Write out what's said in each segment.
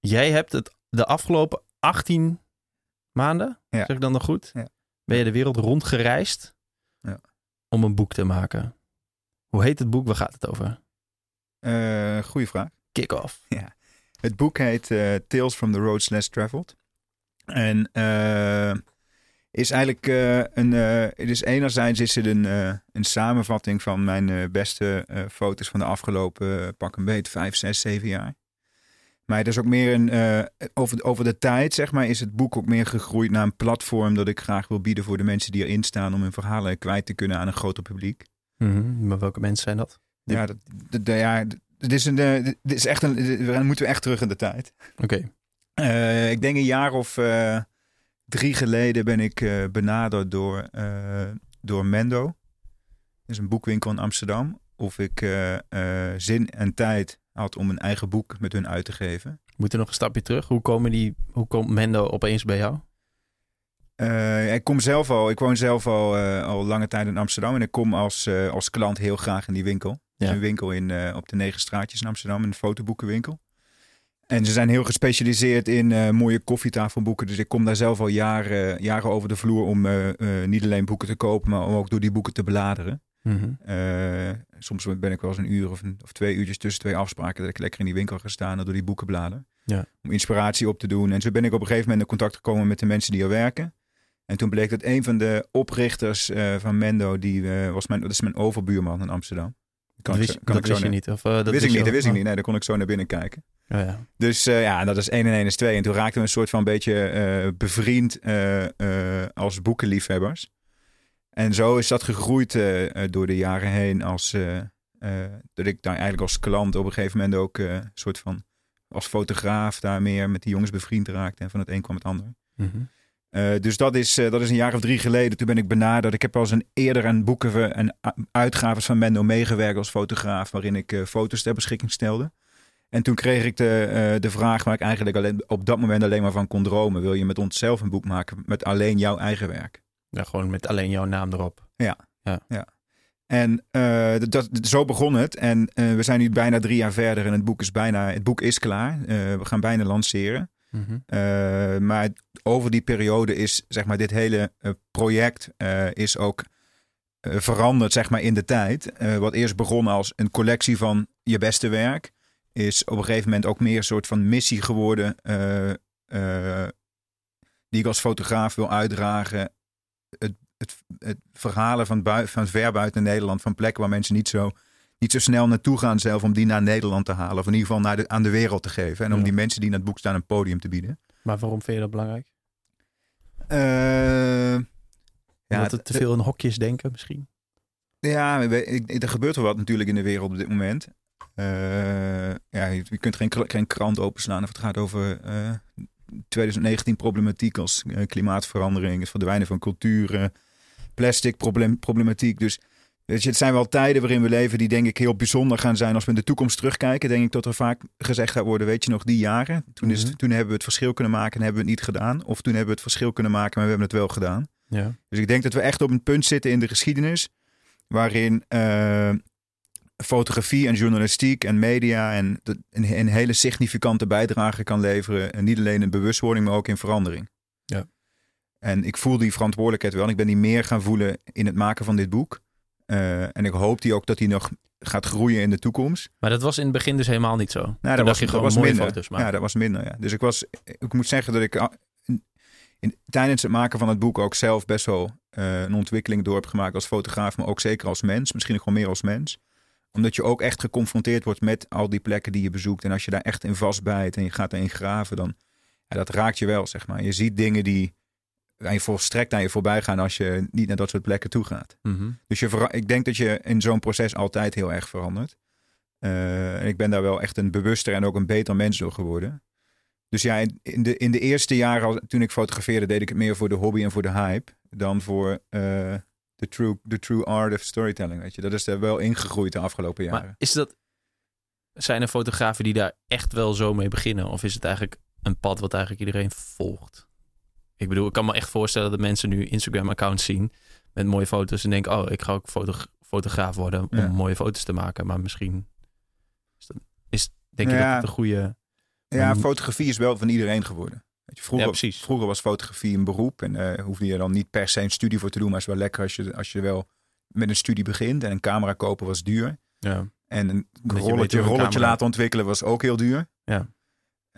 Jij hebt het de afgelopen 18 maanden, Ja. zeg ik dan nog goed, Ja. ben je de wereld rondgereisd Ja. om een boek te maken. Hoe heet het boek? Waar gaat het over? Eh goeie vraag. Kick-off. Het boek heet eh, Tales from the Roads Less Traveled. En eh, is eigenlijk een. het is enerzijds is het een, een samenvatting van mijn beste foto's van de afgelopen pak een beet vijf, zes, zeven jaar. Maar het is ook meer een. eh, over, over de tijd, zeg maar, is het boek ook meer gegroeid naar een platform dat ik graag wil bieden voor de mensen die erin staan om hun verhalen kwijt te kunnen aan een groter publiek. Mhm. Maar welke mensen zijn dat? Ja, dat, dat- dat- ja, dit is, een, eh, dit is echt een. Dan moeten we echt terug in de tijd. Oké. Eh, ik denk een jaar of drie geleden ben ik benaderd door, door Mendo. Dat is een boekwinkel in Amsterdam. Of ik zin en tijd had om een eigen boek met hun uit te geven. We moeten nog een stapje terug. Hoe, komen die, hoe komt Mendo opeens bij jou? Eh, ik kom zelf al, ik woon zelf al, eh, al lange tijd in Amsterdam. En ik kom als, eh, als klant heel graag in die winkel. Ja. Een winkel in, op de negen straatjes in Amsterdam, een fotoboekenwinkel. En ze zijn heel gespecialiseerd in mooie koffietafelboeken. Dus ik kom daar zelf al jaren, jaren over de vloer om niet alleen boeken te kopen, maar om ook door die boeken te bladeren. Eh, soms ben ik wel eens een uur of, een, of twee uurtjes tussen twee afspraken dat ik lekker in die winkel ga staan en door die boeken blader. Ja. Om inspiratie op te doen. En zo ben ik op een gegeven moment in contact gekomen met de mensen die er werken. En toen bleek dat een van de oprichters eh, van Mendo, die eh, was mijn, dat is mijn overbuurman in Amsterdam. Kan Dat ik wist, zo- kan dat ik zo naar- niet? Of, eh, dat wist ik niet, dat wist ik Oh. niet. Nee, daar kon ik zo naar binnen kijken. Oh, ja. Dus ja, dat is 1 en 1 is 2. En toen raakten we een soort van beetje bevriend als boekenliefhebbers. En zo is dat gegroeid eh, eh, door de jaren heen. Als, eh, dat ik daar eigenlijk als klant op een gegeven moment ook een soort van als fotograaf daar meer met die jongens bevriend raakte. En van het een kwam het ander. Mhm. Dus dat is, dat is een jaar of drie geleden. Toen ben ik benaderd. Ik heb al eens een eerder aan boeken en uitgaves van Mendo meegewerkt als fotograaf, waarin ik foto's ter beschikking stelde. En toen kreeg ik de, de vraag waar ik eigenlijk alleen, op dat moment alleen maar van kon dromen. Wil je met ons zelf een boek maken met alleen jouw eigen werk? Ja, gewoon met alleen jouw naam erop. En eh, dat, dat- zo begon het. En eh, we zijn nu bijna drie jaar verder en het boek is bijna, het boek is klaar. Eh, we gaan bijna lanceren. Mhm. Maar over die periode is zeg maar dit hele project is ook veranderd zeg maar in de tijd. Wat eerst begon als een collectie van je beste werk, is op een gegeven moment ook meer een soort van missie geworden die ik als fotograaf wil uitdragen. Het, het, het verhalen van, bui, van ver buiten Nederland, van plekken waar mensen niet zo niet zo snel naartoe gaan zelf om die naar Nederland te halen. Of in ieder geval naar de, aan de wereld te geven. En om Ja. die mensen die naar het boek staan een podium te bieden. Maar waarom vind je dat belangrijk? Uh, ja, het te veel in hokjes denken misschien? Ja, er gebeurt wel wat natuurlijk in de wereld op dit moment. Uh, ja, je kunt geen, geen krant openslaan of het gaat over uh, 2019 problematiek als uh, klimaatverandering, het verdwijnen van culturen, plastic problem, problematiek. Dus Weet je, het zijn wel tijden waarin we leven die denk ik heel bijzonder gaan zijn als we in de toekomst terugkijken. Denk ik dat er vaak gezegd gaat worden, weet je nog, die jaren. Toen, is, Mhm. toen hebben we het verschil kunnen maken en hebben we het niet gedaan. Of toen hebben we het verschil kunnen maken, maar we hebben het wel gedaan. Ja. Dus ik denk dat we echt op een punt zitten in de geschiedenis waarin eh, fotografie en journalistiek en media en de, een, een hele significante bijdrage kan leveren. En niet alleen in bewustwording, maar ook in verandering. Ja. En ik voel die verantwoordelijkheid wel. Ik ben die meer gaan voelen in het maken van dit boek. Uh, en ik hoop die ook dat die nog gaat groeien in de toekomst. Maar dat was in het begin dus helemaal niet zo. Nou, dat was, je dat was mooie minder. foto's maken. Ja, dat was minder. Ja. Dus ik was, ik moet zeggen dat ik in, in, tijdens het maken van het boek ook zelf best wel uh, een ontwikkeling door heb gemaakt als fotograaf, maar ook zeker als mens. Misschien nog wel meer als mens. Omdat je ook echt geconfronteerd wordt met al die plekken die je bezoekt. En als je daar echt in vastbijt en je gaat erin graven, dan ja, dat raakt je wel, zeg maar. Je ziet dingen die aan je volstrekt aan je voorbij gaan als je niet naar dat soort plekken toe gaat. Mm -hmm. Dus je ik denk dat je in zo'n proces altijd heel erg verandert. Uh, en ik ben daar wel echt een bewuster en ook een beter mens door geworden. Dus ja, in de, in de eerste jaren toen ik fotografeerde, deed ik het meer voor de hobby en voor de hype. Dan voor uh, de true, the true art of storytelling. Weet je. Dat is er wel ingegroeid de afgelopen jaren. Maar is dat, zijn er fotografen die daar echt wel zo mee beginnen? Of is het eigenlijk een pad wat eigenlijk iedereen volgt? Ik bedoel, ik kan me echt voorstellen dat mensen nu Instagram-accounts zien met mooie foto's en denken, oh, ik ga ook foto fotograaf worden om Ja. mooie foto's te maken. Maar misschien is, dat, is denk je Ja. dat het een goede Ja, fotografie is wel van iedereen geworden. Vroeger, Ja, precies. vroeger was fotografie een beroep en eh hoefde je dan niet per se een studie voor te doen. Maar het is wel lekker als je, als je wel met een studie begint. En een camera kopen was duur. Ja. En een rolletje, rolletje camera- laten ontwikkelen was ook heel duur. Ja.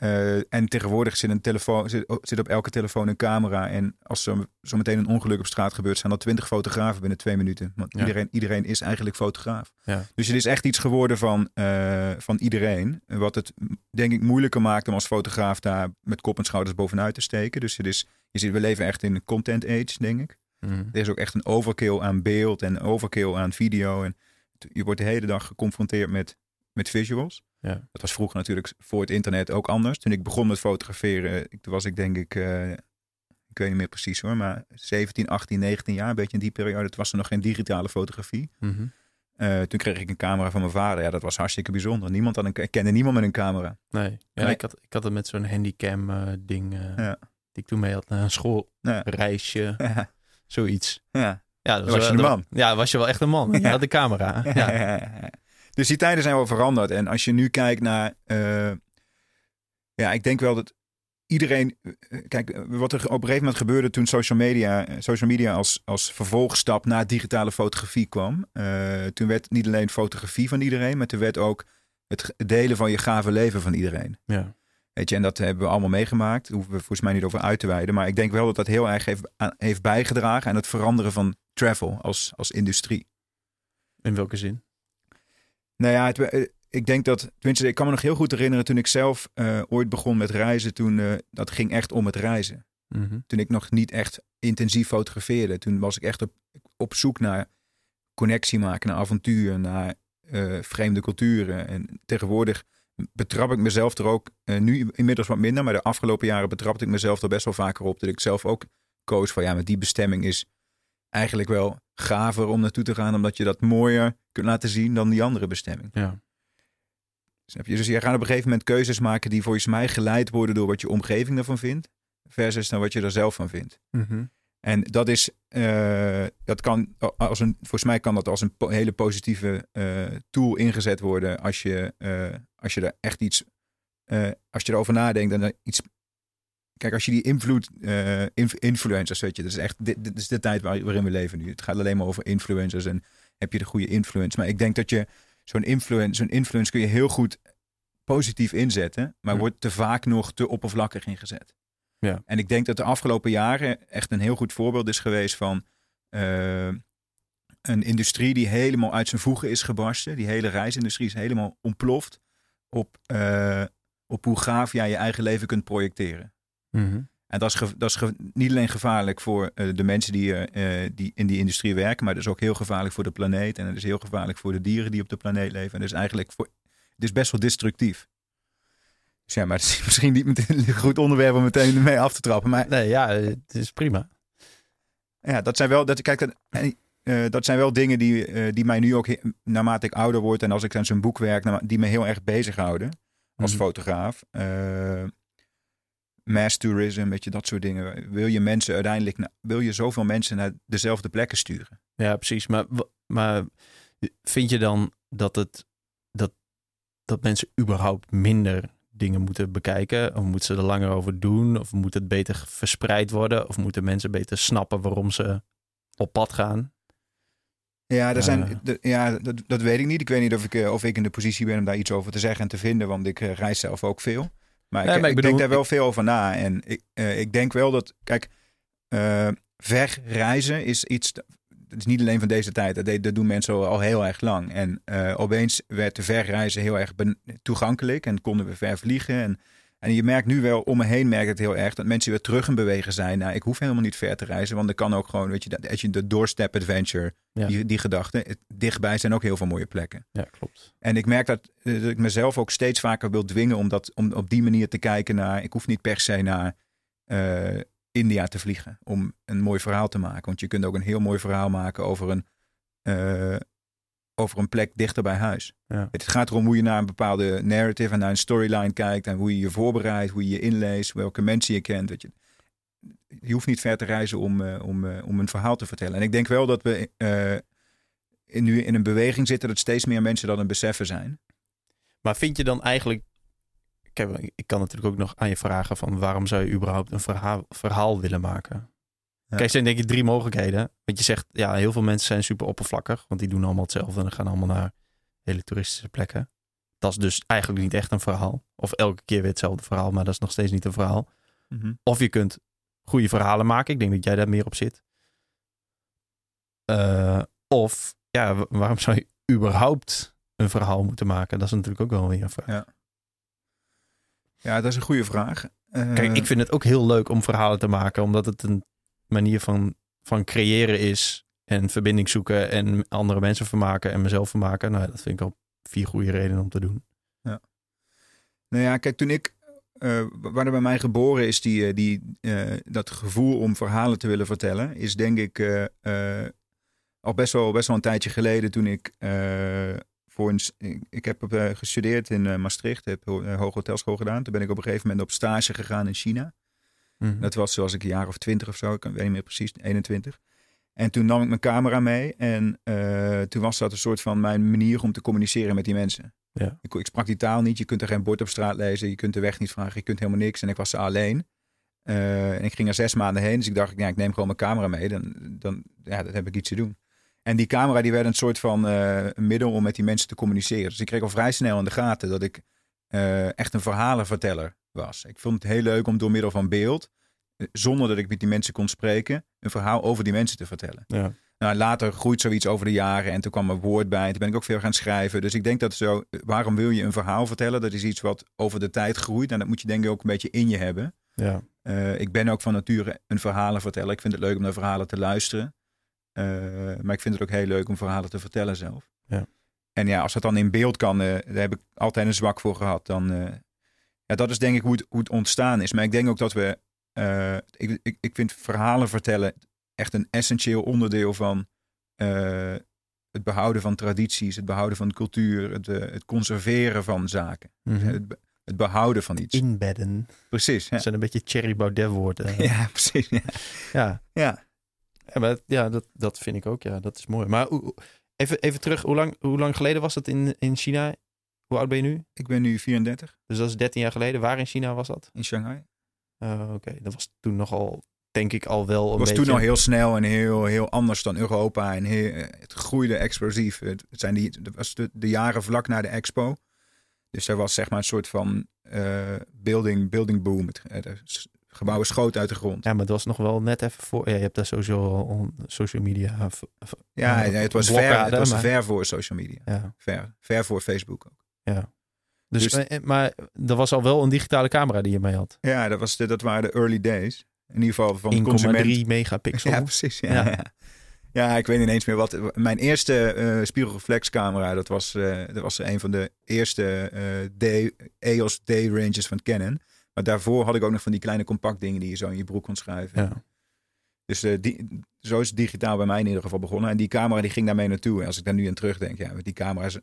Eh, en tegenwoordig zit, een telefoon, zit, zit op elke telefoon een camera. En als er zo meteen een ongeluk op straat gebeurt, zijn er twintig fotografen binnen twee minuten. Want Ja. iedereen, iedereen is eigenlijk fotograaf. Ja. Dus het is echt iets geworden van, eh, van iedereen. Wat het denk ik moeilijker maakt om als fotograaf daar met kop en schouders bovenuit te steken. Dus het is, je ziet, we leven echt in een content age, denk ik. Mhm. Er is ook echt een overkill aan beeld en overkill aan video. En je wordt de hele dag geconfronteerd met, met visuals. Ja. Dat was vroeger natuurlijk voor het internet ook anders. Toen ik begon met fotograferen, toen was ik denk ik, eh, ik weet niet meer precies hoor, maar 17, 18, 19 jaar, een beetje in die periode. Toen was er nog geen digitale fotografie. Mhm. Eh, toen kreeg ik een camera van mijn vader. Ja, dat was hartstikke bijzonder. Niemand had een, ik kende niemand met een camera. Nee, ja, Nee. Ik, had, ik had het met zo'n handicam eh, ding Ja. die ik toen mee had naar een schoolreisje, Ja, zoiets. ja. Ja, dat was je wel- dat- man. Ja, was je wel echt een man. Je Ja. had de camera. Ja. Dus die tijden zijn wel veranderd. En als je nu kijkt naar. eh, ja, ik denk wel dat iedereen. eh, Kijk, eh, wat er op een gegeven moment gebeurde toen social media, social media als, als vervolgstap naar digitale fotografie kwam. toen werd niet alleen fotografie van iedereen, maar toen werd ook het delen van je gave leven van iedereen. Ja. Weet je, en dat hebben we allemaal meegemaakt. Daar hoeven we volgens mij niet over uit te wijden. Maar ik denk wel dat dat heel erg heeft, heeft bijgedragen aan het veranderen van travel als, als industrie. In welke zin? Nou ja, het, eh, ik denk dat, tenminste, ik kan me nog heel goed herinneren toen ik zelf eh, ooit begon met reizen. Toen eh, dat ging echt om het reizen. Mhm. Toen ik nog niet echt intensief fotografeerde. Toen was ik echt op, op zoek naar connectie maken, naar avontuur, naar vreemde culturen. En tegenwoordig betrap ik mezelf er ook, nu inmiddels wat minder, maar de afgelopen jaren betrapte ik mezelf er best wel vaker op. Dat ik zelf ook koos van ja, met die bestemming is eigenlijk wel gaver om naartoe te gaan, omdat je dat mooier kunt laten zien dan die andere bestemming. Ja. Snap je? Dus je gaat op een gegeven moment keuzes maken die volgens mij geleid worden door wat je omgeving ervan vindt, versus naar wat je er zelf van vindt. Mhm. En dat is, eh, dat kan als een, volgens mij kan dat als een po- hele positieve eh, tool ingezet worden als je, eh, als je er echt iets, als je erover nadenkt en er iets. Kijk, als je die invloed, eh, inf- influencers, weet je, dat is echt, dit, dit is de tijd waar, waarin we leven nu. Het gaat alleen maar over influencers en heb je de goede influence. Maar ik denk dat je zo'n influence, zo'n influence kun je heel goed positief inzetten, maar Ja. wordt te vaak nog te oppervlakkig ingezet. Ja. En ik denk dat de afgelopen jaren echt een heel goed voorbeeld is geweest van eh, een industrie die helemaal uit zijn voegen is gebarsten. Die hele reisindustrie is helemaal ontploft op, eh, op hoe gaaf jij je eigen leven kunt projecteren. Mhm. En dat is, dat is niet alleen gevaarlijk voor eh, de mensen die, eh, eh, die in die industrie werken, maar het is ook heel gevaarlijk voor de planeet. En het is heel gevaarlijk voor de dieren die op de planeet leven. En het is eigenlijk voor, het is best wel destructief. Dus ja, maar het is misschien niet meteen een goed onderwerp om meteen mee af te trappen. Maar Nee, ja, het is prima. ja, dat zijn wel, dat, kijk, dat, dat zijn wel dingen die, die mij nu ook, naarmate ik ouder word en als ik aan zo'n boek werk, die me heel erg bezighouden als Mhm. fotograaf. Mass tourism, weet je, dat soort dingen. Wil je mensen uiteindelijk, wil je zoveel mensen naar dezelfde plekken sturen? Ja, precies. Maar, maar vind je dan dat, het, dat, dat mensen überhaupt minder dingen moeten bekijken? Of moeten ze er langer over doen? Of moet het beter verspreid worden? Of moeten mensen beter snappen waarom ze op pad gaan? Ja, er zijn, Eh. ja dat, dat weet ik niet. Ik weet niet of ik, eh, of ik in de positie ben om daar iets over te zeggen en te vinden, want ik eh, reis zelf ook veel. Maar, Nee, ik, maar ik ik bedoel- denk daar wel veel over na. En ik, eh, ik denk wel dat, kijk, eh ver reizen is iets, het is niet alleen van deze tijd. Dat, dat doen mensen al, heel erg lang. En eh, opeens werd de verreizen heel erg toegankelijk en konden we ver vliegen. En, en je merkt nu wel, om me heen merk ik het heel erg, dat mensen weer terug in bewegen zijn. Nou, ik hoef helemaal niet ver te reizen, want er kan ook gewoon, weet je, dat- als je de doorstep adventure, Ja. die, die gedachte, het- dichtbij zijn ook heel veel mooie plekken. Ja, klopt. En ik merk dat, eh, dat ik mezelf ook steeds vaker wil dwingen om, dat, om op die manier te kijken naar. Ik hoef niet per se naar eh, India te vliegen om een mooi verhaal te maken. Want je kunt ook een heel mooi verhaal maken over een, eh, over een plek dichter bij huis. Ja. Het gaat erom hoe je naar een bepaalde narrative en naar een storyline kijkt. En hoe je je voorbereidt, hoe je je inleest, welke mensen je kent. Weet je. je hoeft niet ver te reizen om, eh, om, eh, om een verhaal te vertellen. En ik denk wel dat we eh, in, nu in een beweging zitten dat steeds meer mensen dat een beseffen zijn. Maar vind je dan eigenlijk... ik, heb, ik kan natuurlijk ook nog aan je vragen van waarom zou je überhaupt een verhaal, verhaal willen maken? Kijk, er zijn denk ik drie mogelijkheden. Want je zegt, ja, heel veel mensen zijn super oppervlakkig, want die doen allemaal hetzelfde en gaan allemaal naar hele toeristische plekken. Dat is dus eigenlijk niet echt een verhaal. Of elke keer weer hetzelfde verhaal, maar dat is nog steeds niet een verhaal. Mhm. Of je kunt goede verhalen maken. Ik denk dat jij daar meer op zit. Eh, of, ja, wa- waarom zou je überhaupt een verhaal moeten maken? Dat is natuurlijk ook wel weer een vraag. Ja. Ja, dat is een goede vraag. Eh, Kijk, ik vind het ook heel leuk om verhalen te maken, omdat het een manier van, van creëren is. En verbinding zoeken en andere mensen vermaken en mezelf vermaken. Nou, dat vind ik al vier goede redenen om te doen. Nou ja, kijk, toen ik, eh waar er bij mij geboren is, die, eh, die, eh, dat gevoel om verhalen te willen vertellen, is denk ik al best wel, best wel een tijdje geleden toen ik voor een, ik, heb gestudeerd in Maastricht, heb uh, hoge hotelschool gedaan. Toen ben ik op een gegeven moment op stage gegaan in China. Mhm. Dat was zoals ik een jaar of twintig of zo, ik weet niet meer precies, 21. En toen nam ik mijn camera mee en eh, toen was dat een soort van mijn manier om te communiceren met die mensen. Ja. Ik, ik sprak die taal niet, je kunt er geen bord op straat lezen, je kunt de weg niet vragen, je kunt helemaal niks. En ik was er alleen. Eh, en ik ging er zes maanden heen, dus ik dacht, ja, ik neem gewoon mijn camera mee, dan, dan, ja, dan heb ik iets te doen. En die camera die werd een soort van eh, een middel om met die mensen te communiceren. Dus ik kreeg al vrij snel in de gaten dat ik echt een verhalenverteller was. Ik vond het heel leuk om door middel van beeld, eh, zonder dat ik met die mensen kon spreken, een verhaal over die mensen te vertellen. Ja. Nou, later groeit zoiets over de jaren en toen kwam er woord bij. En toen ben ik ook veel gaan schrijven. Dus ik denk dat zo, waarom wil je een verhaal vertellen? Dat is iets wat over de tijd groeit. En dat moet je denk ik ook een beetje in je hebben. Ja. Eh, ik ben ook van nature een verhalenverteller. Ik vind het leuk om naar verhalen te luisteren. Eh, maar ik vind het ook heel leuk om verhalen te vertellen zelf. Ja. En ja, als dat dan in beeld kan, eh, daar heb ik altijd een zwak voor gehad. Dan, eh, ja, dat is denk ik hoe het, hoe het ontstaan is. Maar ik denk ook dat we, eh, ik, ik, ik vind verhalen vertellen echt een essentieel onderdeel van eh, het behouden van tradities, het behouden van cultuur, het, eh, het conserveren van zaken. Mhm. Het, het behouden van iets. Inbedden. Precies. Ja, Dat zijn een beetje Thierry Baudet woorden. ja precies. Ja. ja. ja. Ja, maar, ja dat, dat vind ik ook. Ja, dat is mooi. Maar even, even terug. Hoe lang, hoe lang geleden was dat in, in China? Hoe oud ben je nu? Ik ben nu 34 Dus dat is 13 jaar geleden. Waar in China was dat? in Shanghai. Oh, Oké, dat was toen nogal, denk ik, al wel een Het was beetje... toen al heel snel en heel, heel anders dan Europa. En heel, het groeide explosief. Het zijn die, het was de, de jaren vlak na de expo. Dus er was zeg maar een soort van eh, building, building boom. Het, het gebouwen schoot uit de grond. Ja, maar het was nog wel net even voor... Ja, je hebt daar sowieso al on- social media... v- Ja, eh, het was, ver, het was maar- ver voor social media. Ja, Ver, ver voor Facebook ook. Ja. Dus, Dus- eh, maar er was al wel een digitale camera die je mee had. Ja, dat, was de, dat waren de early days. In ieder geval van 1,3 consument. megapixel. Ja, precies. Ja, Ja. ja. Ja. ik weet niet eens meer wat. Mijn eerste eh spiegelreflexcamera, dat was, eh, dat was een van de eerste eh D, EOS D-ranges van Canon. Maar daarvoor had ik ook nog van die kleine compact dingen die je zo in je broek kon schuiven. Ja. Dus eh, die, zo is het digitaal bij mij in ieder geval begonnen. En die camera die ging daarmee naartoe. En als ik daar nu aan terugdenk, ja, die camera's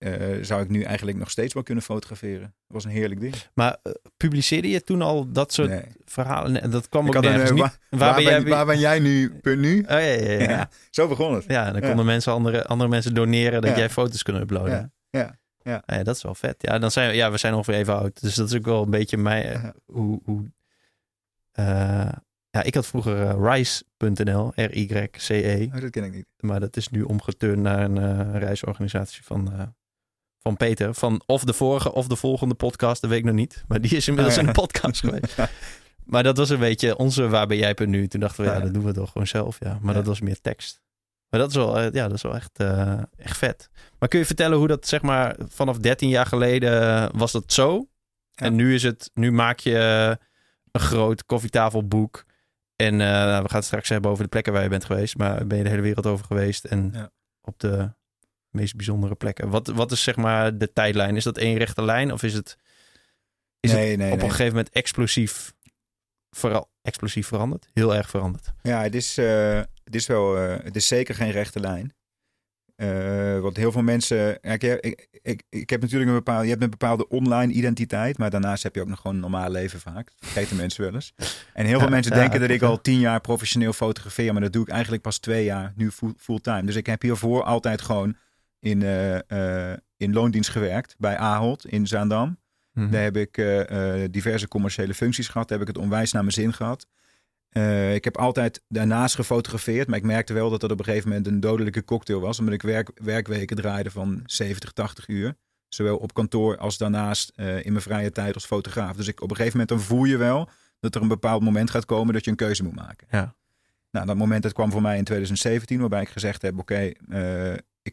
eh, zou ik nu eigenlijk nog steeds wel kunnen fotograferen. Dat was een heerlijk ding. Maar eh, publiceerde je toen al dat soort Nee. verhalen? Nee, dat kwam Ik ook een, nergens eh, niet. wa- Waar, ben jij... waar ben jij nu? Punt nu? Oh, ja, ja, ja. Zo begon het. Ja, dan Ja. konden mensen andere, andere mensen doneren dat jij foto's kunnen uploaden. Ja, ja, ja. Ja, dat is wel vet. Ja, dan zijn we, ja, we zijn ongeveer even oud. Dus dat is ook wel een beetje mij. Hoe, hoe, ja, ik had vroeger Rise.nl, R-Y-C-E. Oh, dat ken ik niet. Maar dat is nu omgeturnd naar een reisorganisatie van, van Peter. Van of de vorige of de volgende podcast, dat weet ik nog niet. Maar die is inmiddels Oh, ja. in de podcast geweest. Maar dat was een beetje onze waar ben jij per nu. Toen dachten we, ja, dat doen we toch gewoon zelf. Ja. Maar dat was meer tekst. Maar dat is wel, eh, ja, dat is wel echt, eh, echt vet. Maar kun je vertellen hoe dat, zeg maar, vanaf 13 jaar geleden eh, was dat zo? En nu is het, nu maak je een groot koffietafelboek. En we gaan het straks hebben over de plekken waar je bent geweest. Maar ben je de hele wereld over geweest en op de meest bijzondere plekken. Wat, wat is zeg maar de tijdlijn? Is dat één rechte lijn of is het, is nee, het nee, op nee. een gegeven moment explosief, vera- explosief veranderd? Heel erg veranderd. Ja, het is, eh, het is wel, eh, het is zeker geen rechte lijn. Eh, want heel veel mensen, ja, ik, ik, ik, ik heb natuurlijk een bepaalde, je hebt een bepaalde online identiteit, maar daarnaast heb je ook nog gewoon een normaal leven vaak. Dat vergeten mensen wel eens. En heel veel Ja, mensen ja, denken dat ik al tien jaar professioneel fotografeer, maar dat doe ik eigenlijk pas twee jaar, nu full- fulltime. Dus ik heb hiervoor altijd gewoon in, eh, eh, in loondienst gewerkt bij Ahold in Zaandam. Mhm. Daar heb ik eh, diverse commerciële functies gehad. Daar heb ik het onwijs naar mijn zin gehad. Eh, ik heb altijd daarnaast gefotografeerd, maar ik merkte wel dat dat op een gegeven moment een dodelijke cocktail was. Omdat ik werk, werkweken draaide van 70, 80 uur. Zowel op kantoor als daarnaast in mijn vrije tijd als fotograaf. Dus ik, op een gegeven moment dan voel je wel dat er een bepaald moment gaat komen dat je een keuze moet maken. Ja. Nou, dat moment dat kwam voor mij in 2017, waarbij ik gezegd heb: Oké,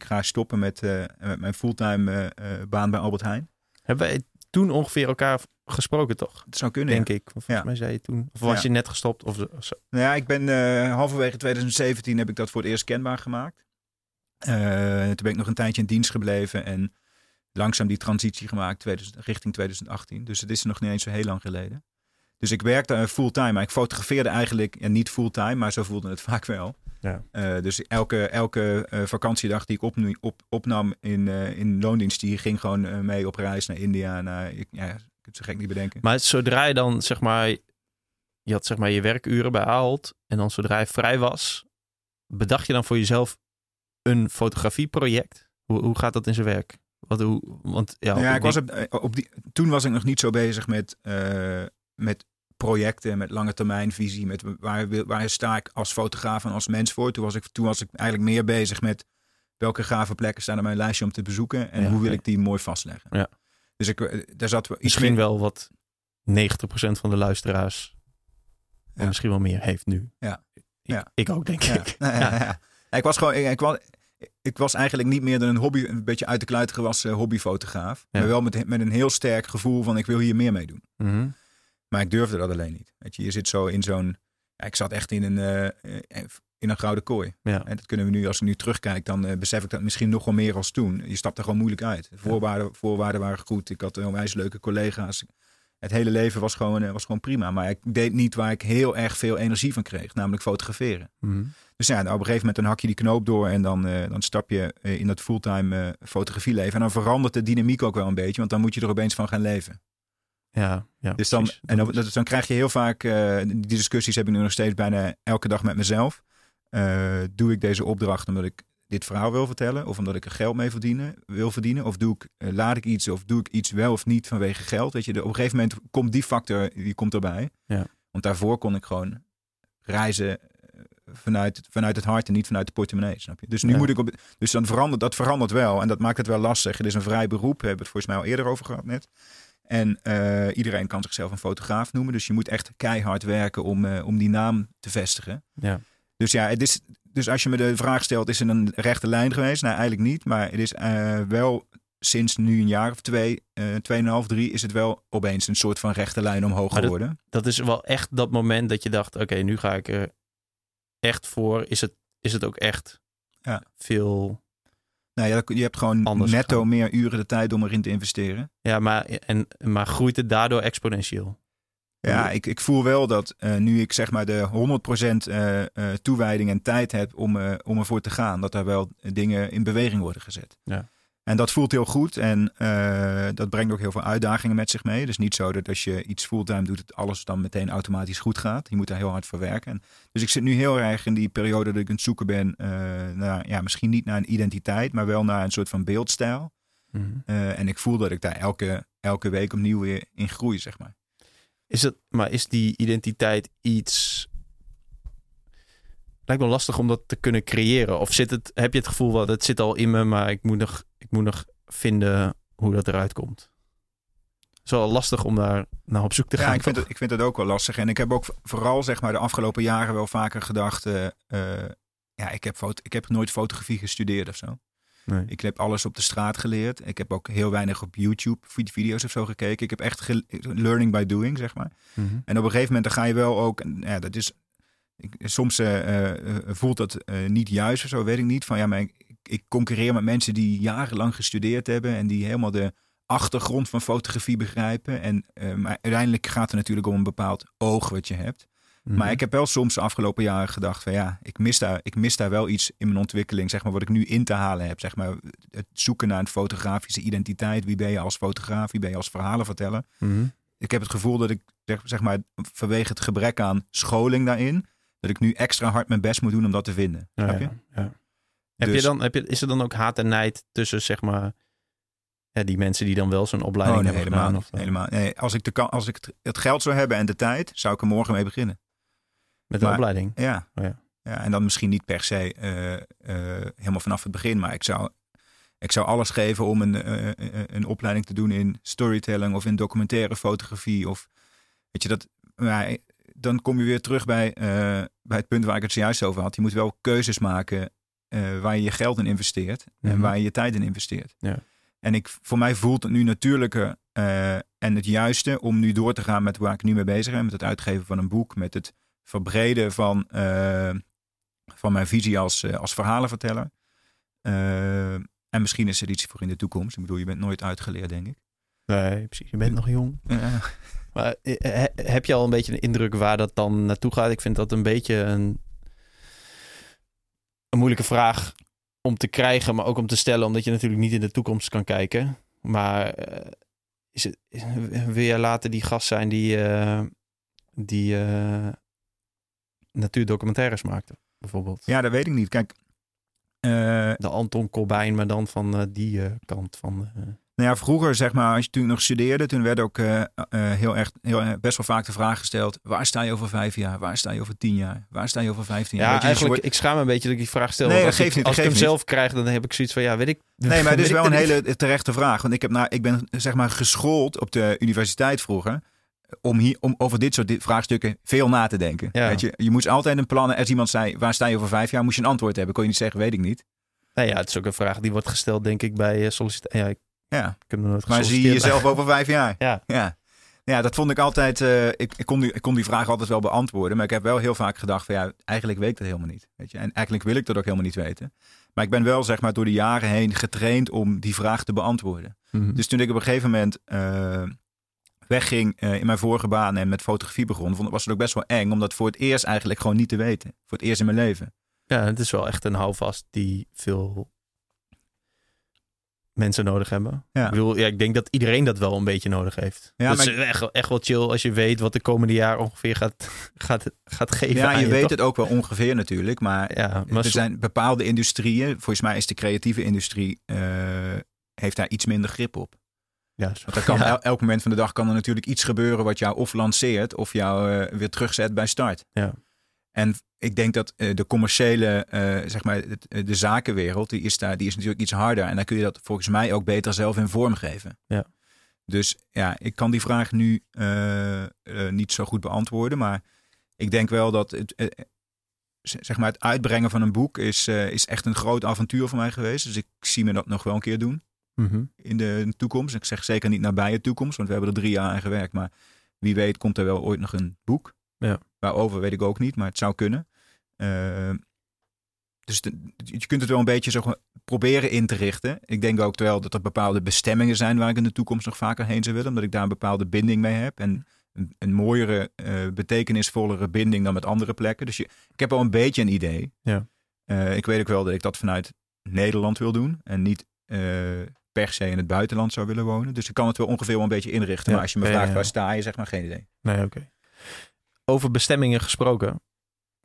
ik ga stoppen met, eh, met mijn fulltime eh, eh, baan bij Albert Heijn. Hebben wij toen ongeveer elkaar gesproken, toch? Het zou kunnen. Denk ja. ik. Of Volgens Ja. mij zei je toen. Of was Ja. je net gestopt? Of zo- of zo. Nou ja, ik ben eh, halverwege 2017 heb ik dat voor het eerst kenbaar gemaakt. Toen ben ik nog een tijdje in dienst gebleven en langzaam die transitie gemaakt 2000 richting 2018. Dus het is nog niet eens zo heel lang geleden. Dus ik werkte eh, fulltime, maar ik fotografeerde eigenlijk ja, niet fulltime, maar zo voelde het vaak wel. Ja. Eh, dus elke, elke eh, vakantiedag die ik op, opnam in, eh, in loondienst, die ging gewoon mee op reis naar India. Naar, ik, ja, ik heb het zo gek niet bedenken. Maar zodra je dan, zeg maar, je had zeg maar je werkuren bij Ahold. En dan zodra je vrij was, bedacht je dan voor jezelf een fotografieproject? Hoe, hoe gaat dat in zijn werk? Wat, hoe, want ja, Nou ja, op ik was op, op die, toen was ik nog niet zo bezig met, eh, met projecten, met lange termijn visie, met waar, wil- waar sta ik als fotograaf en als mens voor. Toen was ik, toen was ik eigenlijk meer bezig met welke gave plekken staan op mijn lijstje om te bezoeken en Ja, hoe wil ik die mooi vastleggen. Ja. Dus ik, eh, daar zat iets misschien wel wat 90% van de luisteraars, en Ja. misschien wel meer, heeft nu. Ja. Ik, Ja. ik ook, denk ik. Ja. Ik was gewoon, ik, ik was, ik was eigenlijk niet meer dan een hobby, een beetje uit de kluit gewassen hobbyfotograaf. Maar wel met, met een heel sterk gevoel van ik wil hier meer mee doen. Mhm. Maar ik durfde dat alleen niet. Weet je, je zit zo in zo'n. Ja, ik zat echt in een, eh, eh, in een gouden kooi. Ja. En dat kunnen we nu, als ik nu terugkijk, dan eh, besef ik dat misschien nog wel meer als toen. Je stapt er gewoon moeilijk uit. De voorwaarden, voorwaarden waren goed. Ik had onwijs leuke collega's. Het hele leven was gewoon, was gewoon prima. Maar ik deed niet waar ik heel erg veel energie van kreeg, namelijk fotograferen. Mhm. Dus ja, nou, op een gegeven moment dan hak je die knoop door en dan, dan stap je in dat fulltime fotografieleven. En dan verandert de dynamiek ook wel een beetje, want dan moet je er opeens van gaan leven. Ja, ja, Dus dan, precies. en dan, dan krijg je heel vaak, eh, die discussies heb ik nu nog steeds bijna elke dag met mezelf. Eh, doe ik deze opdracht omdat ik dit verhaal wil vertellen? Of omdat ik er geld mee verdienen, wil verdienen? Of doe ik, eh, laat ik iets of doe ik iets wel of niet vanwege geld? Weet je, de- op een gegeven moment komt die factor, die komt erbij. Ja. Want daarvoor kon ik gewoon reizen vanuit, vanuit het hart en niet vanuit de portemonnee, snap je? Dus nu Ja. moet ik op, dus dan verandert, dat verandert wel en dat maakt het wel lastig. Het is een vrij beroep, we hebben het volgens mij al eerder over gehad net. En eh, iedereen kan zichzelf een fotograaf noemen. Dus je moet echt keihard werken om, eh, om die naam te vestigen. Ja. Dus ja, het is, dus als je me de vraag stelt, is er een rechte lijn geweest? Nou, eigenlijk niet. Maar het is eh, wel sinds nu een jaar of twee, tweeënhalf, drie, is het wel opeens een soort van rechte lijn omhoog Maar dat- geworden. dat is wel echt dat moment dat je dacht: oké, nu ga ik er echt voor. Is het, is het ook echt Ja. veel. Nou ja, je hebt gewoon Anders netto gaan. meer uren de tijd om erin te investeren. Ja, maar, en, maar groeit het daardoor exponentieel? Ja, ik, ik voel wel dat eh, nu ik zeg maar de 100% eh, eh, toewijding en tijd heb om, om ervoor te gaan, dat daar wel dingen in beweging worden gezet. Ja. En dat voelt heel goed en eh, dat brengt ook heel veel uitdagingen met zich mee. Dus niet zo dat als je iets fulltime doet, dat alles dan meteen automatisch goed gaat. Je moet daar heel hard voor werken. En dus ik zit nu heel erg in die periode dat ik aan het zoeken ben eh, naar, ja, misschien niet naar een identiteit, maar wel naar een soort van beeldstijl. Mhm. Eh, en ik voel dat ik daar elke, elke week opnieuw weer in groei, zeg maar. Is het, maar is die identiteit iets. Lijkt wel lastig om dat te kunnen creëren. Of zit het, heb je het gevoel dat het zit al in me, maar ik moet nog, ik moet nog vinden hoe dat eruit komt? Het is wel lastig om daar naar op zoek te gaan. Ja, ik vind, toch? het, ik vind het ook wel lastig. En ik heb ook vooral zeg maar de afgelopen jaren wel vaker gedacht... eh, eh, ja, ik heb, foto, ik heb nooit fotografie gestudeerd of zo. Nee. Ik heb alles op de straat geleerd. Ik heb ook heel weinig op YouTube vid- video's of zo gekeken. Ik heb echt learning by doing, zeg maar. Mhm. En op een gegeven moment dan ga je wel ook... Ja, dat is, ik, soms eh, voelt dat niet juist of zo, weet ik niet. Van ja, maar ik, ik concurreer met mensen die jarenlang gestudeerd hebben... en die helemaal de achtergrond van fotografie begrijpen. En, eh, maar uiteindelijk gaat het natuurlijk om een bepaald oog wat je hebt. Mhm. Maar ik heb wel soms de afgelopen jaren gedacht van ja, ik mis daar, ik mis daar wel iets in mijn ontwikkeling, zeg maar, wat ik nu in te halen heb. Zeg maar, het zoeken naar een fotografische identiteit. Wie ben je als fotograaf? Wie ben je als verhalenverteller? Mhm. Ik heb het gevoel dat ik, zeg- zeg maar, vanwege het gebrek aan scholing daarin, dat ik nu extra hard mijn best moet doen om dat te vinden. Ja, Snap je? ja, ja. Heb je Dus- dan, heb je, is er dan ook haat en nijd tussen, zeg maar... die mensen die dan wel zo'n opleiding Oh, nee, hebben helemaal, gedaan. Of, eh, helemaal. Nee, als ik, de, als ik het, het geld zou hebben en de tijd, zou ik er morgen mee beginnen. Met de Maar- opleiding. Ja. Oh, ja. ja. En dan misschien niet per se eh, eh, helemaal vanaf het begin, maar ik zou, ik zou alles geven om een, een opleiding te doen in storytelling of in documentaire fotografie. Of weet je dat. Maar dan kom je weer terug bij, bij het punt waar ik het zojuist over had. Je moet wel keuzes maken eh, waar je je geld in investeert en Mhm. waar je je tijd in investeert. Ja. En ik, voor mij voelt het nu natuurlijker eh, en het juiste om nu door te gaan met waar ik nu mee bezig ben. Met het uitgeven van een boek, met het verbreden van, eh, van mijn visie als, als verhalenverteller. En misschien is er iets voor in de toekomst. Ik bedoel, je bent nooit uitgeleerd, denk ik. Nee, precies. Je bent nog jong. Eh, Maar he- heb je al een beetje een indruk waar dat dan naartoe gaat? Ik vind dat een beetje een, een moeilijke vraag om te krijgen, maar ook om te stellen, omdat je natuurlijk niet in de toekomst kan kijken. Maar eh, is het, wil jij later die gast zijn die, eh, die eh, natuurdocumentaires maakte, bijvoorbeeld? ja, dat weet ik niet. Kijk, De Anton Corbijn, maar dan van die kant van... eh, Nou ja, vroeger zeg maar, als je toen nog studeerde, toen werd ook eh, eh, heel erg, heel, erg- best wel vaak de vraag gesteld: waar sta je over vijf jaar? Waar sta je over tien jaar? Waar sta je over vijftien jaar? Ja, je, dus eigenlijk, ik schaam me een beetje dat ik die vraag stel. Nee, als geeft ik, niet, als ik hem zelf krijg, dan heb ik zoiets van, ja, weet ik... Nee, maar het weet is wel een niet. hele terechte vraag. Want ik heb, nou, ik ben zeg maar geschoold op de universiteit vroeger. Om, hier, om over dit soort vraagstukken veel na te denken. Ja. Weet je, je moest altijd een plan. Als iemand zei: waar sta je over vijf jaar? Moest je een antwoord hebben. Kon je niet zeggen: weet ik niet. Nou ja, het is ook een vraag die wordt gesteld, denk ik, bij sollicitatie. Ja, ik, Ja. ik heb nog nooit Maar zie je jezelf over vijf jaar? Ja. Ja. Ja, dat vond ik altijd. eh, ik, ik, kon die, ik kon die vraag altijd wel beantwoorden. Maar ik heb wel heel vaak gedacht: van ja, eigenlijk weet ik dat helemaal niet. Weet je? En eigenlijk wil ik dat ook helemaal niet weten. Maar ik ben wel, zeg maar, door de jaren heen getraind om die vraag te beantwoorden. Mhm. Dus toen ik op een gegeven moment eh, wegging eh, in mijn vorige baan en met fotografie begon, vond, was het ook best wel eng om dat voor het eerst eigenlijk gewoon niet te weten. Voor het eerst in mijn leven. Ja, het is wel echt een houvast die veel mensen nodig hebben. Ja. Ik bedoel, ja, ik denk dat iedereen dat wel een beetje nodig heeft. Ja, dat is echt, echt wel chill als je weet wat de komende jaar ongeveer gaat, gaat, gaat geven Ja, aan je weet toch? het ook wel ongeveer natuurlijk, maar Ja, maar er zijn bepaalde industrieën, volgens mij is de creatieve industrie, eh, heeft daar iets minder grip op. ja, zo- Want er kan ja. elk moment van de dag kan er natuurlijk iets gebeuren wat jou of lanceert of jou eh, weer terugzet bij start. Ja. En ik denk dat eh, de commerciële, eh, zeg maar, eh, de zakenwereld, die is, daar, die is natuurlijk iets harder. En daar kun je dat volgens mij ook beter zelf in vorm geven. Ja. Dus ja, ik kan die vraag nu niet zo goed beantwoorden. Maar ik denk wel dat het, zeg maar het uitbrengen van een boek is, is echt een groot avontuur voor mij geweest. Dus ik zie me dat nog wel een keer doen Mhm. in de toekomst. Ik zeg zeker niet nabije toekomst, want we hebben er drie jaar aan gewerkt. Maar wie weet komt er wel ooit nog een boek. Ja. Waarover weet ik ook niet, maar het zou kunnen. Eh, dus de- je kunt het wel een beetje zo proberen in te richten. Ik denk ook wel dat er bepaalde bestemmingen zijn waar ik in de toekomst nog vaker heen zou willen. Omdat ik daar een bepaalde binding mee heb. En een, een mooiere, eh, betekenisvollere binding dan met andere plekken. Dus je, ik heb al een beetje een idee. Ja. Eh, ik weet ook wel dat ik dat vanuit Nederland wil doen. En niet eh, per se in het buitenland zou willen wonen. Dus ik kan het wel ongeveer wel een beetje inrichten. Ja, Maar als je me vraagt ja. waar sta je, zeg maar geen idee. Nee, oké. Over bestemmingen gesproken.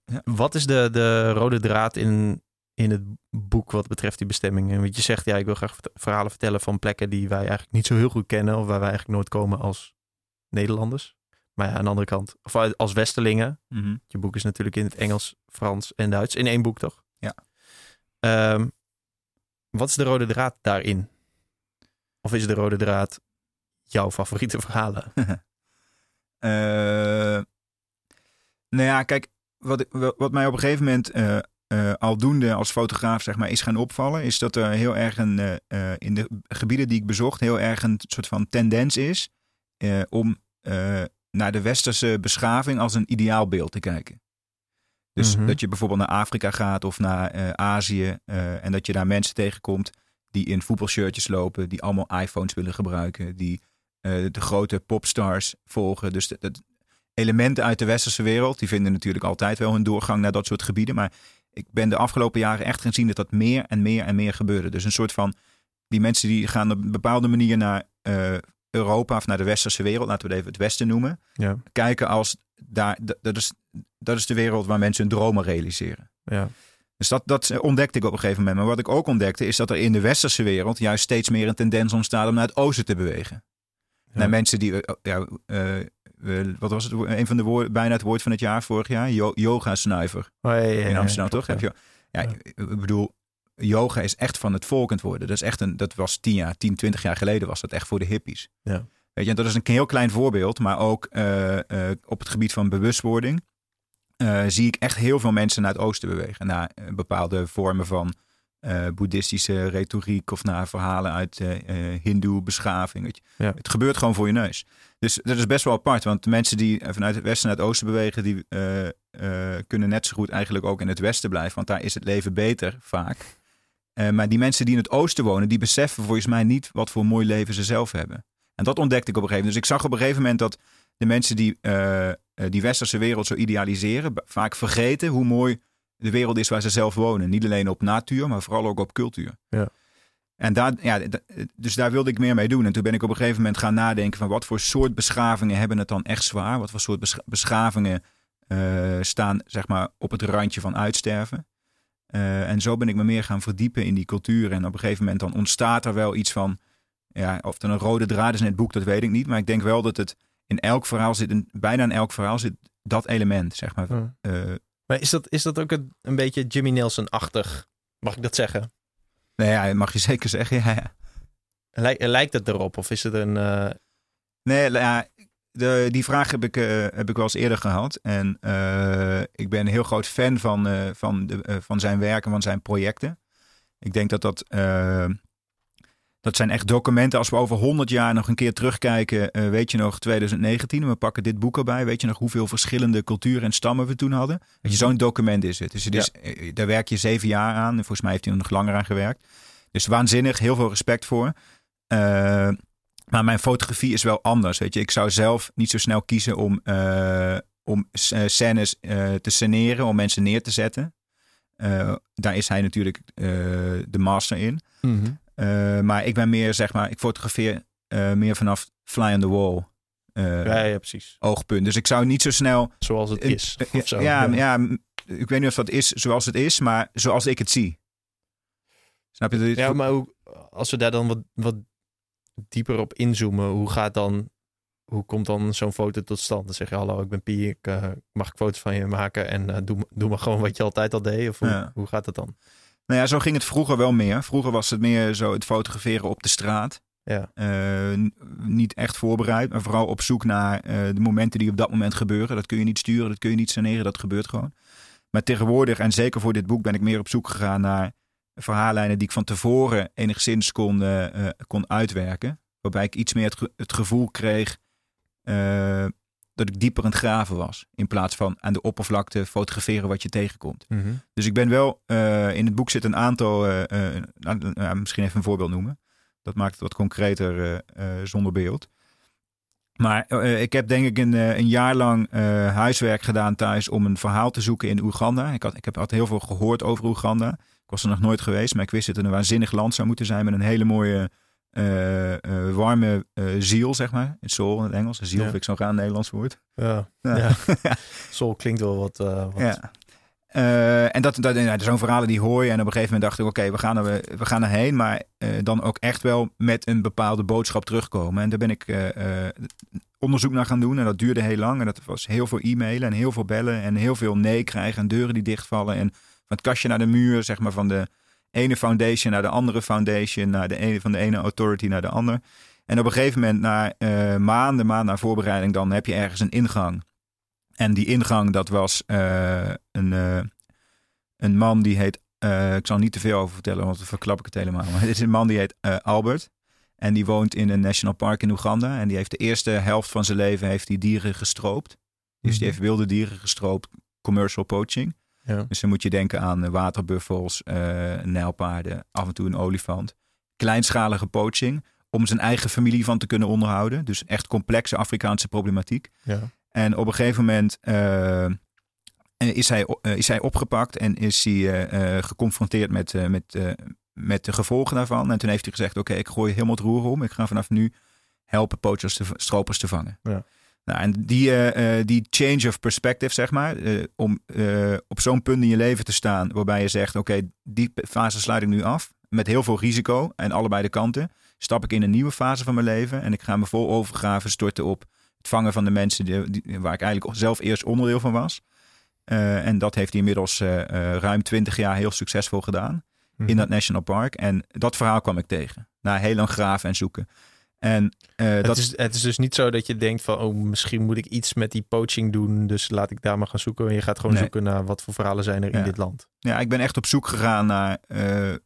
Ja. Wat is de, de rode draad in, in het boek wat betreft die bestemmingen? Want je zegt, ja, ik wil graag verhalen vertellen van plekken die wij eigenlijk niet zo heel goed kennen. Of waar wij eigenlijk nooit komen als Nederlanders. Maar ja, aan de andere kant, of als Westerlingen. Je boek is natuurlijk in het Engels, Frans en Duits. In één boek, toch? Ja. Ehm, wat is de rode draad daarin? Of is de rode draad jouw favoriete verhalen? Eh, nou ja, kijk, wat, wat mij op een gegeven moment eh, eh, aldoende als fotograaf zeg maar, is gaan opvallen, is dat er heel erg een, eh, in de gebieden die ik bezocht, heel erg een soort van tendens is om naar de westerse beschaving als een ideaalbeeld te kijken. Dus Mhm. dat je bijvoorbeeld naar Afrika gaat of naar Azië en dat je daar mensen tegenkomt die in voetbalshirtjes lopen, die allemaal iPhones willen gebruiken, die de grote popstars volgen. Dus dat, dat- elementen uit de westerse wereld, die vinden natuurlijk altijd wel hun doorgang naar dat soort gebieden. Maar ik ben de afgelopen jaren echt gezien dat dat meer en meer en meer gebeurde. Dus een soort van, die mensen die gaan op een bepaalde manier naar eh, Europa of naar de westerse wereld, laten we het even het westen noemen. Ja. Kijken als daar, dat, is, dat is de wereld waar mensen hun dromen realiseren. Ja. Dus dat, dat ontdekte ik op een gegeven moment. Maar wat ik ook ontdekte is dat er in de westerse wereld juist steeds meer een tendens ontstaat om naar het oosten te bewegen. Ja. Naar mensen die, eh, ja, eh, wat was het, een van de woorden, bijna het woord van het jaar vorig jaar, Yo- yoga-snuiver Oh, ja, ja, ja, in Amsterdam, toch? Heb je, ja, ik- bedoel, yoga is echt van het volk aan het worden. Dat is echt een, dat was tien jaar, tien, twintig jaar geleden was dat echt voor de hippies. Ja. Weet je, en dat is een heel klein voorbeeld, maar ook eh, eh, op het gebied van bewustwording eh, zie ik echt heel veel mensen naar het oosten bewegen. Naar bepaalde vormen van eh, boeddhistische retoriek of naar verhalen uit eh, hindoe beschaving. Ja. Het gebeurt gewoon voor je neus. Dus dat is best wel apart, want de mensen die vanuit het westen naar het oosten bewegen, die kunnen net zo goed eigenlijk ook in het westen blijven, want daar is het leven beter vaak. Maar die mensen die in het oosten wonen, die beseffen volgens mij niet wat voor mooi leven ze zelf hebben. En dat ontdekte ik op een gegeven moment. Dus ik zag op een gegeven moment dat de mensen die die westerse wereld zo idealiseren, vaak vergeten hoe mooi de wereld is waar ze zelf wonen. Niet alleen op natuur, maar vooral ook op cultuur. Ja. En daar, ja, dus daar wilde ik meer mee doen. En toen ben ik op een gegeven moment gaan nadenken van wat voor soort beschavingen hebben het dan echt zwaar? Wat voor soort besch- beschavingen eh, staan zeg maar op het randje van uitsterven? Eh, en zo ben ik me meer gaan verdiepen in die cultuur. En op een gegeven moment dan ontstaat er wel iets van, ja, of er een rode draad is in het boek, dat weet ik niet. Maar ik denk wel dat het in elk verhaal zit, een, bijna in elk verhaal zit dat element, zeg maar. Ja. Eh, Maar is dat, is dat ook een, een beetje Jimmy Nelson-achtig? Mag ik dat zeggen? ja, mag je zeker zeggen. Ja, ja. Lij- lijkt het erop? Of is het een... eh, Nee, ja, de, die vraag heb ik, eh, heb ik wel eens eerder gehad. En eh, ik ben een heel groot fan van, van, de, van zijn werk en van zijn projecten. Ik denk dat dat... dat zijn echt documenten. Als we over 100 jaar nog een keer terugkijken, eh, weet je nog 2019, en we pakken dit boek erbij. Weet je nog hoeveel verschillende culturen en stammen we toen hadden? Weet je, zo'n document is het. Dus het is, eh, daar werk je zeven jaar aan. En volgens mij heeft hij er nog langer aan gewerkt. Dus waanzinnig, heel veel respect voor. Eh, maar mijn fotografie is wel anders. Weet je, ik zou zelf niet zo snel kiezen om, eh, om scènes te sceneren, om mensen neer te zetten. Daar is hij natuurlijk de master in. Eh, maar ik ben meer, zeg maar, ik fotografeer eh, meer vanaf fly on the wall. eh, ja, ja, precies. oogpunt. Dus ik zou niet zo snel. Zoals het is. Of zo. Ja, ja, ik weet niet of dat is zoals het is, maar zoals ik het zie. Snap je? dat? Ja, maar hoe, als we daar dan wat, wat dieper op inzoomen, hoe gaat dan, hoe komt dan zo'n foto tot stand? Dan zeg je, hallo, ik ben Pie, ik, mag ik foto's van je maken en doe, doe maar gewoon wat je altijd al deed? Of hoe, hoe gaat het dan? Nou ja, zo ging het vroeger wel meer. Vroeger was het meer zo het fotograferen op de straat. Ja. Eh, niet echt voorbereid, maar vooral op zoek naar eh, de momenten die op dat moment gebeuren. Dat kun je niet sturen, dat kun je niet saneren, dat gebeurt gewoon. Maar tegenwoordig, en zeker voor dit boek, ben ik meer op zoek gegaan naar verhaallijnen die ik van tevoren enigszins kon, eh, kon uitwerken. Waarbij ik iets meer het, ge- het gevoel kreeg dat ik dieper aan het graven was. In plaats van aan de oppervlakte fotograferen wat je tegenkomt. Dus ik ben wel, eh, in het boek zit een aantal, eh, eh, nou, nou, misschien even een voorbeeld noemen. Dat maakt het wat concreter zonder beeld. Maar ik heb denk ik een, een jaar lang huiswerk gedaan thuis om een verhaal te zoeken in Oeganda. Ik had, ik heb had heel veel gehoord over Oeganda. Ik was er nog nooit geweest, maar ik wist dat het een waanzinnig land zou moeten zijn met een hele mooie, eh, eh, warme eh, ziel, zeg maar. Het soul in het Engels. Ziel Ja. vind ik zo'n raar Nederlands woord. Ja. Ja. ja. Soul klinkt wel wat... wat Ja. En dat, dat, ja, zo'n verhalen die hoor je. En op een gegeven moment dacht ik, oké, we, gaan er, we gaan erheen. Maar dan ook echt wel met een bepaalde boodschap terugkomen. En daar ben ik onderzoek naar gaan doen. En dat duurde heel lang. En dat was heel veel e-mailen en heel veel bellen. En heel veel nee krijgen en deuren die dichtvallen. En van het kastje naar de muur, zeg maar van de ene foundation naar de andere foundation. Naar de ene, van de ene authority naar de andere. En op een gegeven moment, na eh, maanden, maanden na voorbereiding, dan heb je ergens een ingang. En die ingang, dat was eh, een, eh, een man die heet. ik zal niet te veel over vertellen, want dan verklap ik het helemaal. Maar het is een man die heet Albert. En die woont in een national park in Oeganda. En die heeft de eerste helft van zijn leven heeft die dieren gestroopt. Dus die Mhm. heeft wilde dieren gestroopt, commercial poaching. Ja. Dus dan moet je denken aan eh, waterbuffels, eh nijlpaarden, af en toe een olifant. Kleinschalige poaching, om zijn eigen familie van te kunnen onderhouden. Dus echt complexe Afrikaanse problematiek. Ja. En op een gegeven moment eh, is, hij, is hij opgepakt en is hij geconfronteerd met, met, met de gevolgen daarvan. En toen heeft hij gezegd, oké, ik gooi helemaal het roer om. Ik ga vanaf nu helpen poachers, te, stropers te vangen. Ja. Nou, en die, eh, eh, die change of perspective, zeg maar, eh, om op zo'n punt in je leven te staan waarbij je zegt, oké, die fase sluit ik nu af, met heel veel risico en allebei de kanten, stap ik in een nieuwe fase van mijn leven en ik ga me vol overgraven storten op het vangen van de mensen die, die- waar ik eigenlijk zelf eerst onderdeel van was. En dat heeft hij inmiddels ruim twintig jaar heel succesvol gedaan Mhm. in dat National Park. En dat verhaal kwam ik tegen. Na heel lang graven en zoeken. En eh, Het, dat is, het is dus niet zo dat je denkt van, oh, misschien moet ik iets met die poaching doen, dus laat ik daar maar gaan zoeken. En je gaat gewoon Nee. zoeken naar wat voor verhalen zijn er in dit land. Ja, ik ben echt op zoek gegaan naar eh, eh,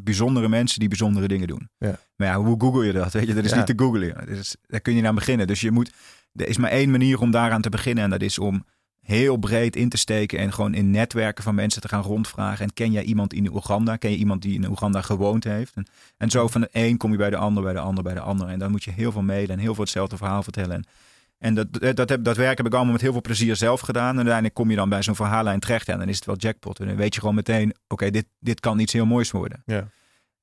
bijzondere mensen die bijzondere dingen doen. Ja. Maar ja, hoe google je dat? Weet je, dat is Ja. niet te googlen. Dat is, daar kun je naar beginnen. Dus je moet, er is maar één manier om daaraan te beginnen. En dat is om heel breed in te steken en gewoon in netwerken van mensen te gaan rondvragen. En ken jij iemand in Oeganda? Ken je iemand die in Oeganda gewoond heeft? En, en zo van de een kom je bij de ander, bij de ander, bij de ander. En dan moet je heel veel mailen en heel veel hetzelfde verhaal vertellen. En, dat, dat, heb, dat werk heb ik allemaal met heel veel plezier zelf gedaan. En uiteindelijk kom je dan bij zo'n verhaallijn terecht. En dan is het wel jackpot. En dan weet je gewoon meteen, oké, dit, dit kan iets heel moois worden. Ja.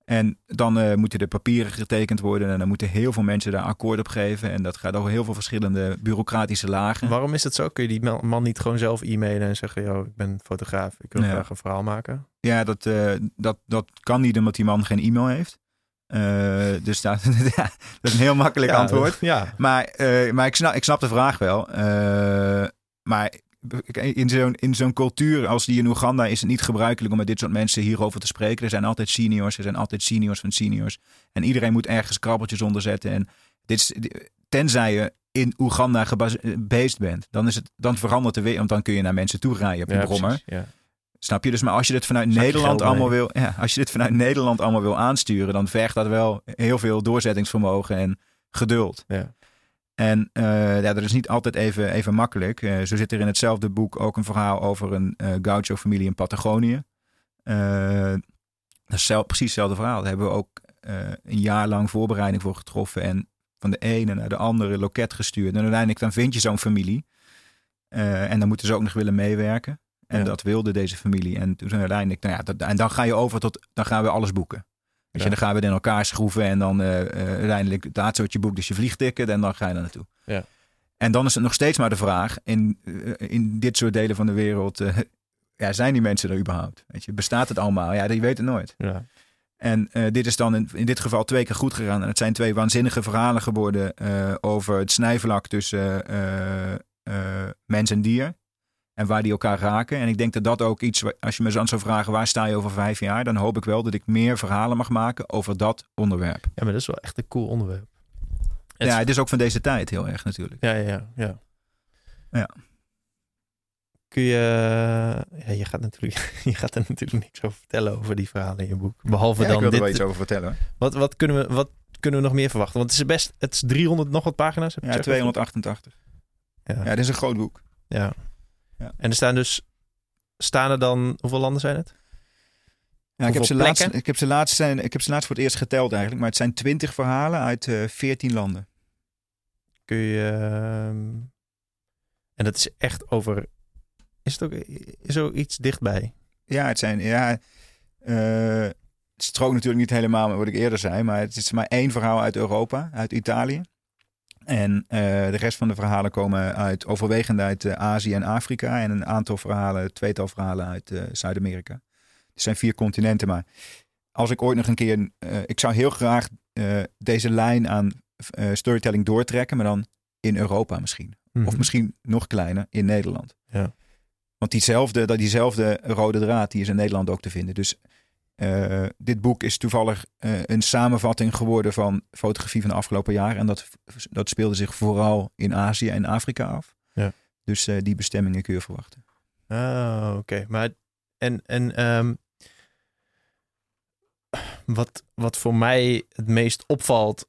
En dan eh, moeten de papieren getekend worden. En dan moeten heel veel mensen daar akkoord op geven. En dat gaat over heel veel verschillende bureaucratische lagen. Waarom is dat zo? Kun je die man- niet gewoon zelf e-mailen en zeggen, yo, ik ben fotograaf, ik wil Ja. graag een verhaal maken? Ja, dat, eh, dat, dat kan niet omdat die man geen e-mail heeft. Eh, dus dat, dat is een heel makkelijk Ja, antwoord. Ja, Maar, maar ik, snap, ik snap de vraag wel. Maar in zo'n, in zo'n cultuur als die in Oeganda is het niet gebruikelijk om met dit soort mensen hierover te spreken. Er zijn altijd seniors, er zijn altijd seniors van seniors. En iedereen moet ergens krabbeltjes onder zetten. En dit is, tenzij je in Oeganda gebased bent, dan, is het, dan verandert de wereld. Want dan kun je naar mensen toe rijden op ja, brommer. ja. Snap je? Dus maar als je dit vanuit Nederland allemaal wil, ja, als je dit vanuit Nederland allemaal wil aansturen, dan vergt dat wel heel veel doorzettingsvermogen en geduld. Ja. En eh, ja, dat is niet altijd even, even makkelijk. Eh, zo zit er in hetzelfde boek ook een verhaal over een eh gaucho-familie in Patagonië. Dat is zelf, precies hetzelfde verhaal. Daar hebben we ook een jaar lang voorbereiding voor getroffen. En van de ene naar de andere loket gestuurd. En uiteindelijk dan vind je zo'n familie. En dan moeten ze ook nog willen meewerken. En Ja. dat wilde deze familie. En toen uiteindelijk, nou ja, dat, en dan ga je over tot, dan gaan we alles boeken. Weet je, dan gaan we het in elkaar schroeven en dan eh, eh, uiteindelijk laatste wat je boekt, dus je vliegticket en dan ga je er naartoe. Ja. En dan is het nog steeds maar de vraag, in, eh, in dit soort delen van de wereld, ja, zijn die mensen er überhaupt? Weet je, bestaat het allemaal? Ja, je weet het nooit. Ja. En dit is dan in, in dit geval twee keer goed gegaan. En het zijn twee waanzinnige verhalen geworden over het snijvlak tussen mens en dier. En waar die elkaar raken. En ik denk dat dat ook iets, als je me zo zou vragen, waar sta je over vijf jaar? Dan hoop ik wel dat ik meer verhalen mag maken over dat onderwerp. ja, maar dat is wel echt een cool onderwerp. Het- ja, het is ook van deze tijd heel erg natuurlijk. Ja, ja, ja. ja. Kun je... Ja, je gaat, natuurlijk, je gaat er natuurlijk niks over vertellen over die verhalen in je boek. Behalve Ja, ik dan wil er dit. wel iets over vertellen. Wat, wat, kunnen we, wat kunnen we nog meer verwachten? Want het is best... Het is 300 nog wat pagina's. heb Ja, gezegd? 288. Ja. Ja, dit is een groot boek. ja. Ja. En er staan dus... Staan er dan... Hoeveel landen zijn het? Ja, ik, heb ze laatst, ik, heb ze laatst, zijn- ik heb ze laatst voor het eerst geteld eigenlijk. Maar het zijn 20 verhalen uit eh 14 landen. Kun je... ehm, En dat is echt over... Is het ook is er ook iets dichtbij? Ja, het zijn. Ja, eh, het strookt natuurlijk niet helemaal met wat ik eerder zei. Maar het is maar één verhaal uit Europa, uit Italië. En eh, de rest van de verhalen komen uit, overwegend uit eh, Azië en Afrika. En een aantal verhalen, tweetal verhalen uit eh, Zuid-Amerika. Het zijn vier continenten. Maar als ik ooit nog een keer. ik zou heel graag deze lijn aan storytelling doortrekken. Maar dan in Europa misschien. Of Mhm. misschien nog kleiner in Nederland. Ja. Want diezelfde, dat diezelfde rode draad die is in Nederland ook te vinden. Dus eh, dit boek is toevallig eh, een samenvatting geworden van fotografie van de afgelopen jaren. En dat, dat speelde zich vooral in Azië en Afrika af. Ja. Dus eh, die bestemmingen kun je verwachten. Ah, oké. Maar en, en ehm, wat, wat voor mij het meest opvalt.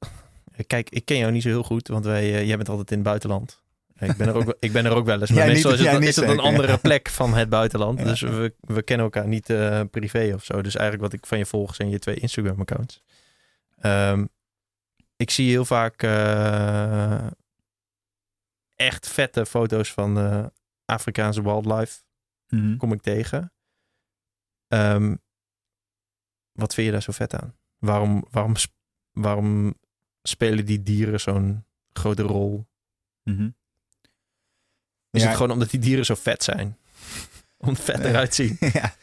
Kijk, ik ken jou niet zo heel goed, want wij, jij bent altijd in het buitenland. Ik ben er ook, ik ben er ook wel eens. Maar meestal is het, is het een andere plek van het buitenland. Ja. Dus we, we kennen elkaar niet eh, privé of zo. Dus eigenlijk wat ik van je volg zijn je twee Instagram-accounts. Ehm, ik zie heel vaak eh, echt vette foto's van Afrikaanse wildlife kom ik tegen. Ehm, wat vind je daar zo vet aan? Waarom, waarom, waarom spelen die dieren zo'n grote rol Mhm. Is Ja. het gewoon omdat die dieren zo vet zijn? Om vet Nee. eruit te zien. ja.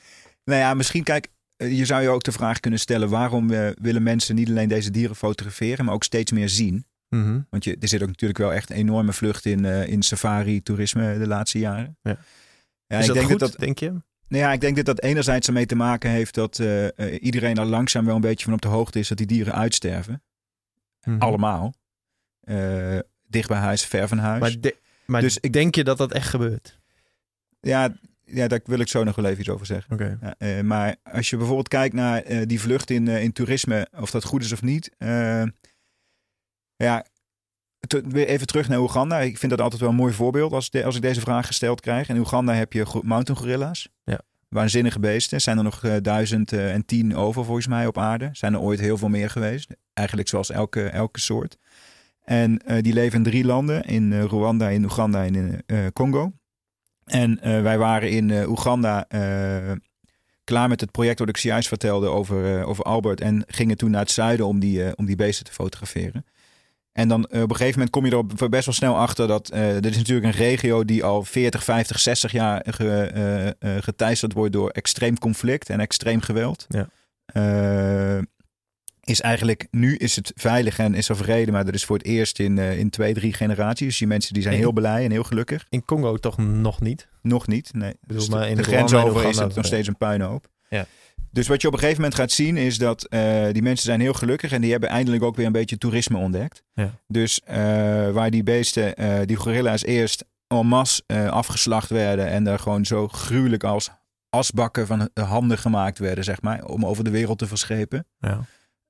Nou ja, misschien kijk, eh, je zou je ook de vraag kunnen stellen: waarom eh, willen mensen niet alleen deze dieren fotograferen, maar ook steeds meer zien? Mhm. Want je, er zit ook natuurlijk wel echt een enorme vlucht in, eh, in safari-toerisme de laatste jaren. Ja. Ja, is ik dat denk goed, dat dat, denk je? nou ja, ik denk dat dat enerzijds ermee te maken heeft dat iedereen al langzaam wel een beetje van op de hoogte is dat die dieren uitsterven. Mhm. Allemaal. Dicht bij huis, ver van huis. Maar, de- maar Dus ik- denk je dat dat echt gebeurt? Ja, ja, daar wil ik zo nog wel even iets over zeggen. Oké. Ja, eh, maar als je bijvoorbeeld kijkt naar eh, die vlucht in, eh, in toerisme, of dat goed is of niet. ja, weer even terug naar Oeganda. Ik vind dat altijd wel een mooi voorbeeld als, de- als ik deze vraag gesteld krijg. In Oeganda heb je mountain gorilla's. Ja. Waanzinnige beesten. Zijn er nog duizend en tien over volgens mij op aarde. Zijn er ooit heel veel meer geweest. Eigenlijk zoals elke, elke soort. En eh, die leven in drie landen. In eh, Rwanda, in Oeganda en in eh, Congo. En wij waren in Oeganda klaar met het project wat ik zojuist vertelde over, over Albert. En gingen toen naar het zuiden om die, om die beesten te fotograferen. En dan op een gegeven moment kom je er best wel snel achter dat dit is natuurlijk een regio die al 40, 50, 60 jaar ge, geteisterd wordt door extreem conflict en extreem geweld. Ja. Is eigenlijk, nu is het veilig en is er vrede, maar dat is voor het eerst in, eh, in twee, drie generaties. Dus die mensen die zijn heel blij en heel gelukkig. In Congo toch nog niet? Nog niet, nee. bedoel, Dus maar de, in de grens en over is het nog steeds een puinhoop. Ja. Dus wat je op een gegeven moment gaat zien is dat eh, die mensen zijn heel gelukkig en die hebben eindelijk ook weer een beetje toerisme ontdekt. Ja. Dus eh, waar die beesten, die gorilla's eerst en masse afgeslacht werden en daar gewoon zo gruwelijk als asbakken van de handen gemaakt werden, zeg maar, om over de wereld te verschepen. Ja.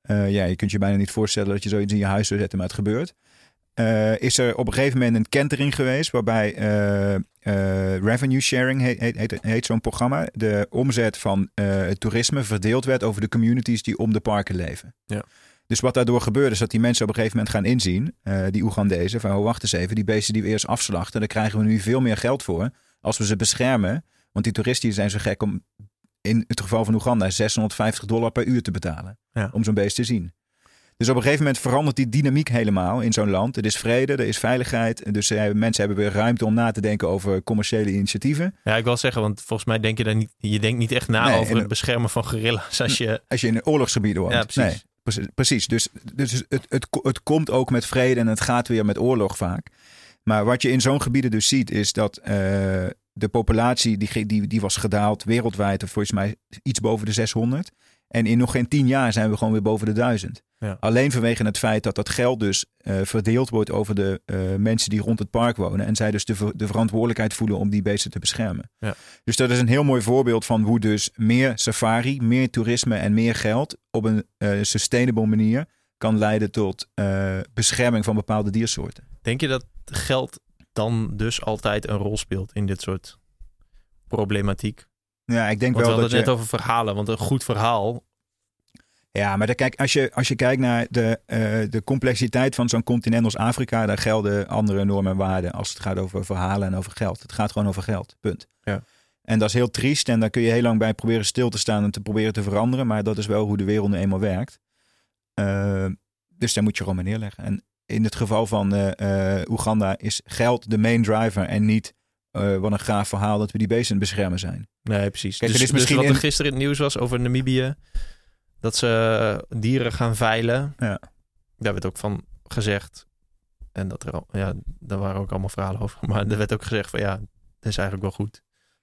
Eh, ja, je kunt je bijna niet voorstellen dat je zoiets in je huis zou zetten, maar het gebeurt. Eh, is er op een gegeven moment een kentering geweest waarbij eh, revenue sharing heet, heet, heet, heet zo'n programma. De omzet van het toerisme verdeeld werd over de communities die om de parken leven. Ja. Dus wat daardoor gebeurde is dat die mensen op een gegeven moment gaan inzien, die Oegandezen, van oh, wacht eens even, die beesten die we eerst afslachten, daar krijgen we nu veel meer geld voor als we ze beschermen. Want die toeristen zijn zo gek om in het geval van Oeganda 650 dollar per uur te betalen Ja. om zo'n beest te zien. Dus op een gegeven moment verandert die dynamiek helemaal in zo'n land. Er is vrede, er is veiligheid. Dus eh, mensen hebben weer ruimte om na te denken over commerciële initiatieven. ja, ik wil zeggen, want volgens mij denk je daar niet... Je denkt niet echt na Nee, over het beschermen van gorilla's als je... Als je in oorlogsgebieden woont. Ja, precies. Nee, precies, precies. Dus, dus het, het, het komt ook met vrede en het gaat weer met oorlog vaak. Maar wat je in zo'n gebieden dus ziet, is dat eh, de populatie die, die, die was gedaald wereldwijd, of volgens mij iets boven de 600. En in nog geen tien jaar zijn we gewoon weer boven de duizend. Ja. Alleen vanwege het feit dat dat geld dus eh, verdeeld wordt over de eh, mensen die rond het park wonen. En zij dus de, ver- de verantwoordelijkheid voelen om die beesten te beschermen. Ja. Dus dat is een heel mooi voorbeeld van hoe dus meer safari, meer toerisme en meer geld op een eh, sustainable manier kan leiden tot bescherming van bepaalde diersoorten. Denk je dat geld dan dus altijd een rol speelt in dit soort problematiek? Ja, ik denk Want we wel hadden dat het je... net over verhalen. Want een goed verhaal... Ja, maar dan kijk, als, je, als je kijkt naar de, eh, de complexiteit van zo'n continent als Afrika, daar gelden andere normen en waarden als het gaat over verhalen en over geld. Het gaat gewoon over geld, punt. Ja. En dat is heel triest en daar kun je heel lang bij proberen stil te staan en te proberen te veranderen, maar dat is wel hoe de wereld nu eenmaal werkt. Eh, dus daar moet je gewoon maar neerleggen. En in het geval van eh, eh, Oeganda is geld de main driver en niet eh, wat een gaaf verhaal dat we die beesten beschermen zijn. Nee, precies. Kijk, dus, er is dus misschien wat er in- gisteren in het nieuws was over Namibië... dat ze dieren gaan veilen. Ja. Daar werd ook van gezegd... en dat er al, ja, daar waren ook allemaal verhalen over... maar er werd ook gezegd van ja, dat is eigenlijk wel goed.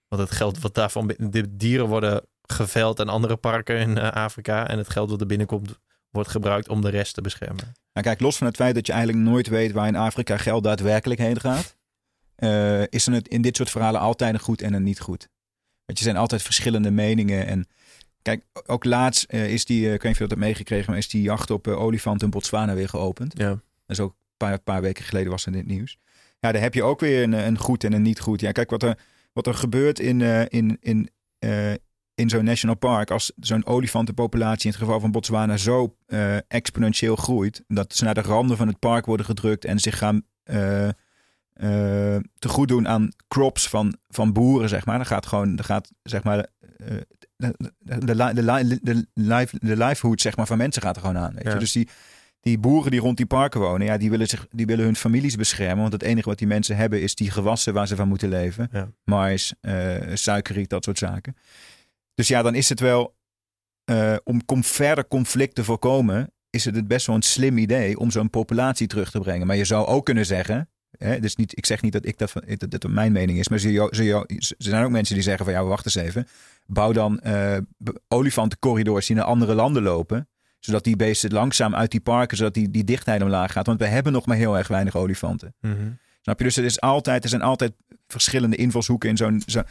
Want het geld wat daarvan... De dieren worden geveld aan andere parken in Afrika... en het geld wat er binnenkomt wordt gebruikt om de rest te beschermen. Nou kijk, los van het feit dat je eigenlijk nooit weet waar in Afrika geld daadwerkelijk heen gaat, eh, is er in dit soort verhalen altijd een goed en een niet goed. Want je zijn altijd verschillende meningen. En kijk, ook laatst eh, is die, eh, ik weet niet of je dat hebt meegekregen, maar is die jacht op olifanten in Botswana weer geopend. Ja. Dat is ook een paar, paar weken geleden was in het nieuws. Ja, daar heb je ook weer een, een goed en een niet goed. Ja, kijk, wat er, wat er gebeurt in, in, in, in zo'n national park, als zo'n olifantenpopulatie in het geval van Botswana zo eh, exponentieel groeit, dat ze naar de randen van het park worden gedrukt en zich gaan eh eh, te goed doen aan crops van, van boeren, zeg maar. Dan gaat gewoon, dan gaat, zeg maar, de, de, de, livelihood zeg maar, van mensen gaat er gewoon aan. Weet je? Dus die, die boeren die rond die parken wonen, ja, die willen, zich, die willen hun families beschermen. Want het enige wat die mensen hebben is die gewassen waar ze van moeten leven. Ja. Mais, suikerriet, dat soort zaken. Dus ja, dan is het wel, eh, om verder conflict te voorkomen, is het best wel een slim idee om zo'n populatie terug te brengen. Maar je zou ook kunnen zeggen, hè, dus niet, ik zeg niet dat ik dat, van- dat, dat mijn mening is, maar ze, zijn ook mensen die zeggen van ja, wacht eens even. Bouw dan b- olifantencorridors die naar andere landen lopen zodat die beesten langzaam uit die parken, zodat die, die dichtheid omlaag gaat. Want we hebben nog maar heel erg weinig olifanten. Mhm. Snap je? Dus er, is altijd, er zijn altijd verschillende invalshoeken in zo'n, zo,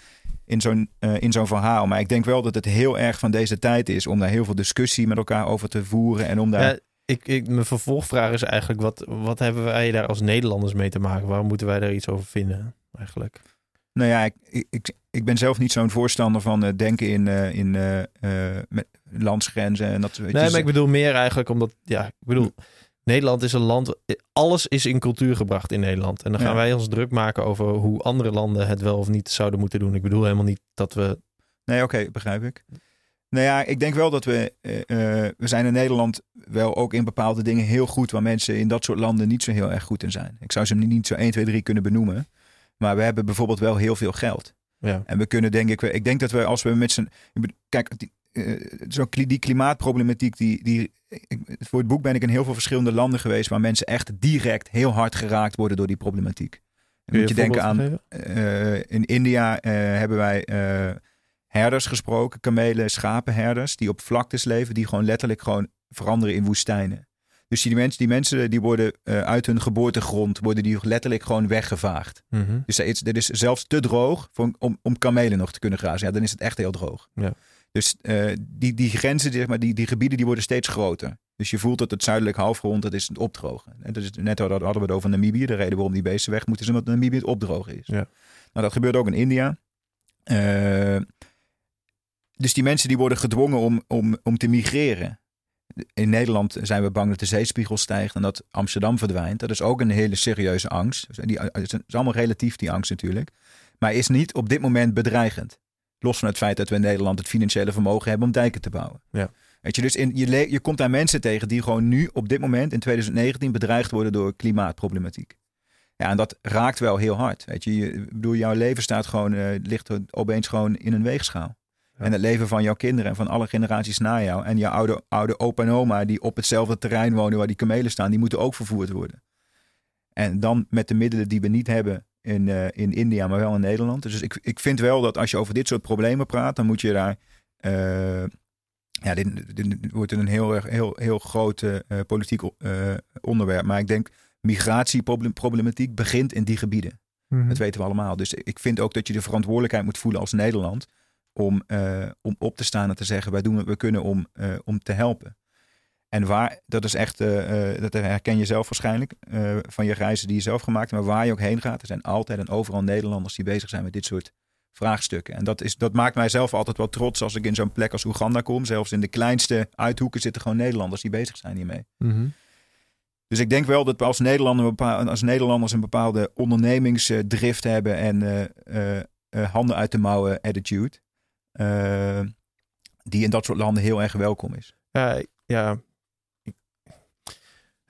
in, zo'n, eh, in zo'n verhaal. Maar ik denk wel dat het heel erg van deze tijd is om daar heel veel discussie met elkaar over te voeren. En om daar. Ja, ik, ik, mijn vervolgvraag is eigenlijk, wat, wat hebben wij daar als Nederlanders mee te maken? Waarom moeten wij daar iets over vinden eigenlijk? Nou ja, ik, ik, ik, ben zelf niet zo'n voorstander van eh, denken in, eh, in met landsgrenzen en dat je, Nee, maar ik bedoel meer eigenlijk omdat, ja, ik bedoel, Nederland is een land, alles is in cultuur gebracht in Nederland. En dan gaan Ja. wij ons druk maken over hoe andere landen het wel of niet zouden moeten doen. Ik bedoel helemaal niet dat we, Nee, oké, begrijp ik. Nou ja, ik denk wel dat we... eh, eh, we zijn in Nederland wel ook in bepaalde dingen heel goed... waar mensen in dat soort landen niet zo heel erg goed in zijn. Ik zou ze niet zo 1, 2, 3 kunnen benoemen. Maar we hebben bijvoorbeeld wel heel veel geld. ja, En we kunnen denk ik... Ik denk dat we als we met z'n... Kijk, eh, zo, kli- die klimaatproblematiek... Die, die, voor het boek ben ik in heel veel verschillende landen geweest... waar mensen echt direct heel hard geraakt worden door die problematiek. Dan moet je denken aan... Eh, in India eh, hebben wij eh, herders gesproken, kamelen, schapenherders, die op vlaktes leven, die gewoon letterlijk gewoon veranderen in woestijnen. Dus die mensen, die mensen die worden eh, uit hun geboortegrond, worden die letterlijk gewoon weggevaagd. Mhm. Dus dit is, is zelfs te droog voor, om, om kamelen nog te kunnen grazen. Ja, dan is het echt heel droog. Ja. Dus eh, die, die grenzen, zeg maar, die, die gebieden, die worden steeds groter. Dus je voelt dat het zuidelijk halfrond, dat is het opdrogen. En dat is, net hadden hadden we het over Namibië. De reden waarom die beesten weg moeten, is omdat Namibië het opdrogen is. Ja. Nou, dat gebeurt ook in India. Eh, dus die mensen die worden gedwongen om, om, om te migreren. In Nederland zijn we bang dat de zeespiegel stijgt en dat Amsterdam verdwijnt. Dat is ook een hele serieuze angst. Dus die, het is allemaal relatief, die angst natuurlijk. Maar is niet op dit moment bedreigend. Los van het feit dat we in Nederland het financiële vermogen hebben om dijken te bouwen. Ja. Weet je, dus in, je, je komt daar mensen tegen die gewoon nu op dit moment in 2019 bedreigd worden door klimaatproblematiek. Ja, en dat raakt wel heel hard. Weet je, je bedoel, jouw leven staat gewoon, eh, ligt opeens gewoon in een weegschaal. Ja. En het leven van jouw kinderen en van alle generaties na jou. En jouw oude, oude opa en oma die op hetzelfde terrein wonen waar die kamelen staan, die moeten ook vervoerd worden. En dan met de middelen die we niet hebben in, eh, in India, maar wel in Nederland. Dus ik, ik vind wel dat als je over dit soort problemen praat, dan moet je daar. eh, ja, dit, dit wordt een heel, erg- heel, heel groot eh, politiek onderwerp. Maar ik denk migratieproblematiek begint in die gebieden. Mhm. Dat weten we allemaal. Dus ik vind ook dat je de verantwoordelijkheid moet voelen als Nederland. Om, om op te staan en te zeggen: wij doen wat we kunnen om, om te helpen. En waar, dat is echt, eh, eh, dat herken je zelf waarschijnlijk eh, van je reizen die je zelf gemaakt hebt. Maar waar je ook heen gaat, er zijn altijd en overal Nederlanders die bezig zijn met dit soort vraagstukken. En dat, is, dat maakt mij zelf altijd wel trots als ik in zo'n plek als Oeganda kom. Zelfs in de kleinste uithoeken zitten gewoon Nederlanders die bezig zijn hiermee. Mhm. Dus ik denk wel dat we als, Nederlander, als Nederlanders een bepaalde ondernemingsdrift hebben en handen uit de mouwen attitude. die in dat soort landen heel erg welkom is. Ja, ja.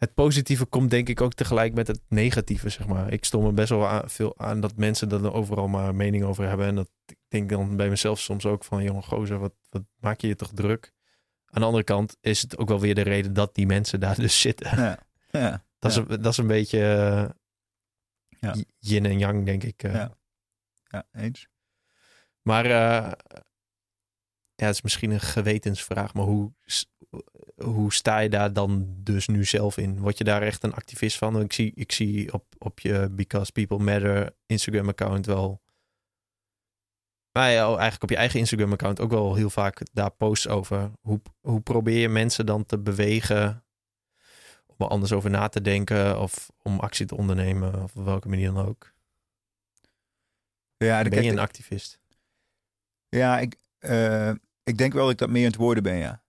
Het positieve komt denk ik ook tegelijk met het negatieve, zeg maar. Ik stond me best wel aan, veel aan dat mensen er overal maar mening over hebben. En dat ik denk dan bij mezelf soms ook van, jongen gozer, wat, wat maak je je toch druk? Aan de andere kant is het ook wel weer de reden dat die mensen daar dus zitten. Ja, ja, Dat, is, Ja. dat is een beetje Ja. yin en yang, denk ik. eh. Ja. ja eens. Maar eh, ja, het is misschien een gewetensvraag, maar hoe, hoe sta je daar dan dus nu zelf in? Word je daar echt een activist van? Ik zie, ik zie op, op je Because People Matter Instagram account wel. Maar ja, eigenlijk op je eigen Instagram account ook wel heel vaak daar posts over. Hoe, hoe probeer je mensen dan te bewegen om er anders over na te denken of om actie te ondernemen of op welke manier dan ook? Ja, Ben je een activist? ja ik, eh, ik denk wel dat ik dat meer aan het worden ben, ja.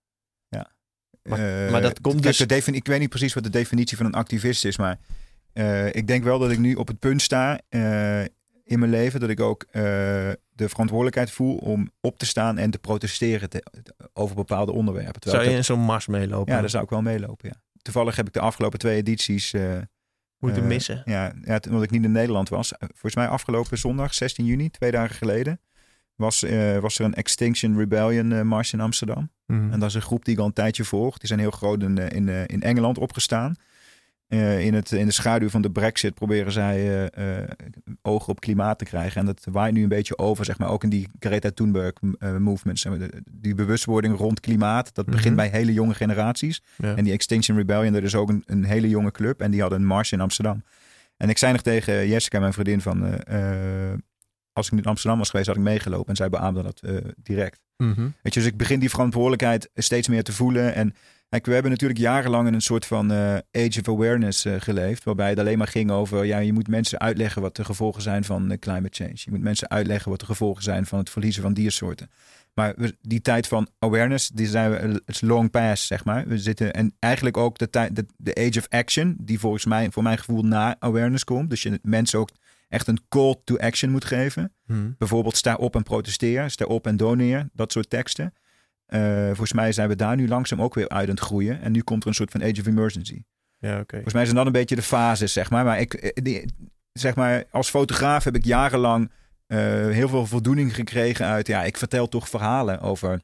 Maar- Eh, maar dat komt dus- de defini- ik weet niet precies wat de definitie van een activist is, maar eh, ik denk wel dat ik nu op het punt sta eh, in mijn leven dat ik ook eh, de verantwoordelijkheid voel om op te staan en te protesteren te- over bepaalde onderwerpen. Terwijl Zou je in zo'n mars meelopen? ja, daar zou ik wel meelopen, ja. toevallig heb ik de afgelopen twee edities... eh, Moeten missen. Ja, ja, omdat ik niet in Nederland was. Volgens mij afgelopen zondag, 16 juni, twee dagen geleden... was, eh, was er een Extinction Rebellion eh, mars in Amsterdam. Mhm. En dat is een groep die ik al een tijdje volg. Die zijn heel groot in, eh, in, eh, in Engeland opgestaan. Eh, in, het, in de schaduw van de brexit proberen zij ogen op klimaat te krijgen. En dat waait nu een beetje over, zeg maar, ook in die Greta Thunberg movement. zeg maar, de- Die bewustwording rond klimaat, dat begint Mhm. bij hele jonge generaties. Ja. En die Extinction Rebellion, dat is ook een, een hele jonge club. En die hadden een mars in Amsterdam. En ik zei nog tegen Jessica, mijn vriendin, van... als ik nu in Amsterdam was geweest, had ik meegelopen. En zij beaamde dat eh, direct. Mhm. Weet je, dus ik begin die verantwoordelijkheid steeds meer te voelen. En kijk, we hebben natuurlijk jarenlang in een soort van eh, age of awareness eh, geleefd. Waarbij het alleen maar ging over, ja, je moet mensen uitleggen wat de gevolgen zijn van climate change. Je moet mensen uitleggen wat de gevolgen zijn van het verliezen van diersoorten. Maar we- die tijd van awareness, die zijn we, het is long past, zeg maar. We zitten, en eigenlijk ook de, tijd, de, de age of action, die volgens mij, voor mijn gevoel, na awareness komt. Dus je mensen ook echt een call to action moet geven. Mhm. Bijvoorbeeld sta op en protesteer, sta op en doneer, dat soort teksten. Eh, volgens mij zijn we daar nu langzaam ook weer uit aan het groeien. En nu komt er een soort van age of emergency. Ja. Volgens mij zijn dat een beetje de fases, zeg maar. Maar ik, eh, die, zeg maar, als fotograaf heb ik jarenlang eh, heel veel voldoening gekregen uit... Ja, ik vertel toch verhalen over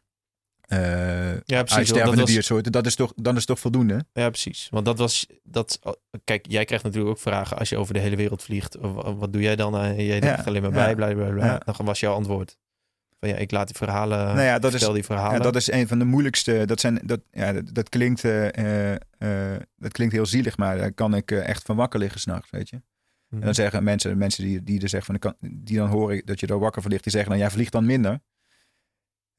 eh Ja, precies. Dat was, diersoorten. Dat is, toch, dan is toch voldoende? ja, precies. Want dat was... Dat, kijk, jij krijgt natuurlijk ook vragen als je over de hele wereld vliegt. Wa- Wat doe jij dan? En jij denkt Ja, alleen maar ja. bij, bla, bla, bla. Ja. Dan was jouw antwoord. Van ja, ik laat die verhalen... Nou ja, dat is- die verhalen. Ja, dat is een van de moeilijkste. Dat, zijn, dat, ja, dat, dat klinkt, eh, eh, eh, dat klinkt heel zielig, maar daar kan ik eh, echt van wakker liggen s'nachts, weet je. Mhm. En dan zeggen mensen, mensen die, die er zeggen van, die dan horen dat je er wakker van ligt, die zeggen dan, jij vliegt dan minder.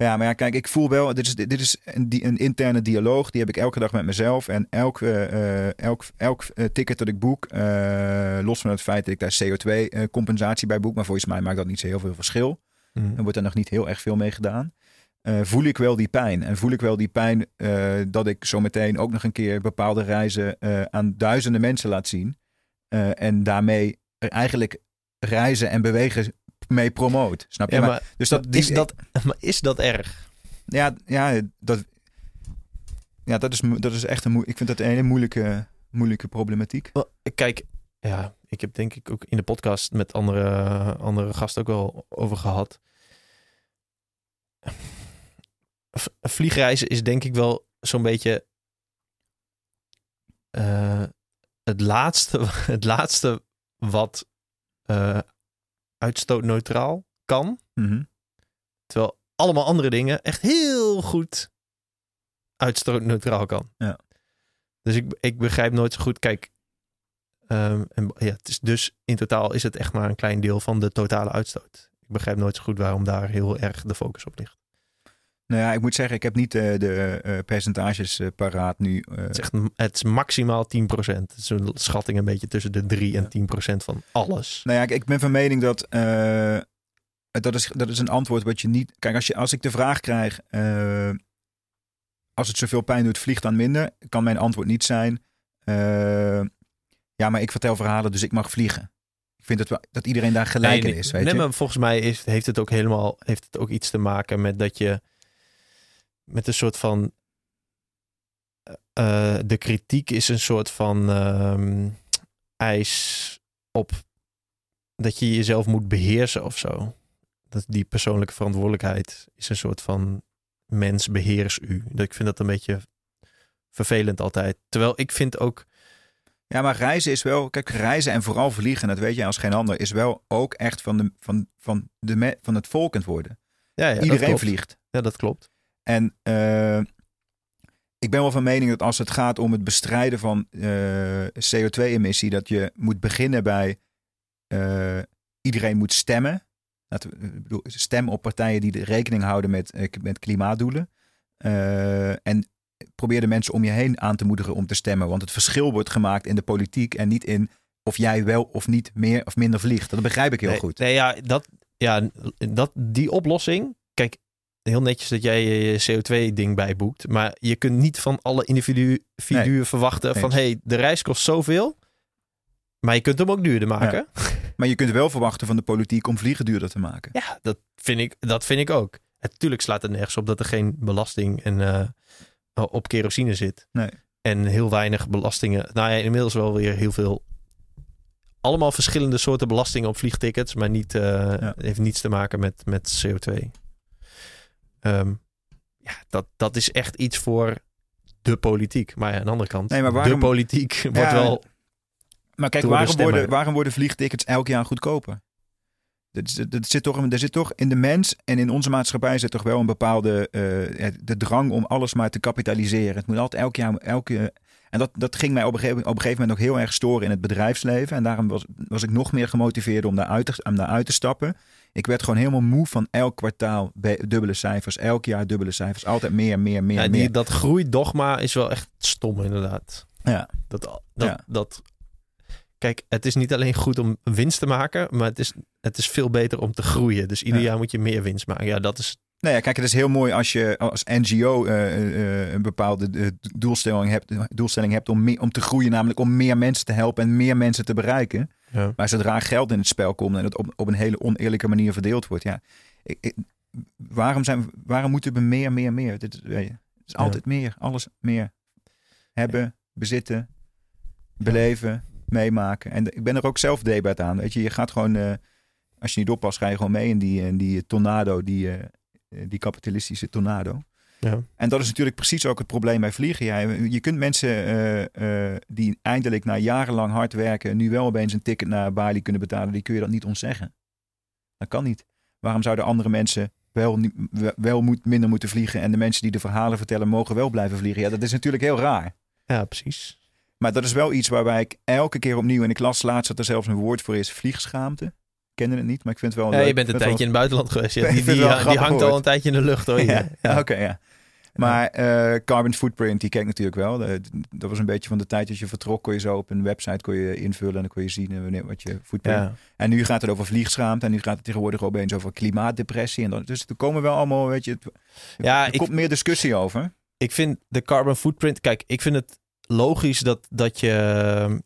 Ja, maar ja, kijk, ik voel wel, dit is, dit is een, die, een interne dialoog, die heb ik elke dag met mezelf. En elk, eh, elk, elk eh, ticket dat ik boek, los van het feit dat ik daar CO2-compensatie bij boek, maar volgens mij maakt dat niet zo heel veel verschil. Er wordt er nog niet heel erg veel mee gedaan. Voel ik wel die pijn. En voel ik wel die pijn dat ik zo meteen ook nog een keer bepaalde reizen aan duizenden mensen laat zien. En daarmee eigenlijk reizen en bewegen mee promoot. Snap je? Ja, maar, maar, dus dat, is dat, maar is dat erg? Ja, ja, dat, ja dat, is, dat is echt een Ik vind dat een hele moeilijke, moeilijke problematiek. Kijk, ja, ik heb denk ik ook in de podcast met andere, andere gasten ook wel over gehad. V- Vliegreizen is denk ik wel zo'n beetje eh, het, laatste, het laatste wat eh, uitstootneutraal kan. Mhm. Terwijl allemaal andere dingen echt heel goed uitstootneutraal kan. Ja. Dus ik, ik begrijp nooit zo goed. Kijk, ehm, en, ja, het is dus in totaal is het echt maar een klein deel van de totale uitstoot. Ik begrijp nooit zo goed waarom daar heel erg de focus op ligt. Nou ja, ik moet zeggen, ik heb niet eh, de eh, percentages paraat nu. Het is, echt, het is maximaal 10%. Het is een schatting een beetje tussen de 3 en 10% van alles. Nou ja, ik- ik ben van mening dat. dat, is, dat is een antwoord wat je niet. Kijk, als, je, als ik de vraag krijg. als het zoveel pijn doet, vlieg dan minder. Kan mijn antwoord niet zijn. ja, maar ik vertel verhalen, dus ik mag vliegen. Ik vind dat, dat iedereen daar gelijk Nee, in is. nee, Weet je? maar volgens mij is, heeft het ook helemaal heeft het ook iets te maken met dat je met een soort van eh, de kritiek is een soort van ehm, eis op dat je jezelf moet beheersen of zo. Dat die persoonlijke verantwoordelijkheid is een soort van mens beheers u. Dat ik vind dat een beetje vervelend altijd. Terwijl ik vind ook Ja, maar reizen is wel. Kijk, reizen en vooral vliegen, dat weet je als geen ander, is wel ook echt van, de, van, van, de, me- van het volk aan het worden. ja, ja Iedereen vliegt. Ja, dat klopt. En eh, ik ben wel van mening dat als het gaat om het bestrijden van eh, CO2-emissie, dat je moet beginnen bij eh, iedereen moet stemmen. Laten we, bedoel, stem op partijen die de rekening houden met, met klimaatdoelen. En probeer de mensen om je heen aan te moedigen om te stemmen. Want het verschil wordt gemaakt in de politiek en niet in of jij wel of niet meer of minder vliegt. Dat begrijp ik heel nee, goed. Nee, ja, dat, ja dat, die oplossing. Kijk, heel netjes dat jij je CO2-ding bijboekt. Maar je kunt niet van alle individu- individuen verwachten van... Hé, hey, de reis kost zoveel. Maar je kunt hem ook duurder maken. Ja, Maar je kunt wel verwachten van de politiek om vliegen duurder te maken. dat, vind ik, dat vind ik ook. Natuurlijk slaat het nergens op dat er geen belasting en, eh, op kerosine zit. Nee. En heel weinig belastingen. Nou ja, inmiddels wel weer heel veel. Allemaal verschillende soorten belastingen op vliegtickets. Maar niet, eh, Ja. heeft niets te maken met, met CO2. Ehm, ja, dat, dat is echt iets voor de politiek. Maar ja, aan de andere kant, Nee, maar waarom- de politiek wordt wel... Maar kijk, waarom worden, waarom worden vliegtickets elk jaar goedkoper? Dat, dat zit toch, er zit toch in de mens en in onze maatschappij zit toch wel een bepaalde eh, de drang om alles maar te kapitaliseren. Het moet altijd elk jaar, elke, en dat, dat ging mij op een, gegeven, op een gegeven moment ook heel erg storen in het bedrijfsleven. En daarom was, was ik nog meer gemotiveerd om daaruit te, om daaruit te stappen. Ik werd gewoon helemaal moe van elk kwartaal be- dubbele cijfers, elk jaar dubbele cijfers. Altijd meer, meer, meer, Ja, meer. die, dat groeidogma is wel echt stom, inderdaad. Ja. Dat, dat, Ja. dat, kijk, het is niet alleen goed om winst te maken, maar het is, het is veel beter om te groeien. Dus ieder Ja. jaar moet je meer winst maken. Ja, dat is. Nou ja, kijk, het is heel mooi als je als NGO eh, eh, een bepaalde eh, doelstelling hebt, doelstelling hebt om, meer, om te groeien, namelijk om meer mensen te helpen en meer mensen te bereiken. Ja. Maar zodra geld in het spel komt en het op, op een hele oneerlijke manier verdeeld wordt, ja, ik, ik- waarom, zijn, waarom moeten we meer, meer, meer? Dit het is Ja. altijd meer, alles meer. Hebben, bezitten, beleven, meemaken. En ik ben er ook zelf debat aan. Weet je, je gaat gewoon, eh, als je niet oppast, ga je gewoon mee in die, in die tornado, die, eh, die kapitalistische tornado. Ja. En dat is natuurlijk precies ook het probleem bij vliegen. Ja, je kunt mensen eh, eh, die eindelijk na jarenlang hard werken, nu wel opeens een ticket naar Bali kunnen betalen, die kun je dat niet ontzeggen. Dat kan niet. Waarom zouden andere mensen wel, wel- moet, minder moeten vliegen en de mensen die de verhalen vertellen mogen wel blijven vliegen? Ja, dat is natuurlijk heel raar. ja, precies. Maar dat is wel iets waarbij ik elke keer opnieuw, en ik las laatst dat er zelfs een woord voor is, vliegschaamte. Ik kende het niet, maar ik vind het wel Ja, leuk. je bent een wel- tijdje in het buitenland geweest. Ja, die, die, die hangt al een tijdje in de lucht hoor. Ja, Ja, ja. oké, ja. Maar eh, carbon footprint, die ken ik natuurlijk wel. Dat was een beetje van de tijd dat je vertrok, kon je zo op een website kon je invullen en dan kon je zien eh, wanneer wat je footprint. Ja. En nu gaat het over vliegschaamte en nu gaat het tegenwoordig opeens over klimaatdepressie. En dan, dus er komen wel allemaal, weet je, het, Ja, er ik, komt meer discussie over. ik vind de carbon footprint. Kijk, ik vind het logisch dat, dat je.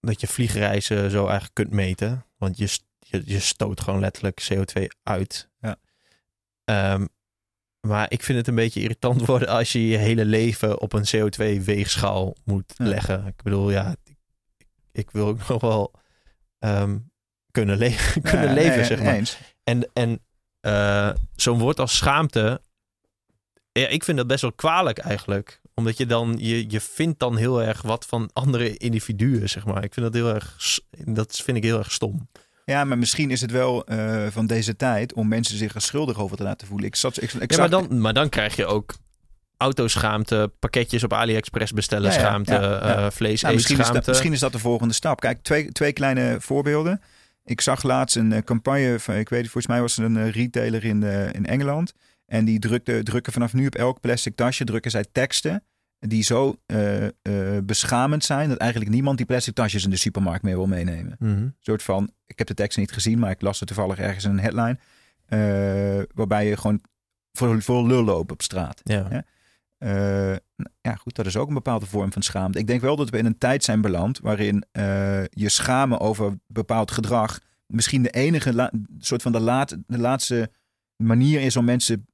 dat je vliegreizen zo eigenlijk kunt meten. Want je, je, je stoot gewoon letterlijk CO2 uit. Ja. Ehm, maar ik vind het een beetje irritant worden als je je hele leven op een CO2-weegschaal moet Ja. leggen. Ik bedoel, ja, ik, ik wil ook nog wel ehm, kunnen, le kunnen Ja, leven, nee, zeg maar. Eens. En, en eh, zo'n woord als schaamte, ja, ik vind dat best wel kwalijk eigenlijk. Omdat je dan, je, je vindt dan heel erg wat van andere individuen, zeg maar. Ik vind dat heel erg, dat vind ik heel erg stom. Ja, maar misschien is het wel eh, van deze tijd om mensen zich er schuldig over te laten voelen. Ik zat, ik, ik Ja, maar, dan, maar dan krijg je ook autoschaamte, pakketjes op AliExpress bestellen, Ja, ja, schaamte, eh, vlees Nou, eten, misschien, is dat, misschien is dat de volgende stap. Kijk, twee, twee kleine voorbeelden. Ik zag laatst een eh, campagne van, ik weet het, volgens mij was het een retailer in, in Engeland. En die drukte, drukken vanaf nu op elk plastic tasje, drukken zij teksten die zo eh, eh, beschamend zijn dat eigenlijk niemand die plastic tasjes in de supermarkt meer wil meenemen. Mhm. Een soort van, ik heb de tekst niet gezien, maar ik las het toevallig ergens in een headline. eh, waarbij je gewoon voor, voor lul loopt op straat. Ja. Ja. Eh, ja, goed, dat is ook een bepaalde vorm van schaamte. Ik denk wel dat we in een tijd zijn beland waarin je schamen over bepaald gedrag misschien de enige soort van de, laat, de laatste manier is om mensen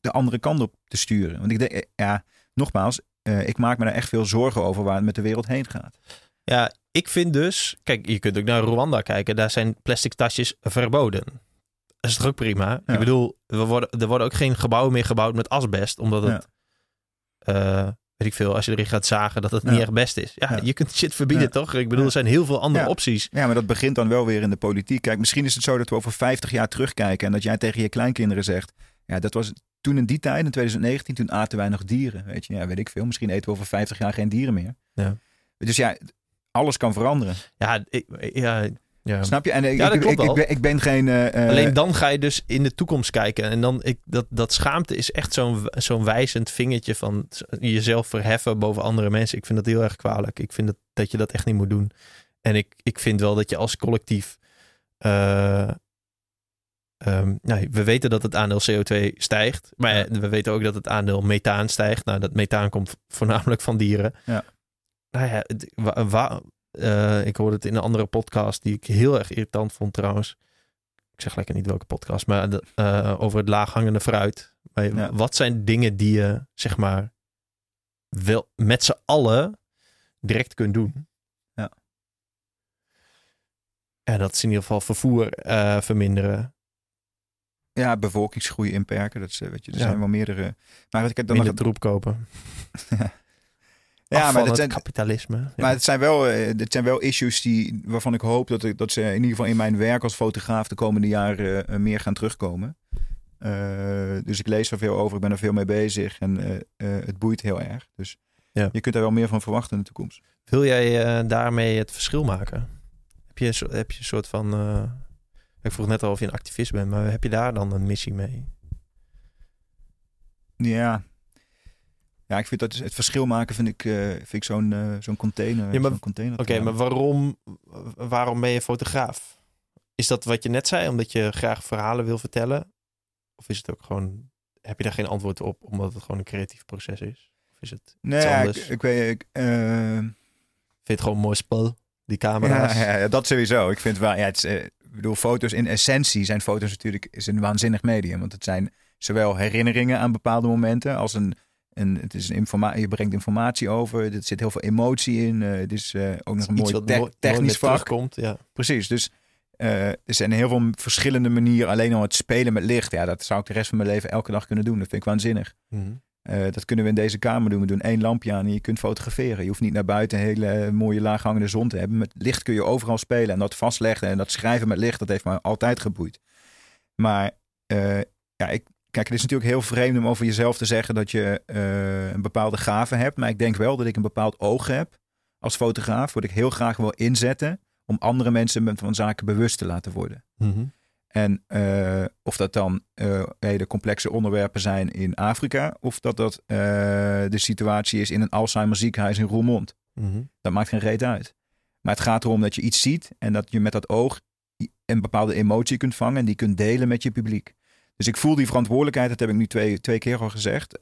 de andere kant op te sturen. Want ik denk, ja, nogmaals, eh, ik maak me daar echt veel zorgen over waar het met de wereld heen gaat. Ja, ik vind dus... Kijk, je kunt ook naar Rwanda kijken. Daar zijn plastic tasjes verboden. Dat is toch ook prima? Ja. Ik bedoel, we worden, er worden ook geen gebouwen meer gebouwd met asbest. Omdat het, eh, weet ik veel, als je erin gaat zagen, dat het Ja. niet echt best is. Ja, Ja. je kunt shit verbieden, Ja. toch? Ik bedoel, Ja. er zijn heel veel andere Ja. opties. Ja, maar dat begint dan wel weer in de politiek. Kijk, misschien is het zo dat we over 50 jaar terugkijken en dat jij tegen je kleinkinderen zegt: Ja, dat was toen in die tijd, in 2019, toen aten wij nog dieren. Weet je, ja, weet ik veel. Misschien eten we over 50 jaar geen dieren meer. Ja. Dus ja, alles kan veranderen. Ja, ik, ja, ja. Snap je? En eh, Ja, ik, klopt ik, ik, ik ben geen. eh, eh, Alleen dan ga je dus in de toekomst kijken. En dan, ik, dat, dat schaamte is echt zo'n zo'n wijzend vingertje van jezelf verheffen boven andere mensen. Ik vind dat heel erg kwalijk. Ik vind dat, dat je dat echt niet moet doen. En ik, ik vind wel dat je als collectief. eh, ehm, nou, we weten dat het aandeel CO2 stijgt. Maar Ja. we weten ook dat het aandeel methaan stijgt. Nou, dat methaan komt voornamelijk van dieren. Ja. Nou ja, het- wa- wa- eh, ik hoorde het in een andere podcast die ik heel erg irritant vond trouwens. Ik zeg lekker niet welke podcast, maar de- eh, over het laaghangende fruit. Maar Ja. Wat zijn dingen die je, zeg maar, wel met z'n allen direct kunt doen. Ja. En dat is in ieder geval vervoer eh, verminderen. Ja, bevolkingsgroei inperken. Dat is, eh, weet je, er Ja. zijn wel meerdere. Maar ik heb dan Minder nog. troep kopen. Ja, maar dat het zijn, kapitalisme. Ja. maar het zijn wel, eh, dit zijn wel issues die, waarvan ik hoop dat, ik, dat ze in ieder geval in mijn werk als fotograaf de komende jaren eh, meer gaan terugkomen. Dus ik lees er veel over, ik ben er veel mee bezig en het boeit heel erg. Dus je kunt er wel meer van verwachten in de toekomst. Wil jij daarmee het verschil maken? Heb je, heb je een soort van... ik vroeg net al of je een activist bent, maar heb je daar dan een missie mee? Ja. Ja, ik vind dat het verschil maken vind ik, eh, vind ik zo'n eh, zo'n container. Ja, maar- zo'n container Oké, maar waarom, waarom ben je fotograaf? Is dat wat je net zei, omdat je graag verhalen wil vertellen? Of is het ook gewoon, heb je daar geen antwoord op, omdat het gewoon een creatief proces is? Of is het Nee, ja, ik, ik weet, ik, eh, Vind je het gewoon mooi spel, die camera's? Ja, ja, dat sowieso. Ik vind wel, ja, het is, bedoel, foto's in essentie zijn foto's natuurlijk is een waanzinnig medium. Want het zijn zowel herinneringen aan bepaalde momenten als een, een het is een informa je brengt informatie over. Er zit heel veel emotie in. eh, het is eh, ook nog een mooi te- technisch vak. terugkomt. Ja. Precies. Dus eh, er zijn heel veel verschillende manieren. Alleen al het spelen met licht. Ja, dat zou ik de rest van mijn leven elke dag kunnen doen. Dat vind ik waanzinnig. Mhm. Eh, dat kunnen we in deze kamer doen. We doen één lampje aan en je kunt fotograferen. Je hoeft niet naar buiten een hele mooie laaghangende zon te hebben. Met licht kun je overal spelen en dat vastleggen en dat schrijven met licht, dat heeft me altijd geboeid. Maar eh, ja, ik, kijk, het is natuurlijk heel vreemd om over jezelf te zeggen dat je eh, een bepaalde gave hebt. Maar ik denk wel dat ik een bepaald oog heb als fotograaf, wat ik heel graag wil inzetten om andere mensen van zaken bewust te laten worden. Mhm. En eh, of dat dan eh, hele complexe onderwerpen zijn in Afrika, of dat dat eh, de situatie is in een Alzheimer ziekenhuis in Roermond. Mhm. Dat maakt geen reet uit. Maar het gaat erom dat je iets ziet en dat je met dat oog een bepaalde emotie kunt vangen en die kunt delen met je publiek. Dus ik voel die verantwoordelijkheid, dat heb ik nu twee, twee keer al gezegd,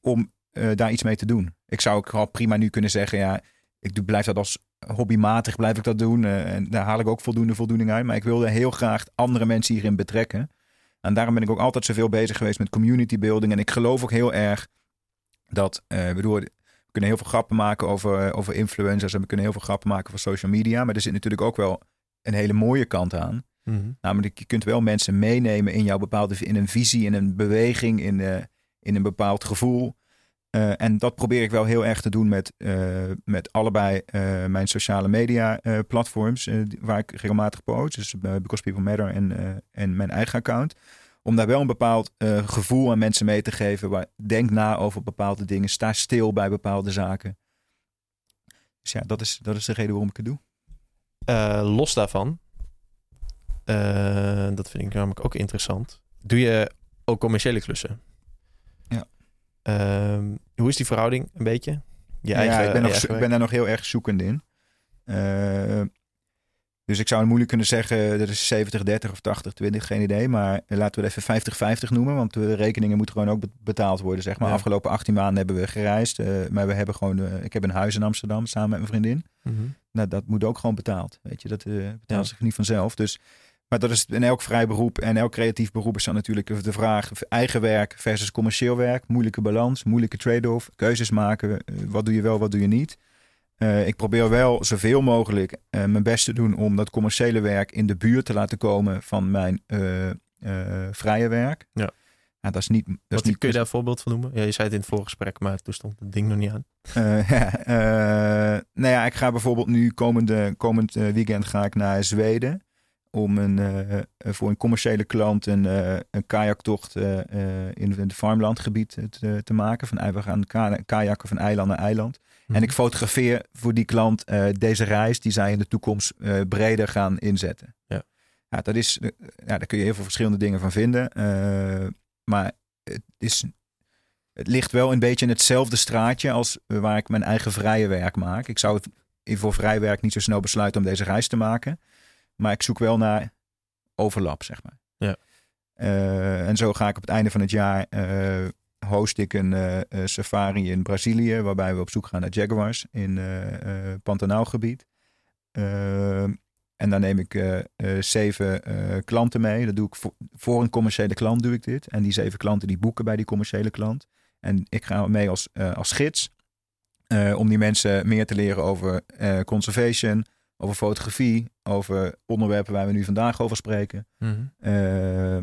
om daar iets mee te doen. Ik zou ook al prima nu kunnen zeggen, ja, ik doe, blijf dat als hobbymatig blijf ik dat doen. eh, en daar haal ik ook voldoende voldoening uit. Maar ik wilde heel graag andere mensen hierin betrekken. En daarom ben ik ook altijd zoveel bezig geweest met community building. En ik geloof ook heel erg dat, eh bedoel, we kunnen heel veel grappen maken over, over influencers. En we kunnen heel veel grappen maken over social media. Maar er zit natuurlijk ook wel een hele mooie kant aan. Mhm. Namelijk, je kunt wel mensen meenemen in jouw bepaalde, in een visie, in een beweging, in, eh, in een bepaald gevoel. Eh, en dat probeer ik wel heel erg te doen met, eh, met allebei eh, mijn sociale media platforms, waar ik regelmatig post. Dus Because People Matter en, en mijn eigen account. Om daar wel een bepaald gevoel aan mensen mee te geven. Waar, denk na over bepaalde dingen. Sta stil bij bepaalde zaken. Dus ja, dat is, dat is de reden waarom ik het doe. Los daarvan, dat vind ik namelijk ook interessant. Doe je ook commerciële klussen? Ehm, hoe is die verhouding een beetje? Je eigen, ja, ik ben, je nog, eigen ik ben daar nog heel erg zoekend in. Eh, dus ik zou moeilijk kunnen zeggen, dat is 70-30 of 80-20, geen idee. Maar laten we het even 50-50 noemen, want de rekeningen moeten gewoon ook be- betaald worden. Zeg maar. Ja. Afgelopen 18 maanden hebben we gereisd, eh, maar we hebben gewoon, eh, ik heb een huis in Amsterdam samen met mijn vriendin. Mhm. Nou, dat moet ook gewoon betaald. Weet je, dat eh, betaalt Ja. zich niet vanzelf. Dus, maar dat is in elk vrij beroep en elk creatief beroep is dan natuurlijk de vraag: eigen werk versus commercieel werk. Moeilijke balans, moeilijke trade-off, keuzes maken. eh, wat doe je wel, wat doe je niet? Eh, ik probeer wel zoveel mogelijk eh, mijn best te doen om dat commerciële werk in de buurt te laten komen van mijn vrije werk. Ja. Ja, dat is niet. Dat is Wat, niet kun je daar een voorbeeld van noemen? Ja, je zei het in het voorgesprek, maar toen stond het ding nog niet aan. ja, nou ja, ik ga bijvoorbeeld nu komende, komend weekend ga ik naar Zweden. Om een, eh, voor een commerciële klant een, eh, een kajaktocht eh, in het farmlandgebied te, te maken. Van, we gaan ka- kajakken van eiland naar eiland. Mhm. En ik fotografeer voor die klant deze reis die zij in de toekomst breder gaan inzetten. Ja. Ja, dat is, ja, daar kun je heel veel verschillende dingen van vinden. Maar het, is, het ligt wel een beetje in hetzelfde straatje als waar ik mijn eigen vrije werk maak. Ik zou het voor vrij werk niet zo snel besluiten om deze reis te maken. Maar ik zoek wel naar overlap, zeg maar. Ja. Eh, en zo ga ik op het einde van het jaar eh, host ik een eh, safari in Brazilië, waarbij we op zoek gaan naar jaguars in Pantanalgebied. Eh, en dan neem ik zeven klanten mee. Dat doe ik voor, voor een commerciële klant doe ik dit. En die zeven klanten die boeken bij die commerciële klant. En ik ga mee als, als gids. om die mensen meer te leren over conservation, over fotografie, over onderwerpen waar we nu vandaag over spreken. Mhm. Eh,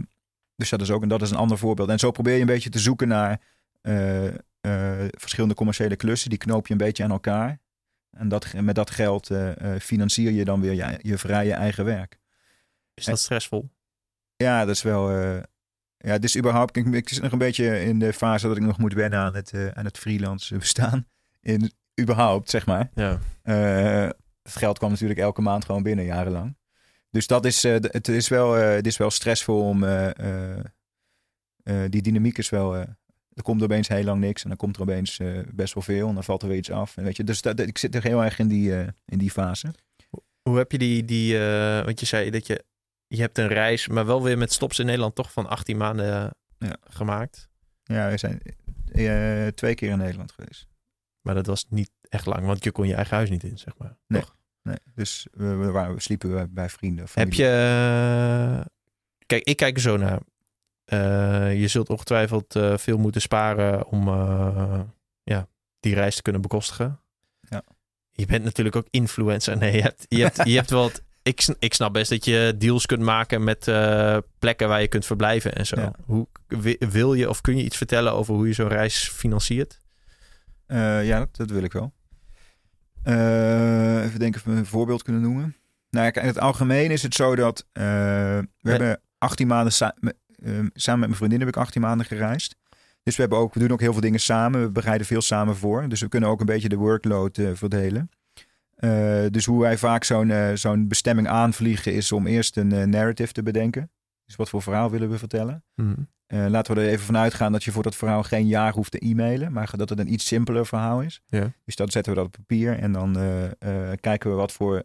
dus dat is ook dat is een ander voorbeeld. En zo probeer je een beetje te zoeken naar eh, eh, verschillende commerciële klussen. Die knoop je een beetje aan elkaar. En dat, met dat geld financier je dan weer je, je vrije eigen werk. Is dat stressvol? Ja, dat is wel. ja, het is überhaupt. Ik, ik zit nog een beetje in de fase dat ik nog moet wennen aan het, aan het freelance bestaan. In, überhaupt, zeg maar. Ja. Het geld kwam natuurlijk elke maand gewoon binnen, jarenlang. Dus dat is, eh, het, is wel, eh, het is wel stressvol om. eh, die dynamiek is wel. er komt opeens heel lang niks en dan komt er opeens best wel veel en dan valt er weer iets af. En weet je, dus dat, ik zit er heel erg in die, in die fase. Hoe heb je die, die want je zei dat je, je hebt een reis, maar wel weer met stops in Nederland toch van 18 maanden Ja. gemaakt. Ja, we zijn twee keer in Nederland geweest. Maar dat was niet echt lang, want je kon je eigen huis niet in, zeg maar. Nee. Toch? Nee, dus we, we, waren, we sliepen we bij vrienden. Heb je, eh, kijk, ik kijk er zo naar. Eh, je zult ongetwijfeld eh, veel moeten sparen om ja, die reis te kunnen bekostigen. Ja. Je bent natuurlijk ook influencer. Nee, je hebt, je hebt, je hebt wel wat, ik, ik snap best dat je deals kunt maken met plekken waar je kunt verblijven en zo. Ja. Hoe wi- wil je of kun je iets vertellen over hoe je zo'n reis financiert? Ja, dat, dat wil ik wel. Eh, even denken of we een voorbeeld kunnen noemen. Nou, in het algemeen is het zo dat eh, we hebben 18 maanden sa- ehm, samen met mijn vriendin heb ik 18 maanden gereisd. Dus we, hebben ook, we doen ook heel veel dingen samen. We bereiden veel samen voor. Dus we kunnen ook een beetje de workload eh, verdelen. Dus hoe wij vaak zo'n zo'n bestemming aanvliegen is om eerst een narrative te bedenken. Dus wat voor verhaal willen we vertellen? Eh, laten we er even van uitgaan dat je voor dat verhaal geen jaar hoeft te e-mailen, maar dat het een iets simpeler verhaal is. Dus dat zetten we dat op papier en dan eh, eh, kijken we wat voor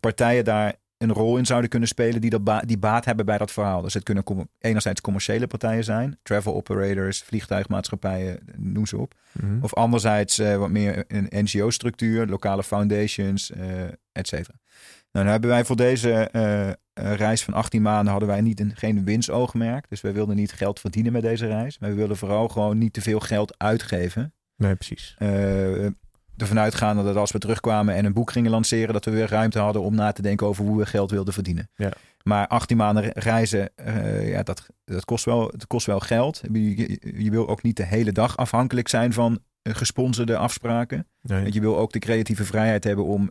partijen daar een rol in zouden kunnen spelen die, dat ba- die baat hebben bij dat verhaal. Dus het kunnen com- enerzijds commerciële partijen zijn, travel operators, vliegtuigmaatschappijen, noem ze op. Mhm. Of anderzijds wat meer een NGO-structuur, lokale foundations, et cetera. Nou, dan hebben wij voor deze eh, eh, reis van 18 maanden hadden wij niet een, geen winstoogmerk. Dus wij wilden niet geld verdienen met deze reis. Maar we wilden vooral gewoon niet te veel geld uitgeven. Nee, precies. Eh ervan uitgaande dat als we terugkwamen en een boek gingen lanceren, dat we weer ruimte hadden om na te denken over hoe we geld wilden verdienen. Ja. Maar 18 maanden re- reizen, ja, dat, dat kost wel, het kost wel geld. Je, je- je wil ook niet de hele dag afhankelijk zijn van gesponsorde afspraken. Nee. Want je wil ook de creatieve vrijheid hebben om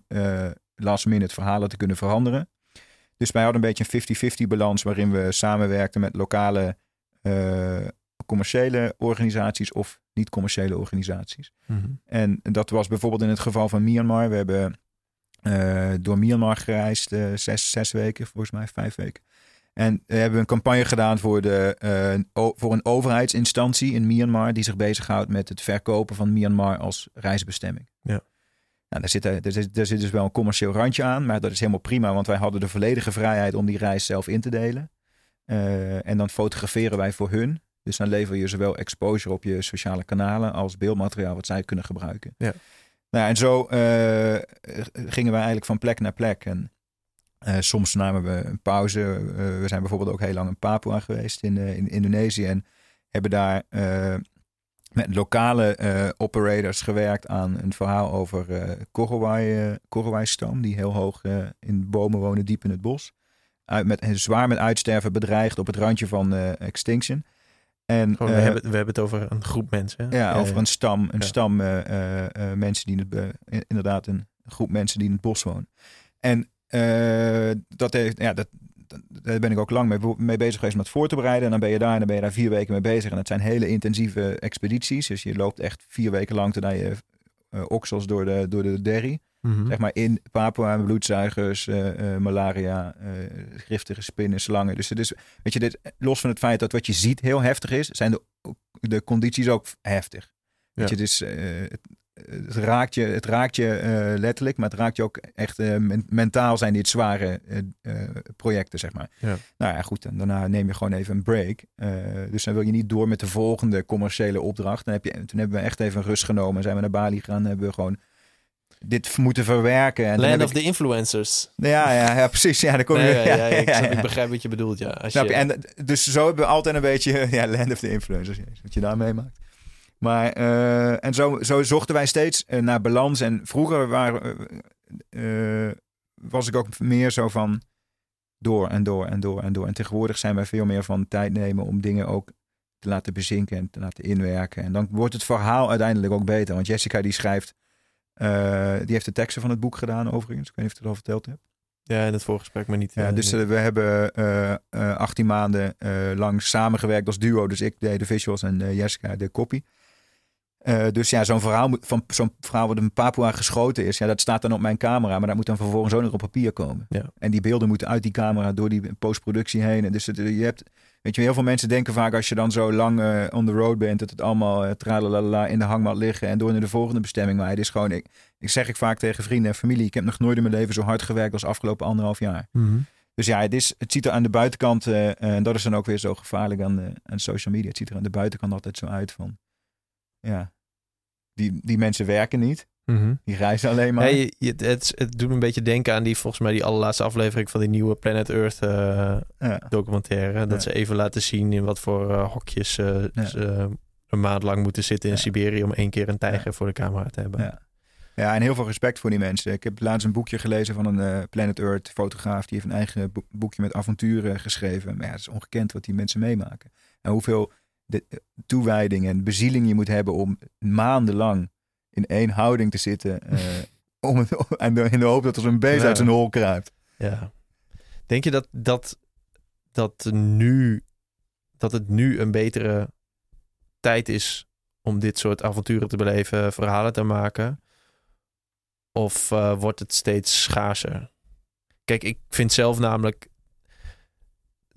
last minute verhalen te kunnen veranderen. Dus wij hadden een beetje een 50-50 balans waarin we samenwerkten met lokale eh, commerciële organisaties of niet-commerciële organisaties. Mhm. En dat was bijvoorbeeld in het geval van Myanmar. We hebben eh, door Myanmar gereisd, eh, zes, zes weken, volgens mij vijf weken. En we hebben een campagne gedaan voor, de, voor een overheidsinstantie in Myanmar die zich bezighoudt met het verkopen van Myanmar als reisbestemming. Ja. Nou, daar, zit, er, daar, zit, daar zit dus wel een commercieel randje aan, maar dat is helemaal prima, want wij hadden de volledige vrijheid om die reis zelf in te delen. Eh, en dan fotograferen wij voor hun. Dus dan lever je zowel exposure op je sociale kanalen als beeldmateriaal wat zij kunnen gebruiken. Ja. Nou, ja, en zo eh, gingen wij eigenlijk van plek naar plek. En eh, soms namen we een pauze. Eh, we zijn bijvoorbeeld ook heel lang in Papua geweest in, eh, in Indonesië. En hebben daar eh, met lokale eh, operators gewerkt aan een verhaal over eh Korowai, eh, Korowai-stam. Die heel hoog in bomen wonen, diep in het bos. Uit, met, zwaar met uitsterven bedreigd op het randje van extinction. En, Gewoon, we, hebben, we hebben het over een groep mensen. hè? ja, over een stam, een Ja. stam mensen die in het, inderdaad een groep mensen die in het bos wonen. En dat heeft, ja, dat- daar ben ik ook lang mee, mee bezig geweest om dat voor te bereiden. En dan ben je daar en dan ben je daar vier weken mee bezig. En het zijn hele intensieve expedities. Dus je loopt echt vier weken lang terwijl je eh, oksels door de, door de derry. Mhm. Zeg maar in Papua, bloedzuigers, eh, eh, malaria, giftige spinnen, slangen. Dus het is, weet je, dit, los van het feit dat wat je ziet heel heftig is, zijn de, de condities ook heftig. Weet Ja. je, dus het, het raakt je, het raakt je eh, letterlijk, maar het raakt je ook echt eh, men- mentaal zijn dit zware eh, projecten, zeg maar. Ja. Nou ja, goed, en daarna neem je gewoon even een break. Dus dan wil je niet door met de volgende commerciële opdracht. Dan heb je, toen hebben we echt even rust genomen, zijn we naar Bali gegaan, hebben we gewoon dit moeten verwerken. En Land of ik- the influencers. ja, ja, ja, precies. Ja, kom je. Nee, ja, ja, ja, ik, snap- ik begrijp wat je bedoelt, ja. Als je? En dus zo hebben we altijd een beetje ja, land of the influencers. Wat je daar meemaakt. Maar eh, en zo, zo zochten wij steeds eh, naar balans. En vroeger waren, eh, was ik ook meer zo van door en door en door en door. En tegenwoordig zijn wij veel meer van tijd nemen om dingen ook te laten bezinken en te laten inwerken. En dan wordt het verhaal uiteindelijk ook beter. Want Jessica die schrijft, die heeft de teksten van het boek gedaan overigens. Ik weet niet of ik het al verteld heb. ja, in het voorgesprek, maar niet... Ja, dus we hebben eh, 18 maanden lang samengewerkt als duo. Dus ik deed de visuals en Jessica de copy. Eh, dus ja, zo'n verhaal, van zo'n verhaal wat in Papua geschoten is, ja, dat staat dan op mijn camera, maar dat moet dan vervolgens ook nog op papier komen. Ja. En die beelden moeten uit die camera door die postproductie heen. En Dus het, je hebt, weet je, heel veel mensen denken vaak als je dan zo lang eh, on the road bent, dat het allemaal uh, tralalala in de hangmat liggen en door naar de volgende bestemming. Maar het is gewoon, ik, ik zeg ik vaak tegen vrienden en familie, ik heb nog nooit in mijn leven zo hard gewerkt als afgelopen anderhalf jaar. Mhm. Dus ja, het, is, het ziet er aan de buitenkant, en dat is dan ook weer zo gevaarlijk aan, de, aan social media. Het ziet er aan de buitenkant altijd zo uit van, ja, die, die mensen werken niet. Mhm. Die reizen alleen maar. Ja, het, het doet me een beetje denken aan die, volgens mij, die allerlaatste aflevering van die nieuwe Planet Earth eh, ja. documentaire. Dat Ja. ze even laten zien in wat voor eh, hokjes eh, ze een maand lang moeten zitten in. Siberië om één keer een tijger voor de camera te hebben. Ja. ja, en heel veel respect voor die mensen. Ik heb laatst een boekje gelezen van een Planet Earth fotograaf. Die heeft een eigen boek- boekje met avonturen geschreven. Maar ja, het is ongekend wat die mensen meemaken. En hoeveel de, eh, toewijding en bezieling je moet hebben om maandenlang in één houding te zitten. eh, om het, en de- in de hoop dat er zo'n beest Ja. uit zijn hol kruipt. Ja. Denk je dat, dat, dat, nu, dat het nu een betere tijd is om dit soort avonturen te beleven, verhalen te maken? Of eh, wordt het steeds schaarser? Kijk, ik vind zelf namelijk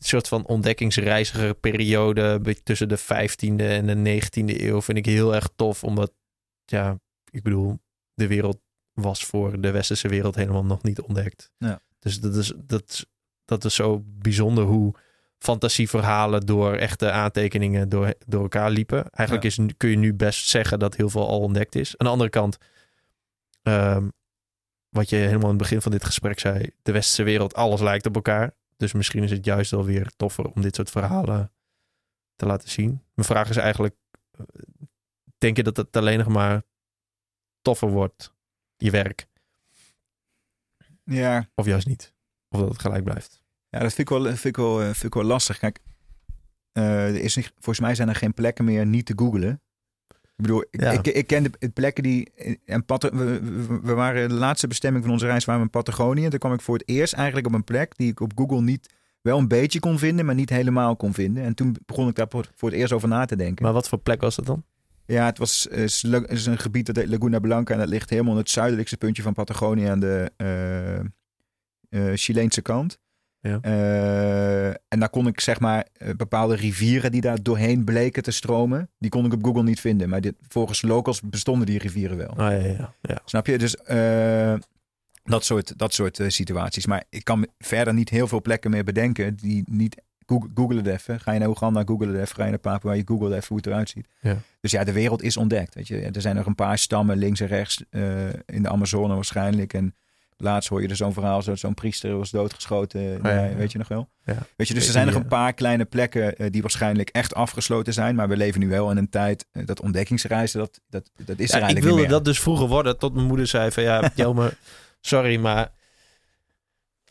soort van ontdekkingsreiziger periode tussen de 15e en de 19e eeuw vind ik heel erg tof. Omdat, ja, ik bedoel, de wereld was voor de westerse wereld helemaal nog niet ontdekt. Ja. Dus dat is, dat, dat is zo bijzonder hoe fantasieverhalen door echte aantekeningen door, door elkaar liepen. Eigenlijk Ja. is, kun je nu best zeggen dat heel veel al ontdekt is. Aan de andere kant, ehm, wat je helemaal in het begin van dit gesprek zei, de westerse wereld, alles lijkt op elkaar. Dus misschien is het juist wel weer toffer om dit soort verhalen te laten zien. Mijn vraag is eigenlijk, eh, denk je dat het alleen nog maar toffer wordt, je werk? Ja, Of juist niet? Of dat het gelijk blijft? Ja, dat vind ik wel, vind ik wel, eh, vind ik wel lastig. Kijk, eh, er is volgens mij zijn er geen plekken meer niet te googlen. Ik bedoel, ik, Ja. ik, ik ken de, plekken die... En Pat- we, we- waren de laatste bestemming van onze reis waren we in Patagonië. Toen kwam ik voor het eerst eigenlijk op een plek die ik op Google niet wel een beetje kon vinden, maar niet helemaal kon vinden. En toen begon ik daar voor, het eerst over na te denken. Maar wat voor plek was het dan? Ja, het was is een gebied dat heet Laguna Blanca en dat ligt helemaal in het zuidelijkste puntje van Patagonië aan de eh, eh, Chileense kant. Ja. Eh, en daar kon ik zeg maar eh, bepaalde rivieren die daar doorheen bleken te stromen, die kon ik op Google niet vinden. Maar dit, volgens locals bestonden die rivieren wel. Ah, ja, ja, ja. Snap je? Dus eh, dat soort, dat soort situaties. Maar ik kan verder niet heel veel plekken meer bedenken die niet... Google, Google het even. Ga je naar Oeganda, Google het even. Ga je naar Papua, je Google even hoe het eruit ziet. Ja. Dus ja, de wereld is ontdekt. Weet je. Er zijn nog een paar stammen links en rechts in de Amazone waarschijnlijk. En laatst hoor je er zo'n verhaal, zo- zo'n priester was doodgeschoten. Oh ja. Weet je nog wel? Ja. Weet je, dus er zijn nog een paar kleine plekken eh, die waarschijnlijk echt afgesloten zijn. Maar we leven nu wel in een tijd, eh, dat ontdekkingsreizen, dat, dat, dat is er Ja, ik eigenlijk wilde dat dus vroeger worden, tot mijn moeder zei van ja, Jelmer, sorry, maar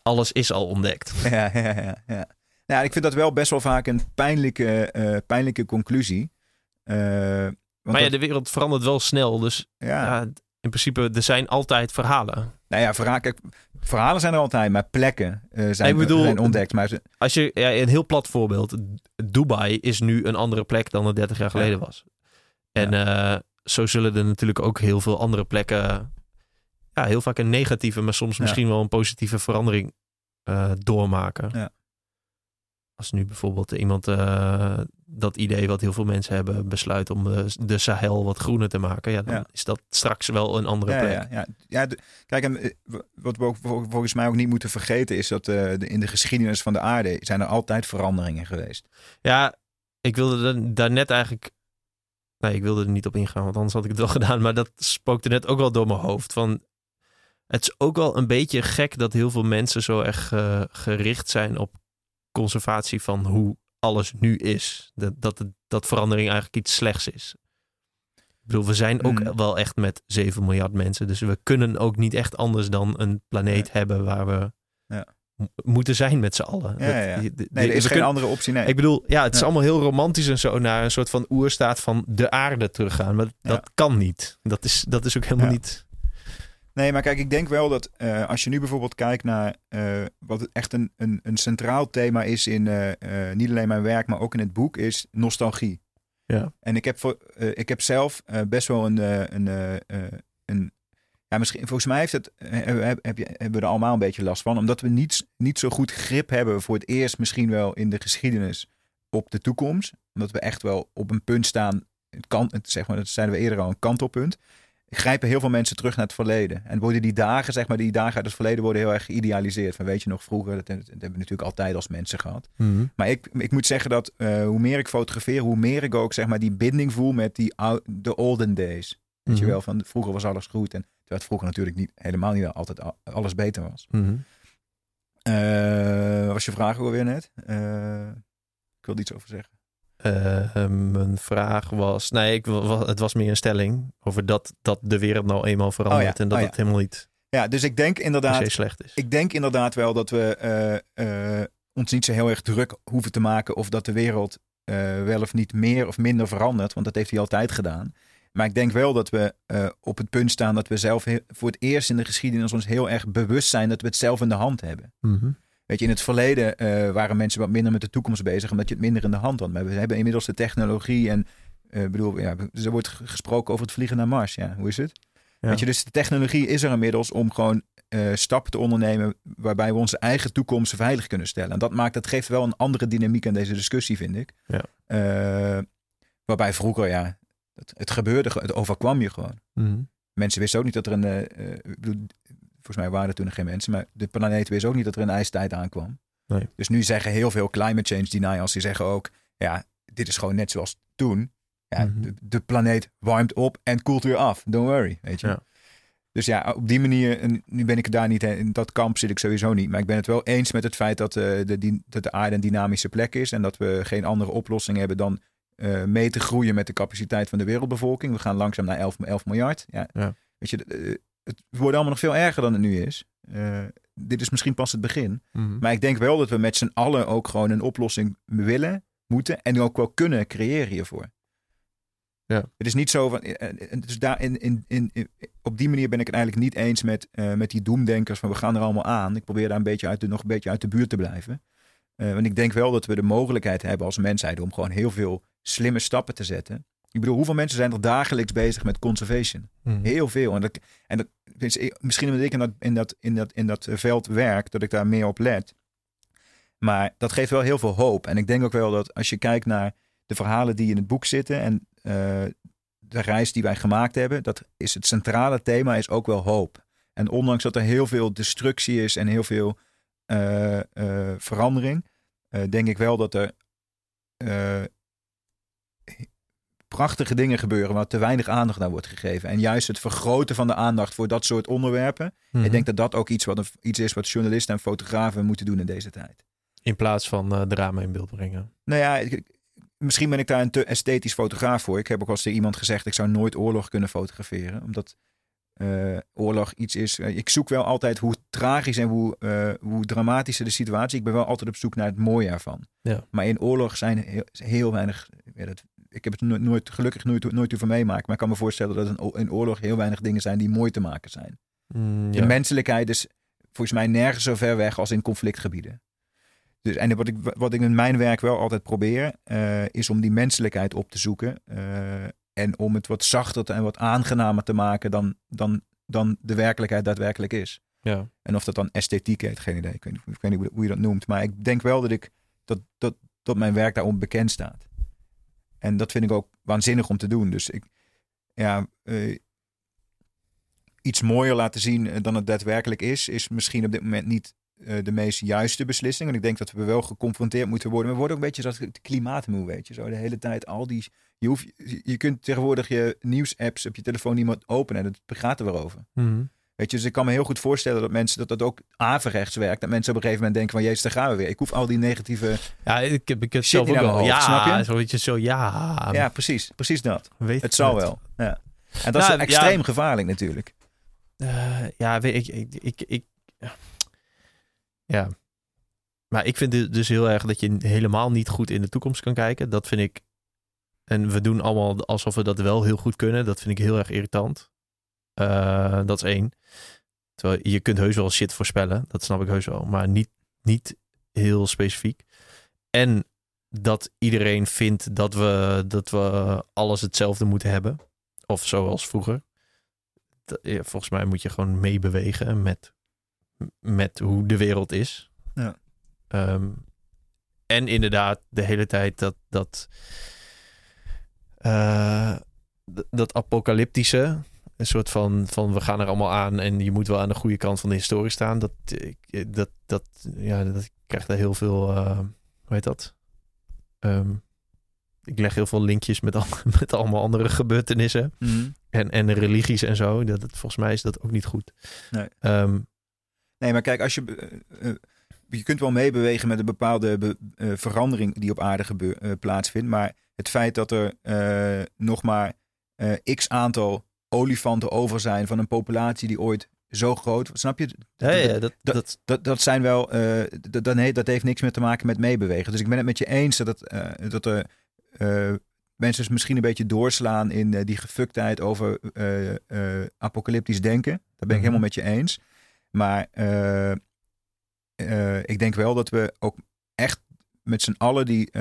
alles is al ontdekt. Ja, ja, ja, ja. Nou, ik vind dat wel best wel vaak een pijnlijke, eh, pijnlijke conclusie. Maar ja, dat- de wereld verandert wel snel, dus ja, in principe, er zijn altijd verhalen. nou ja, kijk, verhalen zijn er altijd, maar plekken eh, zijn, Ik bedoel- zijn ontdekt. Maar ze- Als je, ja, een heel plat voorbeeld, Dubai is nu een andere plek dan het 30 jaar geleden was. En eh, zo zullen er natuurlijk ook heel veel andere plekken, ja, heel vaak een negatieve, maar soms misschien wel een positieve verandering eh, doormaken. Ja. Als nu bijvoorbeeld iemand eh, dat idee wat heel veel mensen hebben besluit om de, de Sahel wat groener te maken, ja, dan Ja. is dat straks wel een andere ja, plek. ja, ja, de- kijk, en, eh, wat we ook vol- volgens mij ook niet moeten vergeten is dat eh, de- in de geschiedenis van de aarde zijn er altijd veranderingen geweest. Ja, ik wilde da- daar net eigenlijk Nee, ik wilde er niet op ingaan, want anders had ik het wel gedaan. Maar dat spookte net ook wel door mijn hoofd. Van, het is ook wel een beetje gek dat heel veel mensen zo erg gericht zijn op conservatie van hoe alles nu is. Dat, dat, dat verandering eigenlijk iets slechts is. Ik bedoel, we zijn ook Mm. wel echt met 7 miljard mensen. Dus we kunnen ook niet echt anders dan een planeet Ja. hebben waar we Ja. moeten zijn met z'n allen. Ja, Dat- ja, ja. die- die- Nee, er is geen kunnen- andere optie. Nee. ik bedoel, ja, het is allemaal heel romantisch en zo naar een soort van oerstaat van de aarde teruggaan. Maar dat kan niet. Dat is, dat is ook helemaal niet. Nee, maar kijk, ik denk wel dat eh, als je nu bijvoorbeeld kijkt naar eh, wat echt een, een, een centraal thema is in eh, niet alleen mijn werk, maar ook in het boek, is nostalgie. Ja. En ik heb, voor, ik heb zelf best wel een, een, een ja, misschien, volgens mij heeft het, heb, heb je, hebben we er allemaal een beetje last van, omdat we niet, niet zo goed grip hebben voor het eerst misschien wel in de geschiedenis op de toekomst. Omdat we echt wel op een punt staan, het kan, het, zeg maar, dat zeiden we eerder al, een kantelpunt grijpen heel veel mensen terug naar het verleden. En worden die dagen, zeg maar, die dagen uit het verleden worden heel erg geïdealiseerd. Van weet je nog vroeger, dat, dat hebben we natuurlijk altijd als mensen gehad. Maar ik, ik moet zeggen dat eh, hoe meer ik fotografeer, hoe meer ik ook zeg maar die binding voel met die ou- de olden days. Weet je Mhm. wel, van vroeger was alles goed. En terwijl het vroeger natuurlijk niet, helemaal niet altijd al- alles beter was. Mhm. Eh, was je vraag alweer net? Eh, ik wilde iets over zeggen. Eh, mijn vraag was, nee, ik, het was meer een stelling over dat, dat de wereld nou eenmaal verandert Oh ja, en dat oh ja. het helemaal niet Ja, dus ik denk inderdaad slecht is. Ik denk inderdaad wel dat we eh, eh, ons niet zo heel erg druk hoeven te maken of dat de wereld wel of niet meer of minder verandert, want dat heeft hij altijd gedaan. Maar ik denk wel dat we op het punt staan dat we zelf voor het eerst in de geschiedenis ons heel erg bewust zijn dat we het zelf in de hand hebben. Mhm. Weet je, in het verleden eh, waren mensen wat minder met de toekomst bezig, omdat je het minder in de hand had. Maar we hebben inmiddels de technologie en eh, bedoel, ja, er wordt gesproken over het vliegen naar Mars. Ja, hoe is het? Ja. Weet je, dus de technologie is er inmiddels om gewoon eh, stappen te ondernemen waarbij we onze eigen toekomst veilig kunnen stellen. En dat maakt, dat geeft wel een andere dynamiek aan deze discussie, vind ik. Ja. Waarbij vroeger, ja, het, het gebeurde, ge- het overkwam je gewoon. Mhm. Mensen wisten ook niet dat er een, volgens mij waren er toen nog geen mensen, maar de planeet wist ook niet dat er een ijstijd aankwam. Nee. Dus nu zeggen heel veel climate change denials, die zeggen ook, ja, dit is gewoon net zoals toen. Ja, Mhm. de, de planeet warmt op en koelt weer af. Don't worry, weet je. Ja. Dus ja, op die manier, en nu ben ik daar niet, in dat kamp zit ik sowieso niet. Maar ik ben het wel eens met het feit dat, eh, de, die- dat de aarde een dynamische plek is. En dat we geen andere oplossing hebben dan eh, mee te groeien met de capaciteit van de wereldbevolking. We gaan langzaam naar 11, 11 miljard. Ja, Ja. Weet je, eh, het wordt allemaal nog veel erger dan het nu is. Eh, dit is misschien pas het begin. Mhm. Maar ik denk wel dat we met z'n allen ook gewoon een oplossing willen, moeten en ook wel kunnen creëren hiervoor. Ja. Het is niet zo van. Dus daar in, in, in, in- op die manier ben ik het eigenlijk niet eens met, met die doemdenkers van we gaan er allemaal aan. Ik probeer daar een beetje uit de, nog een beetje uit de buurt te blijven. Want ik denk wel dat we de mogelijkheid hebben als mensheid om gewoon heel veel slimme stappen te zetten. Ik bedoel, hoeveel mensen zijn er dagelijks bezig met conservation? Mhm. Heel veel. En, dat, en dat, dus misschien omdat ik in dat, in, dat, in, dat, in dat veld werk, dat ik daar meer op let. Maar dat geeft wel heel veel hoop. En ik denk ook wel dat als je kijkt naar de verhalen die in het boek zitten en eh, de reis die wij gemaakt hebben, dat is het centrale thema is ook wel hoop. En ondanks dat er heel veel destructie is en heel veel eh, eh, verandering, eh, denk ik wel dat er eh, prachtige dingen gebeuren waar te weinig aandacht aan wordt gegeven. En juist het vergroten van de aandacht voor dat soort onderwerpen. Mhm. Ik denk dat dat ook iets, wat een, iets is wat journalisten en fotografen moeten doen in deze tijd. In plaats van eh, drama in beeld brengen. Nou ja, ik- misschien ben ik daar een te esthetisch fotograaf voor. Ik heb ook al eens tegen iemand gezegd, ik zou nooit oorlog kunnen fotograferen. Omdat eh, oorlog iets is... eh, ik zoek wel altijd hoe tragisch en hoe, eh, hoe dramatischer de situatie. Ik ben wel altijd op zoek naar het mooie ervan. Ja. Maar in oorlog zijn heel, heel weinig... ja, dat, ik heb het no- nooit, gelukkig nooit, nooit hoeven meemaken. Maar ik kan me voorstellen dat o- in oorlog heel weinig dingen zijn die mooi te maken zijn. Mm, De menselijkheid is volgens mij nergens zo ver weg als in conflictgebieden. Dus, en wat ik, wat ik in mijn werk wel altijd probeer, eh, is om die menselijkheid op te zoeken. eh, en om het wat zachter te- en wat aangenamer te maken dan, dan, dan de werkelijkheid daadwerkelijk is. ja. En of dat dan esthetiek heet, geen idee. Ik weet, niet- ik weet niet hoe- hoe je dat noemt. Maar ik denk wel dat, ik, dat, dat, dat mijn werk daarom bekend staat. En dat vind ik ook waanzinnig om te doen. Dus ik, ja, eh, iets mooier laten zien eh, dan het daadwerkelijk is, is misschien op dit moment niet eh, de meest juiste beslissing. En ik denk dat we wel geconfronteerd moeten worden. We worden ook een beetje het klimaatmoe, weet je. Zo de hele tijd al die... Je, hoeft, je kunt tegenwoordig je nieuwsapps op je telefoon niet openen. En het gaat er weer over. Mhm. Weet je, dus ik kan me heel goed voorstellen dat mensen dat dat ook averechts werkt. Dat mensen op een gegeven moment denken van, jezus, daar gaan we weer. Ik hoef al die negatieve... Ja, ik heb, ik Shit zelf ook wel. ja, snap je? zo weet je zo, ja. ja, precies. Precies dat. weet Het zal net. wel. Ja. En dat is Nou, extreem ja. gevaarlijk natuurlijk. Eh, ja, weet ik, ik, ik, ik, ja. Maar ik vind het dus heel erg dat je helemaal niet goed in de toekomst kan kijken. Dat vind ik. En we doen allemaal alsof we dat wel heel goed kunnen. Dat vind ik heel erg irritant. Eh, dat is één. Terwijl je kunt heus wel shit voorspellen. Dat snap ik heus wel. Maar niet, niet heel specifiek. En dat iedereen vindt dat we, dat we alles hetzelfde moeten hebben. Of zoals vroeger. Dat- ja, volgens mij moet je gewoon meebewegen met, met hoe de wereld is. Ja. Ehm, en inderdaad, de hele tijd dat, dat, eh, dat apocalyptische, een soort van, van we gaan er allemaal aan en je moet wel aan de goede kant van de historie staan. Dat, ik- dat, dat, ja, dat ik krijg daar heel veel, eh, hoe heet dat? Ehm, ik leg heel veel linkjes met, al, met allemaal andere gebeurtenissen en, en religies en zo. Dat, het- volgens mij is dat ook niet goed. Nee. Ehm, Nee, maar kijk, als je, eh, eh, je kunt wel meebewegen met een bepaalde be- eh, verandering die op aarde gebeur, eh, plaatsvindt. Maar het feit dat er eh, nog maar eh, x aantal olifanten over zijn van een populatie die ooit zo groot snap je? ja, ja, dat, dat- dat, Dat, dat zijn wel, eh, dat, dat, nee, dat heeft niks meer te maken met meebewegen. Dus ik ben het met je eens dat, het, eh, dat er eh, mensen dus misschien een beetje doorslaan in die gefuktheid over apocalyptisch denken. Daar ben ik Mhm. helemaal met je eens. Maar ik denk wel dat we ook echt met z'n allen die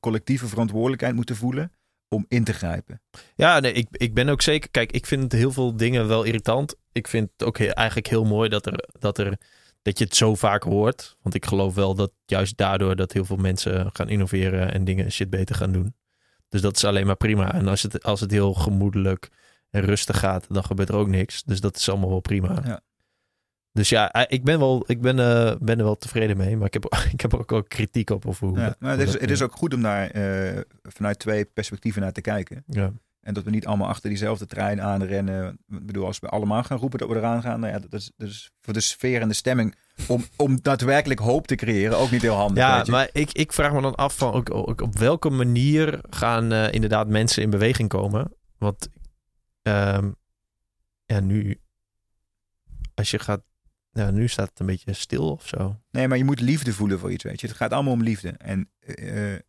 collectieve verantwoordelijkheid moeten voelen om in te grijpen. Ja, nee, ik, ik ben ook zeker. Kijk, ik vind heel veel dingen wel irritant. Ik vind het ook he- eigenlijk heel mooi dat, er, dat, er, dat je het zo vaak hoort. Want ik geloof wel dat juist daardoor dat heel veel mensen gaan innoveren en dingen shit beter gaan doen. Dus dat is alleen maar prima. En als het, als het heel gemoedelijk en rustig gaat, dan gebeurt er ook niks. Dus dat is allemaal wel prima. Ja. Dus ja, eh, ik ben, wel, ik ben, eh, ben er wel tevreden mee. Maar ik heb, ik heb er ook wel kritiek op. Of hoe, Ja, maar het, is, het is ook goed om daar eh, vanuit twee perspectieven naar te kijken. Ja. En dat we niet allemaal achter diezelfde trein aanrennen. Ik bedoel, als we allemaal gaan roepen dat we eraan gaan. Nou ja, dat is, dat is voor de sfeer en de stemming. Om, om daadwerkelijk hoop te creëren ook niet heel handig. Ja, weet je. maar ik, ik vraag me dan af van ook, ook op welke manier gaan inderdaad mensen in beweging komen. Want ehm, ja, nu, als je gaat, ja, nu staat het een beetje stil of zo. Nee, maar je moet liefde voelen voor iets, weet je. Het gaat allemaal om liefde. En eh, eh,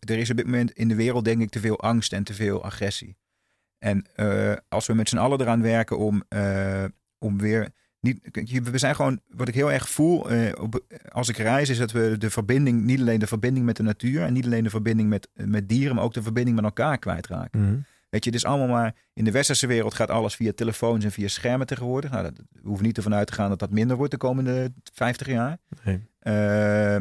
er is op dit moment in de wereld, denk ik, te veel angst en te veel agressie. En eh, als we met z'n allen eraan werken om, om weer... Niet, we zijn gewoon, wat ik heel erg voel op, als ik reis, is dat we de verbinding, niet alleen de verbinding met de natuur en niet alleen de verbinding met, met dieren, maar ook de verbinding met elkaar kwijtraken. Weet je, het is allemaal maar. In de westerse wereld gaat alles via telefoons en via schermen tegenwoordig. Nou, dat, we hoeven niet ervan uit te gaan dat dat minder wordt de komende 50 jaar. Nee. Eh,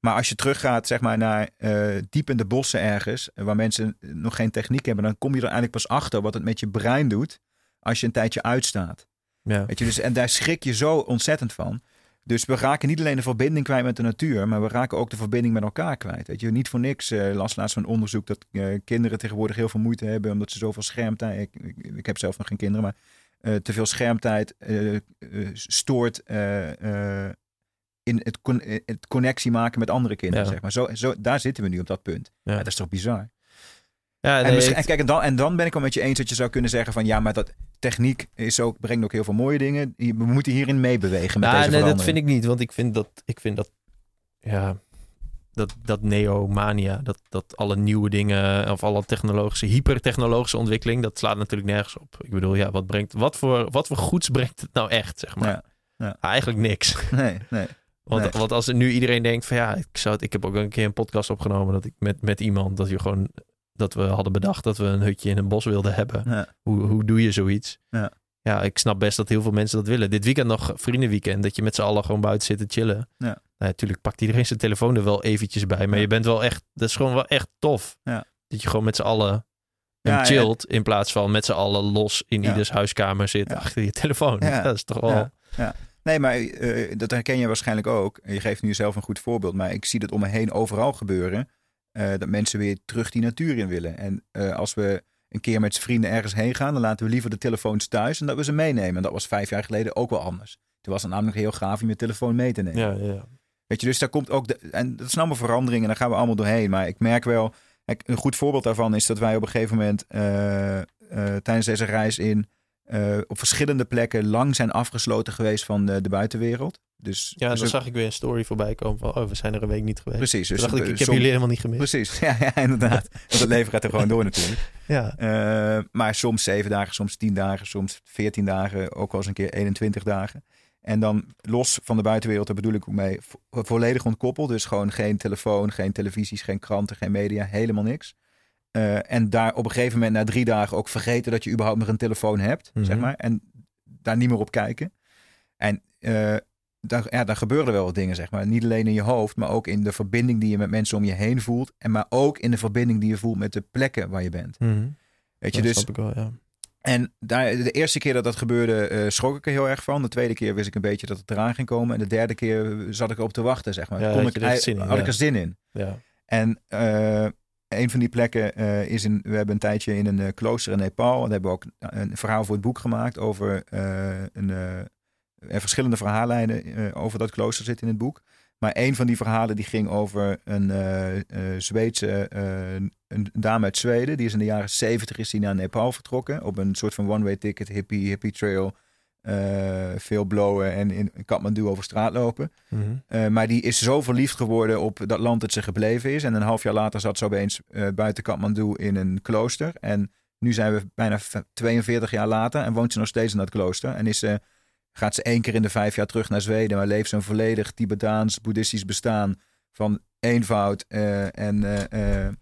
maar als je teruggaat, zeg maar, naar eh, diep in de bossen ergens, eh, waar mensen nog geen techniek hebben, dan kom je er eigenlijk pas achter wat het met je brein doet als je een tijdje uitstaat. Ja. Weet je, dus, en daar schrik je zo ontzettend van. Dus we raken niet alleen de verbinding kwijt met de natuur, maar we raken ook de verbinding met elkaar kwijt. Weet je, niet voor niks eh las laatst van een onderzoek dat eh, kinderen tegenwoordig heel veel moeite hebben omdat ze zoveel schermtijd. Ik, ik, ik heb zelf nog geen kinderen, maar eh, te veel schermtijd stoort in het, con- het connectie maken met andere kinderen. Ja. Zeg maar. zo, zo, daar zitten we nu op dat punt. Ja. Ja, dat is toch bizar? Ja, En, misschien, en kijk, en dan, en dan ben ik wel met je eens dat je zou kunnen zeggen van ja, maar dat techniek is ook, brengt ook heel veel mooie dingen. We moeten hierin meebewegen met Nou, deze nee, dat vind ik niet, want ik vind dat, ik vind dat, ja, dat, dat neomania, dat, dat alle nieuwe dingen of alle technologische, hypertechnologische ontwikkeling, dat slaat natuurlijk nergens op. Ik bedoel, ja, wat brengt, wat voor, wat voor goeds brengt het nou echt, zeg maar? Ja. Eigenlijk niks. Nee, nee. Want, Nee. want als er nu iedereen denkt van ja, ik, zou het, ik heb ook een keer een podcast opgenomen dat ik met, met iemand, dat je gewoon, dat we hadden bedacht dat we een hutje in een bos wilden hebben. Ja. Hoe, hoe doe je zoiets? Ja. ja, ik snap best dat heel veel mensen dat willen. Dit weekend nog vriendenweekend, dat je met z'n allen gewoon buiten zit te chillen. Ja. Nou, natuurlijk pakt iedereen zijn telefoon er wel eventjes bij, maar je bent wel echt, dat is gewoon wel echt tof. Ja. Dat je gewoon met z'n allen chillt, in plaats van met z'n allen los in ieders huiskamer zit achter je telefoon. Ja. Dat is toch wel... Ja. Nee, maar eh, dat herken je waarschijnlijk ook. Je geeft nu zelf een goed voorbeeld, maar ik zie dat om me heen overal gebeuren. Eh, dat mensen weer terug die natuur in willen. En eh, als we een keer met z'n vrienden ergens heen gaan, dan laten we liever de telefoons thuis en dat we ze meenemen. En dat was vijf jaar geleden ook wel anders. Toen was het namelijk heel gaaf om je telefoon mee te nemen. Ja, ja. Weet je, dus daar komt ook. De, en dat is allemaal verandering en daar gaan we allemaal doorheen. Maar ik merk wel. Een goed voorbeeld daarvan is dat wij op een gegeven moment eh, tijdens deze reis in. op verschillende plekken lang zijn afgesloten geweest van de, de buitenwereld. Dus, Ja, dus dan zag ik weer een story voorbij komen van, oh, we zijn er een week niet geweest. precies. Dus dacht ik, ik heb som- jullie helemaal niet gemist. Precies, ja, ja inderdaad. Want het leven gaat er gewoon door natuurlijk. Ja, Eh, maar soms zeven dagen, soms tien dagen, soms veertien dagen, ook wel eens een keer 21 dagen. En dan los van de buitenwereld, daar bedoel ik ook mee, vo- volledig ontkoppeld. Dus gewoon geen telefoon, geen televisies, geen kranten, geen media, helemaal niks. Eh, en daar op een gegeven moment na drie dagen ook vergeten dat je überhaupt nog een telefoon hebt, Mhm. zeg maar. En daar niet meer op kijken. En eh daar, ja, daar gebeuren wel wat dingen, zeg maar. Niet alleen in je hoofd, maar ook in de verbinding die je met mensen om je heen voelt. En maar ook in de verbinding die je voelt met de plekken waar je bent. Mhm. Weet je, dat dus wel, ja. en daar, de eerste keer dat dat gebeurde, eh, schrok ik er heel erg van. De tweede keer wist ik een beetje dat het eraan ging komen. En de derde keer zat ik erop te wachten, zeg maar. Ja, Kon had ik, er zin in, had ik ja. er zin in. ja. En eh, een van die plekken eh, is in... We hebben een tijdje in een klooster in Nepal. Daar hebben we ook een verhaal voor het boek gemaakt over een... er verschillende verhaallijnen eh, over dat klooster zitten in het boek. Maar een van die verhalen die ging over een eh, eh, Zweedse een dame uit Zweden. Die is in de jaren 70 is die naar Nepal vertrokken. Op een soort van one-way ticket, hippie, hippie trail. veel blowen en in Kathmandu over straat lopen. Mhm. Maar die is zo verliefd geworden op dat land dat ze gebleven is. En een half jaar later zat ze opeens buiten Kathmandu in een klooster. En nu zijn we bijna v- 42 jaar later en woont ze nog steeds in dat klooster. En is ze, gaat ze één keer in de vijf jaar terug naar Zweden. Maar leeft ze een volledig Tibetaans, boeddhistisch bestaan van eenvoud. eh, en eh, eh,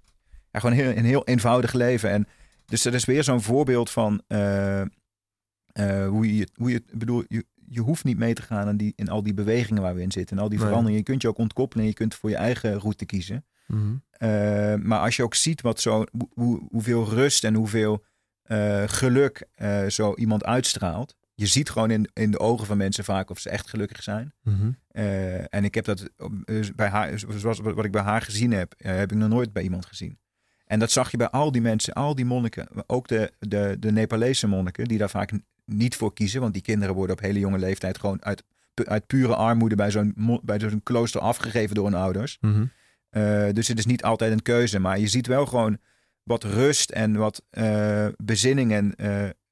ja, gewoon heel, een heel eenvoudig leven. En dus dat is weer zo'n voorbeeld van hoe je, hoe je, bedoel, je, je hoeft niet mee te gaan in, die, in al die bewegingen waar we in zitten. En al die veranderingen. Je kunt je ook ontkoppelen en je kunt voor je eigen route kiezen. Mhm. Maar als je ook ziet wat zo, hoe- hoe, hoeveel rust en hoeveel geluk zo iemand uitstraalt. Je ziet gewoon in, in de ogen van mensen vaak of ze echt gelukkig zijn. Mhm. Eh, en ik heb dat eh, bij haar, zoals wat ik bij haar gezien heb, eh, heb ik nog nooit bij iemand gezien. En dat zag je bij al die mensen, al die monniken, ook de, de, de Nepalese monniken, die daar vaak niet voor kiezen. Want die kinderen worden op hele jonge leeftijd gewoon uit, uit pure armoede bij zo'n bij zo'n klooster afgegeven door hun ouders. Mhm. Eh, dus het is niet altijd een keuze. Maar je ziet wel gewoon wat rust en wat bezinning en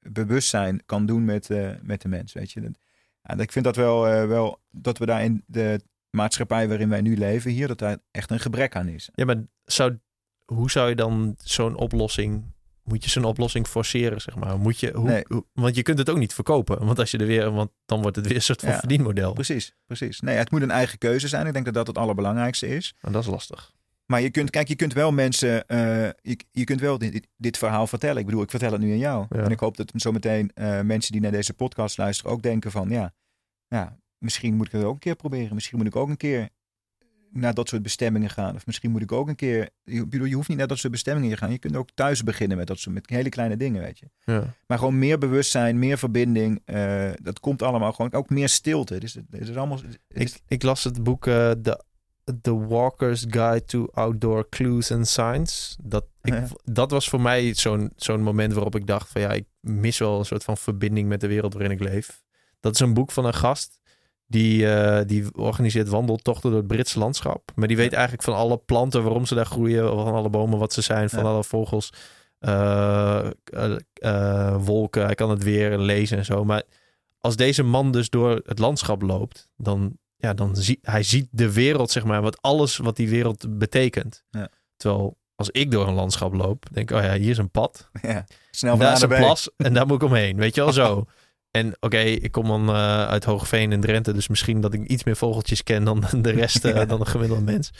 bewustzijn kan doen met, eh, met de mens. Weet je. Dat- Ja, ik vind dat wel, eh, wel dat we daar in de maatschappij waarin wij nu leven hier, dat daar echt een gebrek aan is. Ja, maar zou, hoe zou je dan zo'n oplossing... Moet je zo'n oplossing forceren, zeg maar? Moet je, hoe, Nee. hoe- want je kunt het ook niet verkopen. Want als je er weer... Want dan wordt het weer een soort van Ja. verdienmodel. Precies, precies. Nee, het moet een eigen keuze zijn. Ik denk dat dat het allerbelangrijkste is. Maar dat is lastig. Maar je kunt, kijk, je kunt wel mensen, eh, je, je kunt wel dit, dit, verhaal vertellen. Ik bedoel, ik vertel het nu aan jou. Ja. En ik hoop dat zometeen eh mensen die naar deze podcast luisteren ook denken van, ja, ja, misschien moet ik het ook een keer proberen. Misschien moet ik ook een keer naar dat soort bestemmingen gaan. Of misschien moet ik ook een keer, je, bedoel, je hoeft niet naar dat soort bestemmingen te gaan. Je kunt ook thuis beginnen met dat soort, met hele kleine dingen, weet je. Ja. Maar gewoon meer bewustzijn, meer verbinding, eh, dat komt allemaal gewoon, ook meer stilte. Dus het, het is allemaal, het is- Ik, ik las het boek eh, The, Walker's Guide to Outdoor Clues and Signs. Dat, ik, Ja. dat was voor mij zo'n zo'n moment waarop ik dacht van ja, ik mis wel een soort van verbinding met de wereld waarin ik leef. Dat is een boek van een gast die, eh, die organiseert wandeltochten door het Britse landschap. Maar die weet eigenlijk van alle planten waarom ze daar groeien, van alle bomen wat ze zijn, van Ja. alle vogels, eh, eh, wolken. Hij kan het weer lezen en zo. Maar als deze man dus door het landschap loopt, dan, ja, dan zie hij ziet de wereld, zeg maar, wat alles wat die wereld betekent. Ja. Terwijl als ik door een landschap loop, denk ik, oh ja, hier is een pad. ja, snel daar is naar een plas en daar moet ik omheen. Weet je wel zo. En oké, ik kom dan eh, uit Hoogveen in Drenthe, dus misschien dat ik iets meer vogeltjes ken dan de rest, eh, Ja. dan een gemiddelde mens.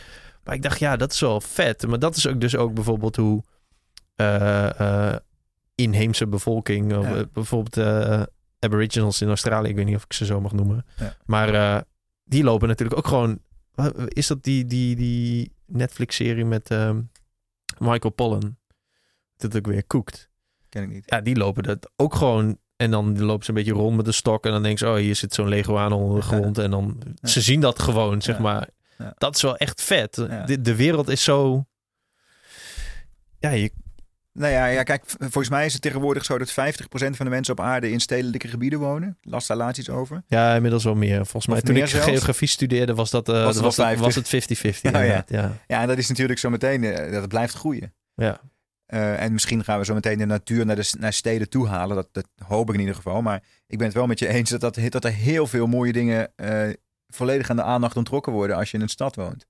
Maar ik dacht, ja, dat is wel vet. Maar dat is ook dus ook bijvoorbeeld hoe eh, inheemse bevolking, Ja. bijvoorbeeld Aboriginals in Australië, ik weet niet of ik ze zo mag noemen, Ja. maar die lopen natuurlijk ook gewoon. wat- Is dat die, die, die Netflix-serie met ehm, Michael Pollan? Dat ook weer koekt Ken ik niet. ja, die lopen dat ook gewoon En dan lopen ze een beetje rond met de stok. En dan denken ze, oh, hier zit zo'n leguaan onder de grond. En dan, Ja. ze zien dat gewoon, zeg maar. Ja. Dat is wel echt vet. De, de wereld is zo... Ja, je, Nou ja, ja, kijk, volgens mij is het tegenwoordig zo dat 50% van de mensen op aarde in stedelijke gebieden wonen. Las daar laatst iets over. ja, inmiddels wel meer. Volgens mij, Of toen ik zelfs? geografie studeerde, was dat, eh, Was het was, wel het, 50? was het 50-50. Oh, ja. ja. Ja, en dat is natuurlijk zo meteen, eh, dat blijft groeien. Ja. Eh, en misschien gaan we zo meteen de natuur naar, de, naar steden toe halen. Dat, dat hoop ik in ieder geval. Maar ik ben het wel met je eens dat, dat, dat er heel veel mooie dingen volledig aan de aandacht ontrokken worden als je in een stad woont.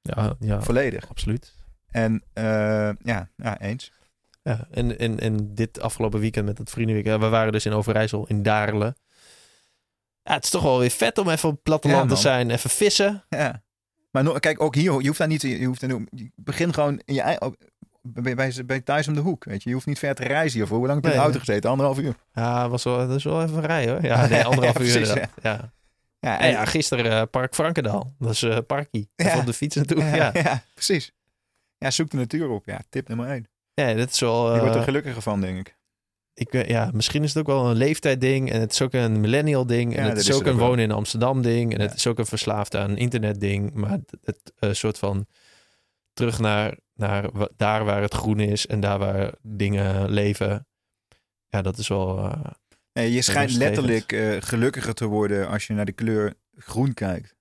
Ja, ja, Volledig. absoluut. En ja, ja, eens. Ja, en, en, en dit afgelopen weekend met het vriendenweekend. We waren dus in Overijssel, in Daarle. Ja, het is toch wel weer vet om even op het platteland Ja, te zijn. Even vissen. Ja. Maar no- kijk, ook hier, je hoeft daar niet, je hoeft je begin gewoon in je ei- op- bij, bij, bij thuis om de hoek. Weet je. je hoeft niet ver te reizen hiervoor. Hoe lang heb je in de auto gezeten? Anderhalf uur. Ja, was wel, dat is wel even een rij hoor. Ja, nee, anderhalf Ja, uur precies. Ja. Ja, En ja, gisteren eh, Park Frankendaal. Dat is eh Parkie. Even op de fiets naartoe. ja, Ja, ja, precies. Ja, zoek de natuur op. Ja, tip nummer één. Ja dat is wel... Je wordt er eh, gelukkiger van, denk ik. ik, ja, misschien is het ook wel een leeftijdding. En het is ook een millennial ding. En Ja, het is is ook een wonen in Amsterdam ding. En Ja. het is ook een verslaafd aan internet ding. Maar het, het eh, soort van terug naar, naar daar waar het groen is. En daar waar dingen leven. Ja, dat is wel... eh, Nee, je schijnt letterlijk gelukkiger te worden als je naar de kleur groen kijkt.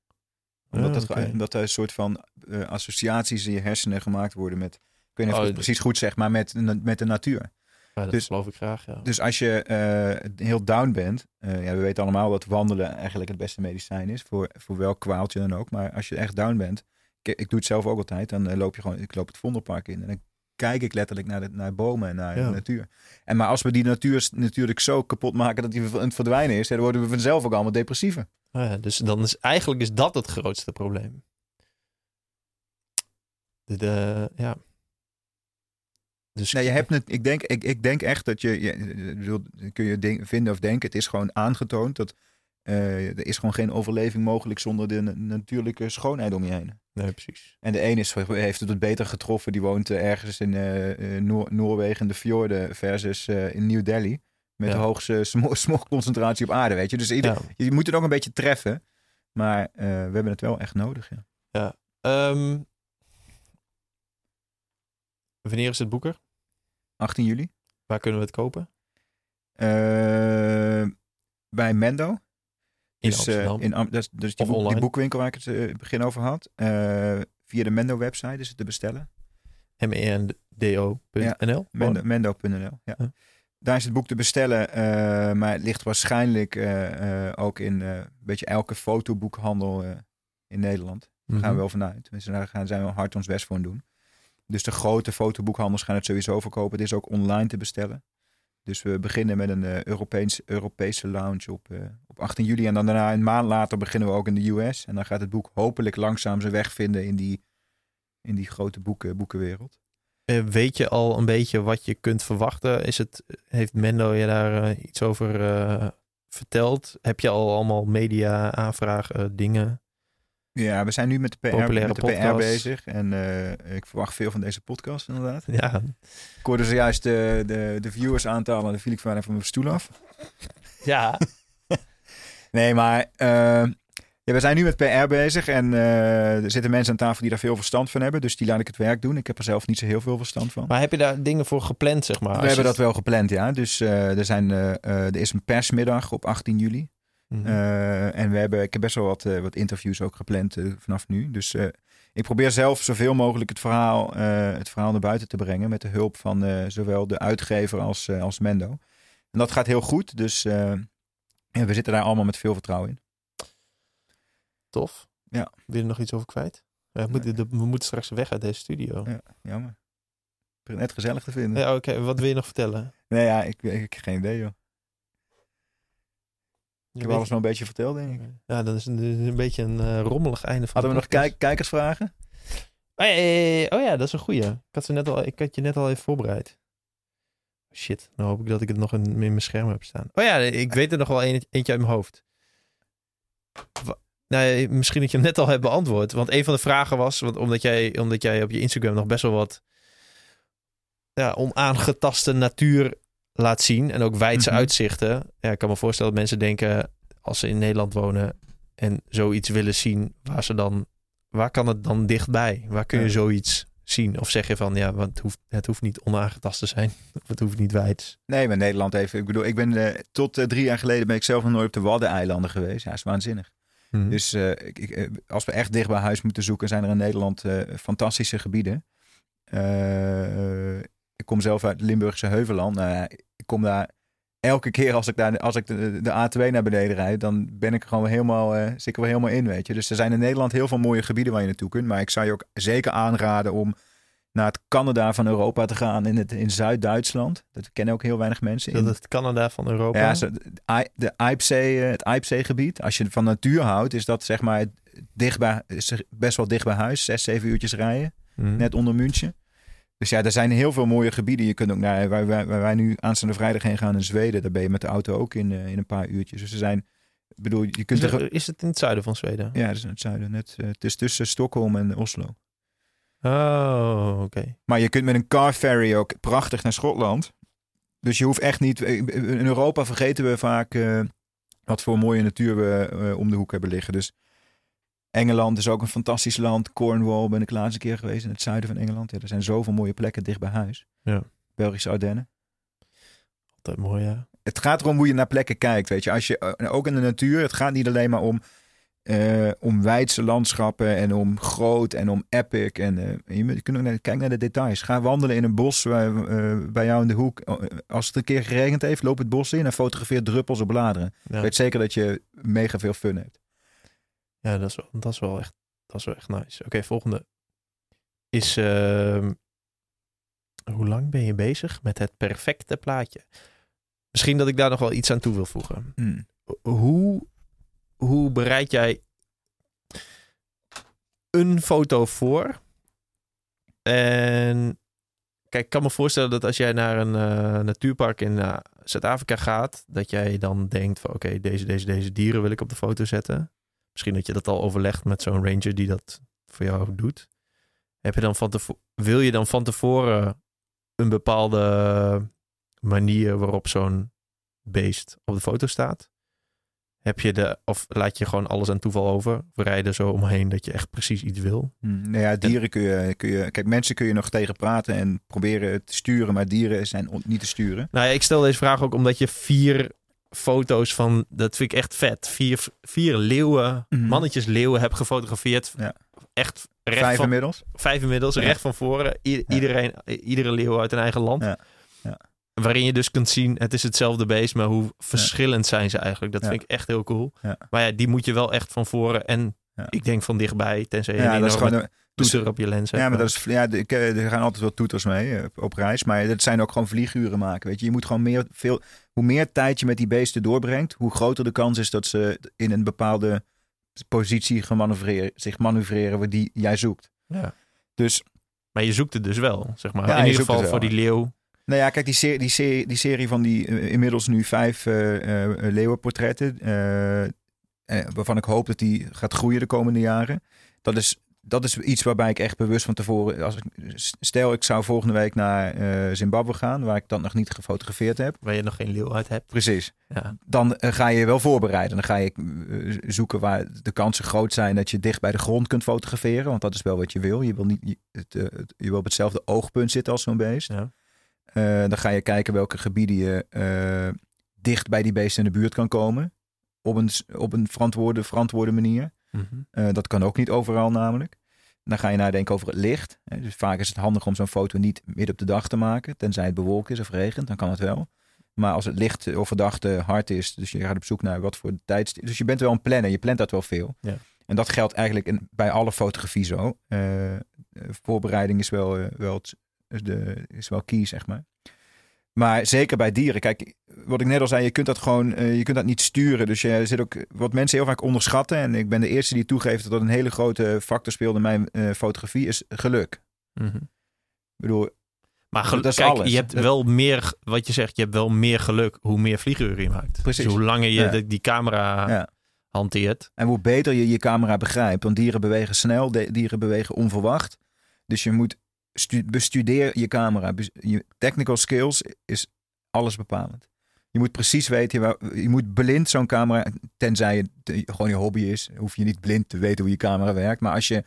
Omdat, ah, dat, omdat er een soort van associaties in je hersenen gemaakt worden met... Ik weet niet of ik Oh, het precies goed zeg, maar met, met de natuur. Ja, dat Dus- geloof ik graag, ja. Dus als je eh, heel down bent, eh, ja, we weten allemaal dat wandelen eigenlijk het beste medicijn is voor, voor welk kwaaltje dan ook. Maar als je echt down bent, ik, ik doe het zelf ook altijd, dan eh, loop je gewoon, ik loop het Vondelpark in en dan kijk ik letterlijk naar, de, naar bomen en naar Ja. de natuur. En maar als we die natuur natuurlijk zo kapot maken dat die aan het verdwijnen is, dan worden we vanzelf ook allemaal depressiever. Ah ja, dus dan is eigenlijk is dat het grootste probleem. De, de- ja. Dus Nee, je hebt het, ik, denk, ik, ik denk echt dat je, kun je vinden of denken, het is gewoon aangetoond dat eh, er is gewoon geen overleving mogelijk zonder de na- natuurlijke schoonheid om je heen. Nee, precies. En de een is, heeft het wat beter getroffen. Die woont eh, ergens in eh, Noor- Noorwegen, in de fjorden, versus in New Delhi. Met Ja. de hoogste smo- smogconcentratie op aarde, weet je. Dus ieder, Ja. je moet het ook een beetje treffen. Maar we hebben het wel echt nodig, ja. Ehm, wanneer is het boeker? 18 juli. Waar kunnen we het kopen? Eh, bij Mendo. In Dus, eh, Amsterdam. in, Am- is, dus die, boek- boekwinkel waar ik het eh, begin over had. Via de Mendo-website is het te bestellen. mendo.nl. Mendo- Mendo.nl. Ja. Daar is het boek te bestellen, maar het ligt waarschijnlijk ook in een beetje elke fotoboekhandel in Nederland. Daar Mhm. gaan we wel vanuit. Tenminste, daar gaan, zijn we hard ons best voor doen. Dus de grote fotoboekhandels gaan het sowieso verkopen. Het is ook online te bestellen. Dus we beginnen met een eh, Europees, Europese launch op, eh, op 18 juli. En dan daarna een maand later beginnen we ook in de US. En dan gaat het boek hopelijk langzaam zijn weg vinden in die, in die grote boeken, boekenwereld. Eh, weet je al een beetje wat je kunt verwachten? Is het, heeft Mendo je daar iets over verteld? Heb je al allemaal media aanvragen, dingen? Ja, we zijn nu met de PR, Populaire met de PR bezig. En eh, ik verwacht veel van deze podcast, inderdaad. Ja, Ik hoorde zojuist de, de, de viewers aantallen. En dan viel ik van van mijn stoel af. ja. Nee, maar eh, ja, we zijn nu met PR bezig. En eh, er zitten mensen aan tafel die daar veel verstand van hebben. Dus die laat ik het werk doen. Ik heb er zelf niet zo heel veel verstand van. Maar heb je daar dingen voor gepland, zeg maar? we hebben dat wel gepland, ja. Dus er, zijn, er is een persmiddag op 18 juli. Mhm. Eh, en we hebben, ik heb best wel wat, eh, wat interviews ook gepland eh, vanaf nu. Dus ik probeer zelf zoveel mogelijk het verhaal, het verhaal naar buiten te brengen. Met de hulp van zowel de uitgever als, als Mendo. En dat gaat heel goed. Dus we zitten daar allemaal met veel vertrouwen in. Tof. Ja. Wil je er nog iets over kwijt? We, moeten, de- we moeten straks weg uit deze studio. Ja. Jammer. Ik ben het net gezellig te vinden. Ja, oké. Wat wil je nog vertellen? Nee, ja, ik, ik, heb geen idee, joh. Ik heb alles wel een beetje verteld, denk ik. Ja, dat is een, is een beetje een eh, rommelig einde van Hadden we nog kijk, kijkersvragen? Oh ja, ja, ja, oh ja, dat is een goeie. Ik had, ze net al, ik had je net al even voorbereid. Shit, nou hoop ik dat ik het nog in, in mijn scherm heb staan. Oh ja, ik weet er nog wel een, eentje uit mijn hoofd. Wa- Nou, misschien dat je hem net al hebt beantwoord. Want een van de vragen was, want omdat, jij, omdat jij op je Instagram nog best wel wat ja, onaangetaste natuur laat zien. En ook wijdse Mhm. uitzichten. Ja, ik kan me voorstellen dat mensen denken... als ze in Nederland wonen en zoiets willen zien... waar ze dan... waar kan het dan dichtbij? Waar kun je Ja. zoiets zien? Of zeg je van, ja, want het hoeft, het hoeft niet onaangetast te zijn. Of het hoeft niet wijds. Nee, maar Nederland even. Ik bedoel, ik ben eh, tot eh, drie jaar geleden ben ik zelf nog nooit op de Waddeneilanden geweest. Ja, is waanzinnig. Mhm. Dus eh, ik, ik, als we echt dicht bij huis moeten zoeken, zijn er in Nederland fantastische gebieden. Ik kom zelf uit het Limburgse Heuvelland. Kom daar elke keer als ik, daar, als ik de, de A2 naar beneden rijd, dan ben ik er gewoon helemaal, eh, zit ik er wel helemaal in, weet je. Dus er zijn in Nederland heel veel mooie gebieden waar je naartoe kunt. Maar ik zou je ook zeker aanraden om naar het Canada van Europa te gaan in, het, in Zuid-Duitsland. Dat kennen ook heel weinig mensen. Is dat het Canada van Europa? ja, zo- de, de eh, het Eibzeegebied. Als je van natuur houdt, is dat zeg maar dicht bij, is best wel dicht bij huis. Zes, zeven uurtjes rijden, Mhm. net onder München. Dus ja, er zijn heel veel mooie gebieden. Je kunt ook naar, waar, waar, waar wij nu aanstaande vrijdag heen gaan in Zweden. Daar ben je met de auto ook in, eh, in een paar uurtjes. Dus er zijn, ik bedoel, je kunt Is, er... het, is het in het zuiden van Zweden? Ja, dat is in het zuiden. Net, eh, het is tussen Stockholm en Oslo. Oh, oké. Maar je kunt met een car ferry ook prachtig naar Schotland. Dus je hoeft echt niet. In Europa vergeten we vaak eh, wat voor mooie natuur we eh, om de hoek hebben liggen. Dus Engeland is ook een fantastisch land. Cornwall ben ik de laatste keer geweest in het zuiden van Engeland. Ja, er zijn zoveel mooie plekken dicht bij huis. Ja. Belgische Ardennen. Altijd mooi, ja. Het gaat erom hoe je naar plekken kijkt. Weet je, als je eh, ook in de natuur. Het gaat niet alleen maar om. eh, om wijdse landschappen en om groot en om epic. En eh, je, kunt ook naar, kijk naar de details. Ga wandelen in een bos bij jou in de hoek. Oh, Als het een keer geregend heeft, loop het bos in en fotografeer druppels op bladeren. Ja, Ik weet zeker dat je mega veel fun hebt. Ja dat, is wel, dat, is wel echt, dat is wel echt nice. Oké, volgende. Is, ehm, hoe lang ben je bezig met het perfecte plaatje? Misschien dat ik daar nog wel iets aan toe wil voegen. Hmm. Hoe, hoe bereid jij een foto voor? En kijk, ik kan me voorstellen dat als jij naar een eh, natuurpark in eh, Zuid-Afrika gaat, dat jij dan denkt van oké, deze, deze, deze dieren wil ik op de foto zetten. Misschien dat je dat al overlegt met zo'n ranger die dat voor jou doet. Heb je dan van wil je dan van tevoren een bepaalde manier waarop zo'n beest op de foto staat? Heb je de, of laat je gewoon alles aan toeval over? Of rij je er zo omheen dat je echt precies iets wil? Hmm. Nou ja, dieren kun je, kun je. Kijk, mensen kun je nog tegen praten en proberen te sturen. Maar dieren zijn niet te sturen. Nou ja, ik stel deze vraag ook omdat je vier foto's van, dat vind ik echt vet, vier, vier leeuwen, Mhm. mannetjes leeuwen hebt gefotografeerd. Ja. Echt recht Vijf van, inmiddels. vijf inmiddels, Ja. recht van voren. I- Ja. iedereen, iedere leeuw uit een eigen land. Waarin je dus kunt zien, het is hetzelfde beest, maar hoe verschillend zijn ze eigenlijk. Dat vind ik echt heel cool. Maar ja, die moet je wel echt van voren en Ja. ik denk van dichtbij, tenzij je Ja, dat is gewoon. een- toeter op je lens hebt. Ja, maar dat is, ja, ik, eh, er gaan altijd wel toeters mee eh, op, reis. Maar dat zijn ook gewoon vlieguren maken. Weet je, je moet gewoon meer, veel, hoe meer tijd je met die beesten doorbrengt, hoe groter de kans is dat ze in een bepaalde positie gemanoeuvreren, zich manoeuvreren waar die jij zoekt. Ja. Dus, Maar je zoekt het dus wel, zeg maar. Ja, in ieder geval voor die leeuw. nou ja, kijk, die, serie, die, serie, die serie van die eh, inmiddels nu vijf eh, leeuwenportretten, eh, waarvan ik hoop dat die gaat groeien de komende jaren. Dat is, dat is iets waarbij ik echt bewust van tevoren, als ik, stel ik zou volgende week naar eh, Zimbabwe gaan, waar ik dat nog niet gefotografeerd heb. Waar je nog geen leeuw uit hebt. Precies. Ja. Dan eh, ga je wel voorbereiden. Dan ga je eh, zoeken waar de kansen groot zijn dat je dicht bij de grond kunt fotograferen. Want dat is wel wat je wil. Je wil, niet, je, het, het- je wil op hetzelfde oogpunt zitten als zo'n beest. Ja. Dan ga je kijken welke gebieden je dicht bij die beesten in de buurt kan komen. Op een, op een verantwoorde, verantwoorde manier. Mhm. Eh, dat kan ook niet overal namelijk. Dan ga je nadenken over het licht. Hè. Dus vaak is het handig om zo'n foto niet midden op de dag te maken. Tenzij het bewolkt is of regent, dan kan het wel. Maar als het licht overdag te hard is, dus je gaat op zoek naar wat voor tijd. Dus je bent wel een planner, je plant dat wel veel. Ja. En dat geldt eigenlijk in, bij alle fotografie zo. Eh, eh, voorbereiding is wel, wel, de, is wel key, zeg maar. Maar zeker bij dieren. Kijk, wat ik net al zei, je kunt dat gewoon eh, je kunt dat niet sturen. Dus je zit ook wat mensen heel vaak onderschatten. En ik ben de eerste die toegeeft dat dat een hele grote factor speelde in mijn eh, fotografie, is geluk. Mhm. Ik bedoel, Maar gel- Dat is kijk, alles. je hebt Dat- wel meer, wat je zegt, je hebt wel meer geluk hoe meer vlieguren je maakt. Precies. Dus hoe langer je Ja. de- die camera Ja. hanteert. En hoe beter je je camera begrijpt. Want dieren bewegen snel, dieren bewegen onverwacht. Dus je moet bestudeer je camera. Je technical skills is alles bepalend. Je moet precies weten, waar- je moet blind zo'n camera, tenzij het gewoon je hobby is, hoef je niet blind te weten hoe je camera werkt. Maar als je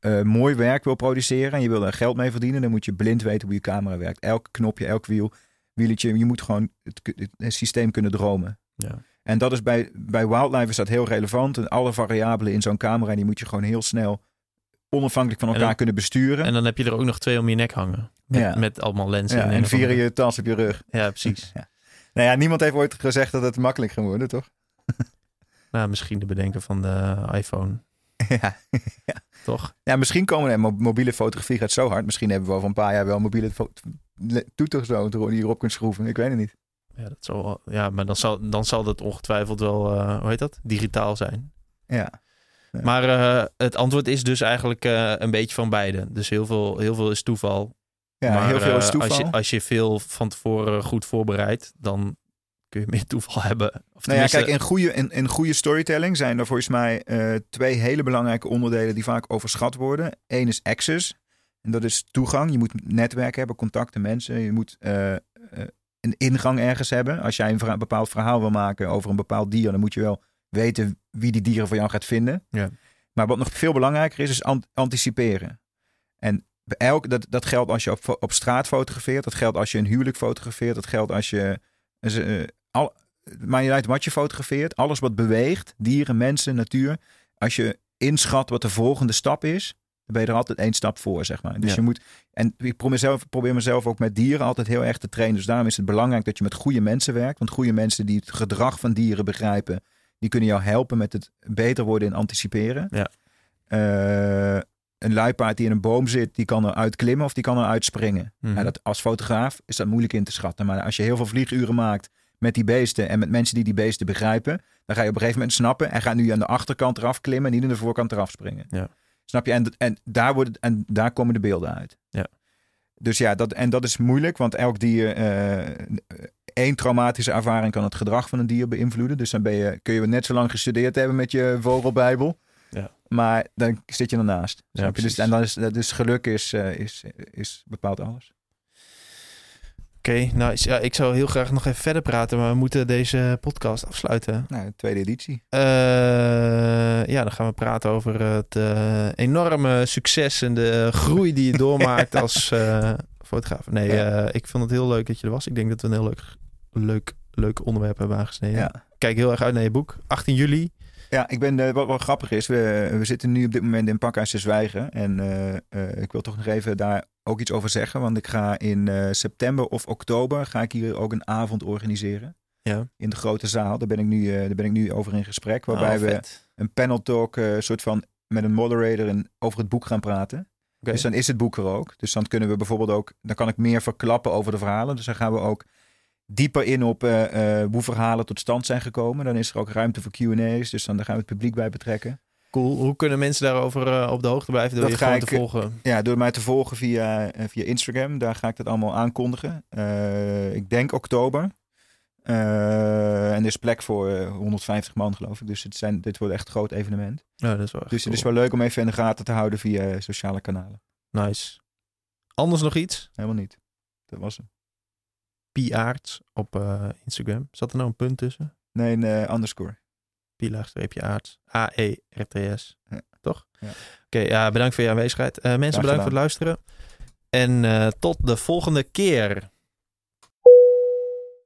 eh, mooi werk wil produceren en je wil er geld mee verdienen, dan moet je blind weten hoe je camera werkt. Elk knopje, elk wiel, wieletje, je moet gewoon het, het, het systeem kunnen dromen. Ja. En dat is bij, bij Wildlife is dat heel relevant. En alle variabelen in zo'n camera, die moet je gewoon heel snel onafhankelijk van En elkaar dan- kunnen besturen. En dan heb je er ook nog twee om je nek hangen. Met, Ja. met allemaal lenzen. ja, en of vier je tas op je rug. Ja, precies. Nou ja, niemand heeft ooit gezegd dat het makkelijk gaat worden, toch? nou, misschien de bedenker van de iPhone, ja. toch? ja, misschien komen er mo- mobiele fotografie gaat zo hard. Misschien hebben we over een paar jaar wel mobiele toeters zo die je erop kunt schroeven. Ik weet het niet. Ja, dat zal, ja maar dan zal, dan zal dat ongetwijfeld wel, eh, hoe heet dat? Digitaal zijn. Ja, Maar eh, het antwoord is dus eigenlijk eh, een beetje van beide. Dus heel veel, heel veel is toeval. ja maar, heel veel is eh, toeval. Als je, als je veel van tevoren goed voorbereidt, dan kun je meer toeval hebben. Of Nou ja, kijk, in goede, in, in goede storytelling zijn er volgens mij eh, twee hele belangrijke onderdelen die vaak overschat worden. Eén is access. En dat is toegang. Je moet netwerk hebben, contacten, mensen. Je moet eh, eh, een ingang ergens hebben. Als jij een verha- bepaald verhaal wil maken over een bepaald dier, dan moet je wel weten wie die dieren voor jou gaat vinden. Ja. Maar wat nog veel belangrijker is, is an- anticiperen. En elk, dat, dat geldt als je op, op straat fotografeert. Dat geldt als je een huwelijk fotografeert. Dat geldt als je... eh, al, maakt niet uit wat je fotografeert. Alles wat beweegt, dieren, mensen, natuur. Als je inschat wat de volgende stap is, dan ben je er altijd één stap voor, zeg maar. Dus Ja. je moet... En ik probeer mezelf, probeer mezelf ook met dieren altijd heel erg te trainen. Dus daarom is het belangrijk dat je met goede mensen werkt. Want goede mensen die het gedrag van dieren begrijpen... die kunnen jou helpen met het beter worden in anticiperen. Ja. Eh, een luipaard die in een boom zit, die kan eruit klimmen of die kan eruit springen. Mhm. Ja, dat, als fotograaf is dat moeilijk in te schatten. Maar als je heel veel vlieguren maakt met die beesten en met mensen die die beesten begrijpen, dan ga je op een gegeven moment snappen en ga nu aan de achterkant eraf klimmen en niet aan de voorkant eraf springen. Ja. Snap je? En, en, daar wordt, en daar komen de beelden uit. Ja. Dus ja, dat, en dat is moeilijk, want elk dier, eh, één traumatische ervaring kan het gedrag van een dier beïnvloeden. Dus dan ben je, kun je net zo lang gestudeerd hebben met je vogelbijbel. Ja. Maar dan zit je ernaast. Ja? Dus, precies. en dan is, dus geluk is, eh, is, is bepaalt alles. Oké, nou ja, ik zou heel graag nog even verder praten, maar we moeten deze podcast afsluiten. Nou, tweede editie. Eh, ja, dan gaan we praten over het eh, enorme succes en de groei die je doormaakt als eh, fotograaf. Nee, Ja. ik vond het heel leuk dat je er was. Ik denk dat we een heel leuk, leuk, leuk onderwerp hebben aangesneden. Ja. Kijk heel erg uit naar je boek. 18 juli. Ja, ik ben, eh, wat, wat grappig is, we, we zitten nu op dit moment in Pakhuis te Zwijgen. En eh, eh, ik wil toch nog even daar ook iets over zeggen. Want ik ga in september of oktober ga ik hier ook een avond organiseren. Ja. In de grote zaal. Daar ben ik nu, daar ben ik nu over in gesprek. Waarbij Oh, we een panel talk eh, soort van met een moderator en over het boek gaan praten. Oké. Dus dan is het boek er ook. Dus dan kunnen we bijvoorbeeld ook, dan kan ik meer verklappen over de verhalen. Dus dan gaan we ook dieper in op eh, eh, hoe verhalen tot stand zijn gekomen. Dan is er ook ruimte voor Q&A's. Dus dan daar gaan we het publiek bij betrekken. Cool. Hoe kunnen mensen daarover eh, op de hoogte blijven door Dat je ga gewoon ik, te volgen? Ja, door mij te volgen via, via Instagram. Daar ga ik dat allemaal aankondigen. Ik denk oktober. En er is plek voor eh, 150 man, geloof ik. Dus het zijn, dit wordt echt een groot evenement. Ja, dat is wel Dus het is wel leuk om even in de gaten te houden via sociale kanalen. Nice. Anders nog iets? Helemaal niet. Dat was hem. Piaarts op eh, Instagram. Zat er nou een punt tussen? Nee, een eh, underscore. Pilaagstreepje aarts. A-E-R-T-S. Ja. Toch? Ja. Oké, ja, bedankt voor je aanwezigheid. Eh, mensen, Graag bedankt voor het luisteren. En tot de volgende keer.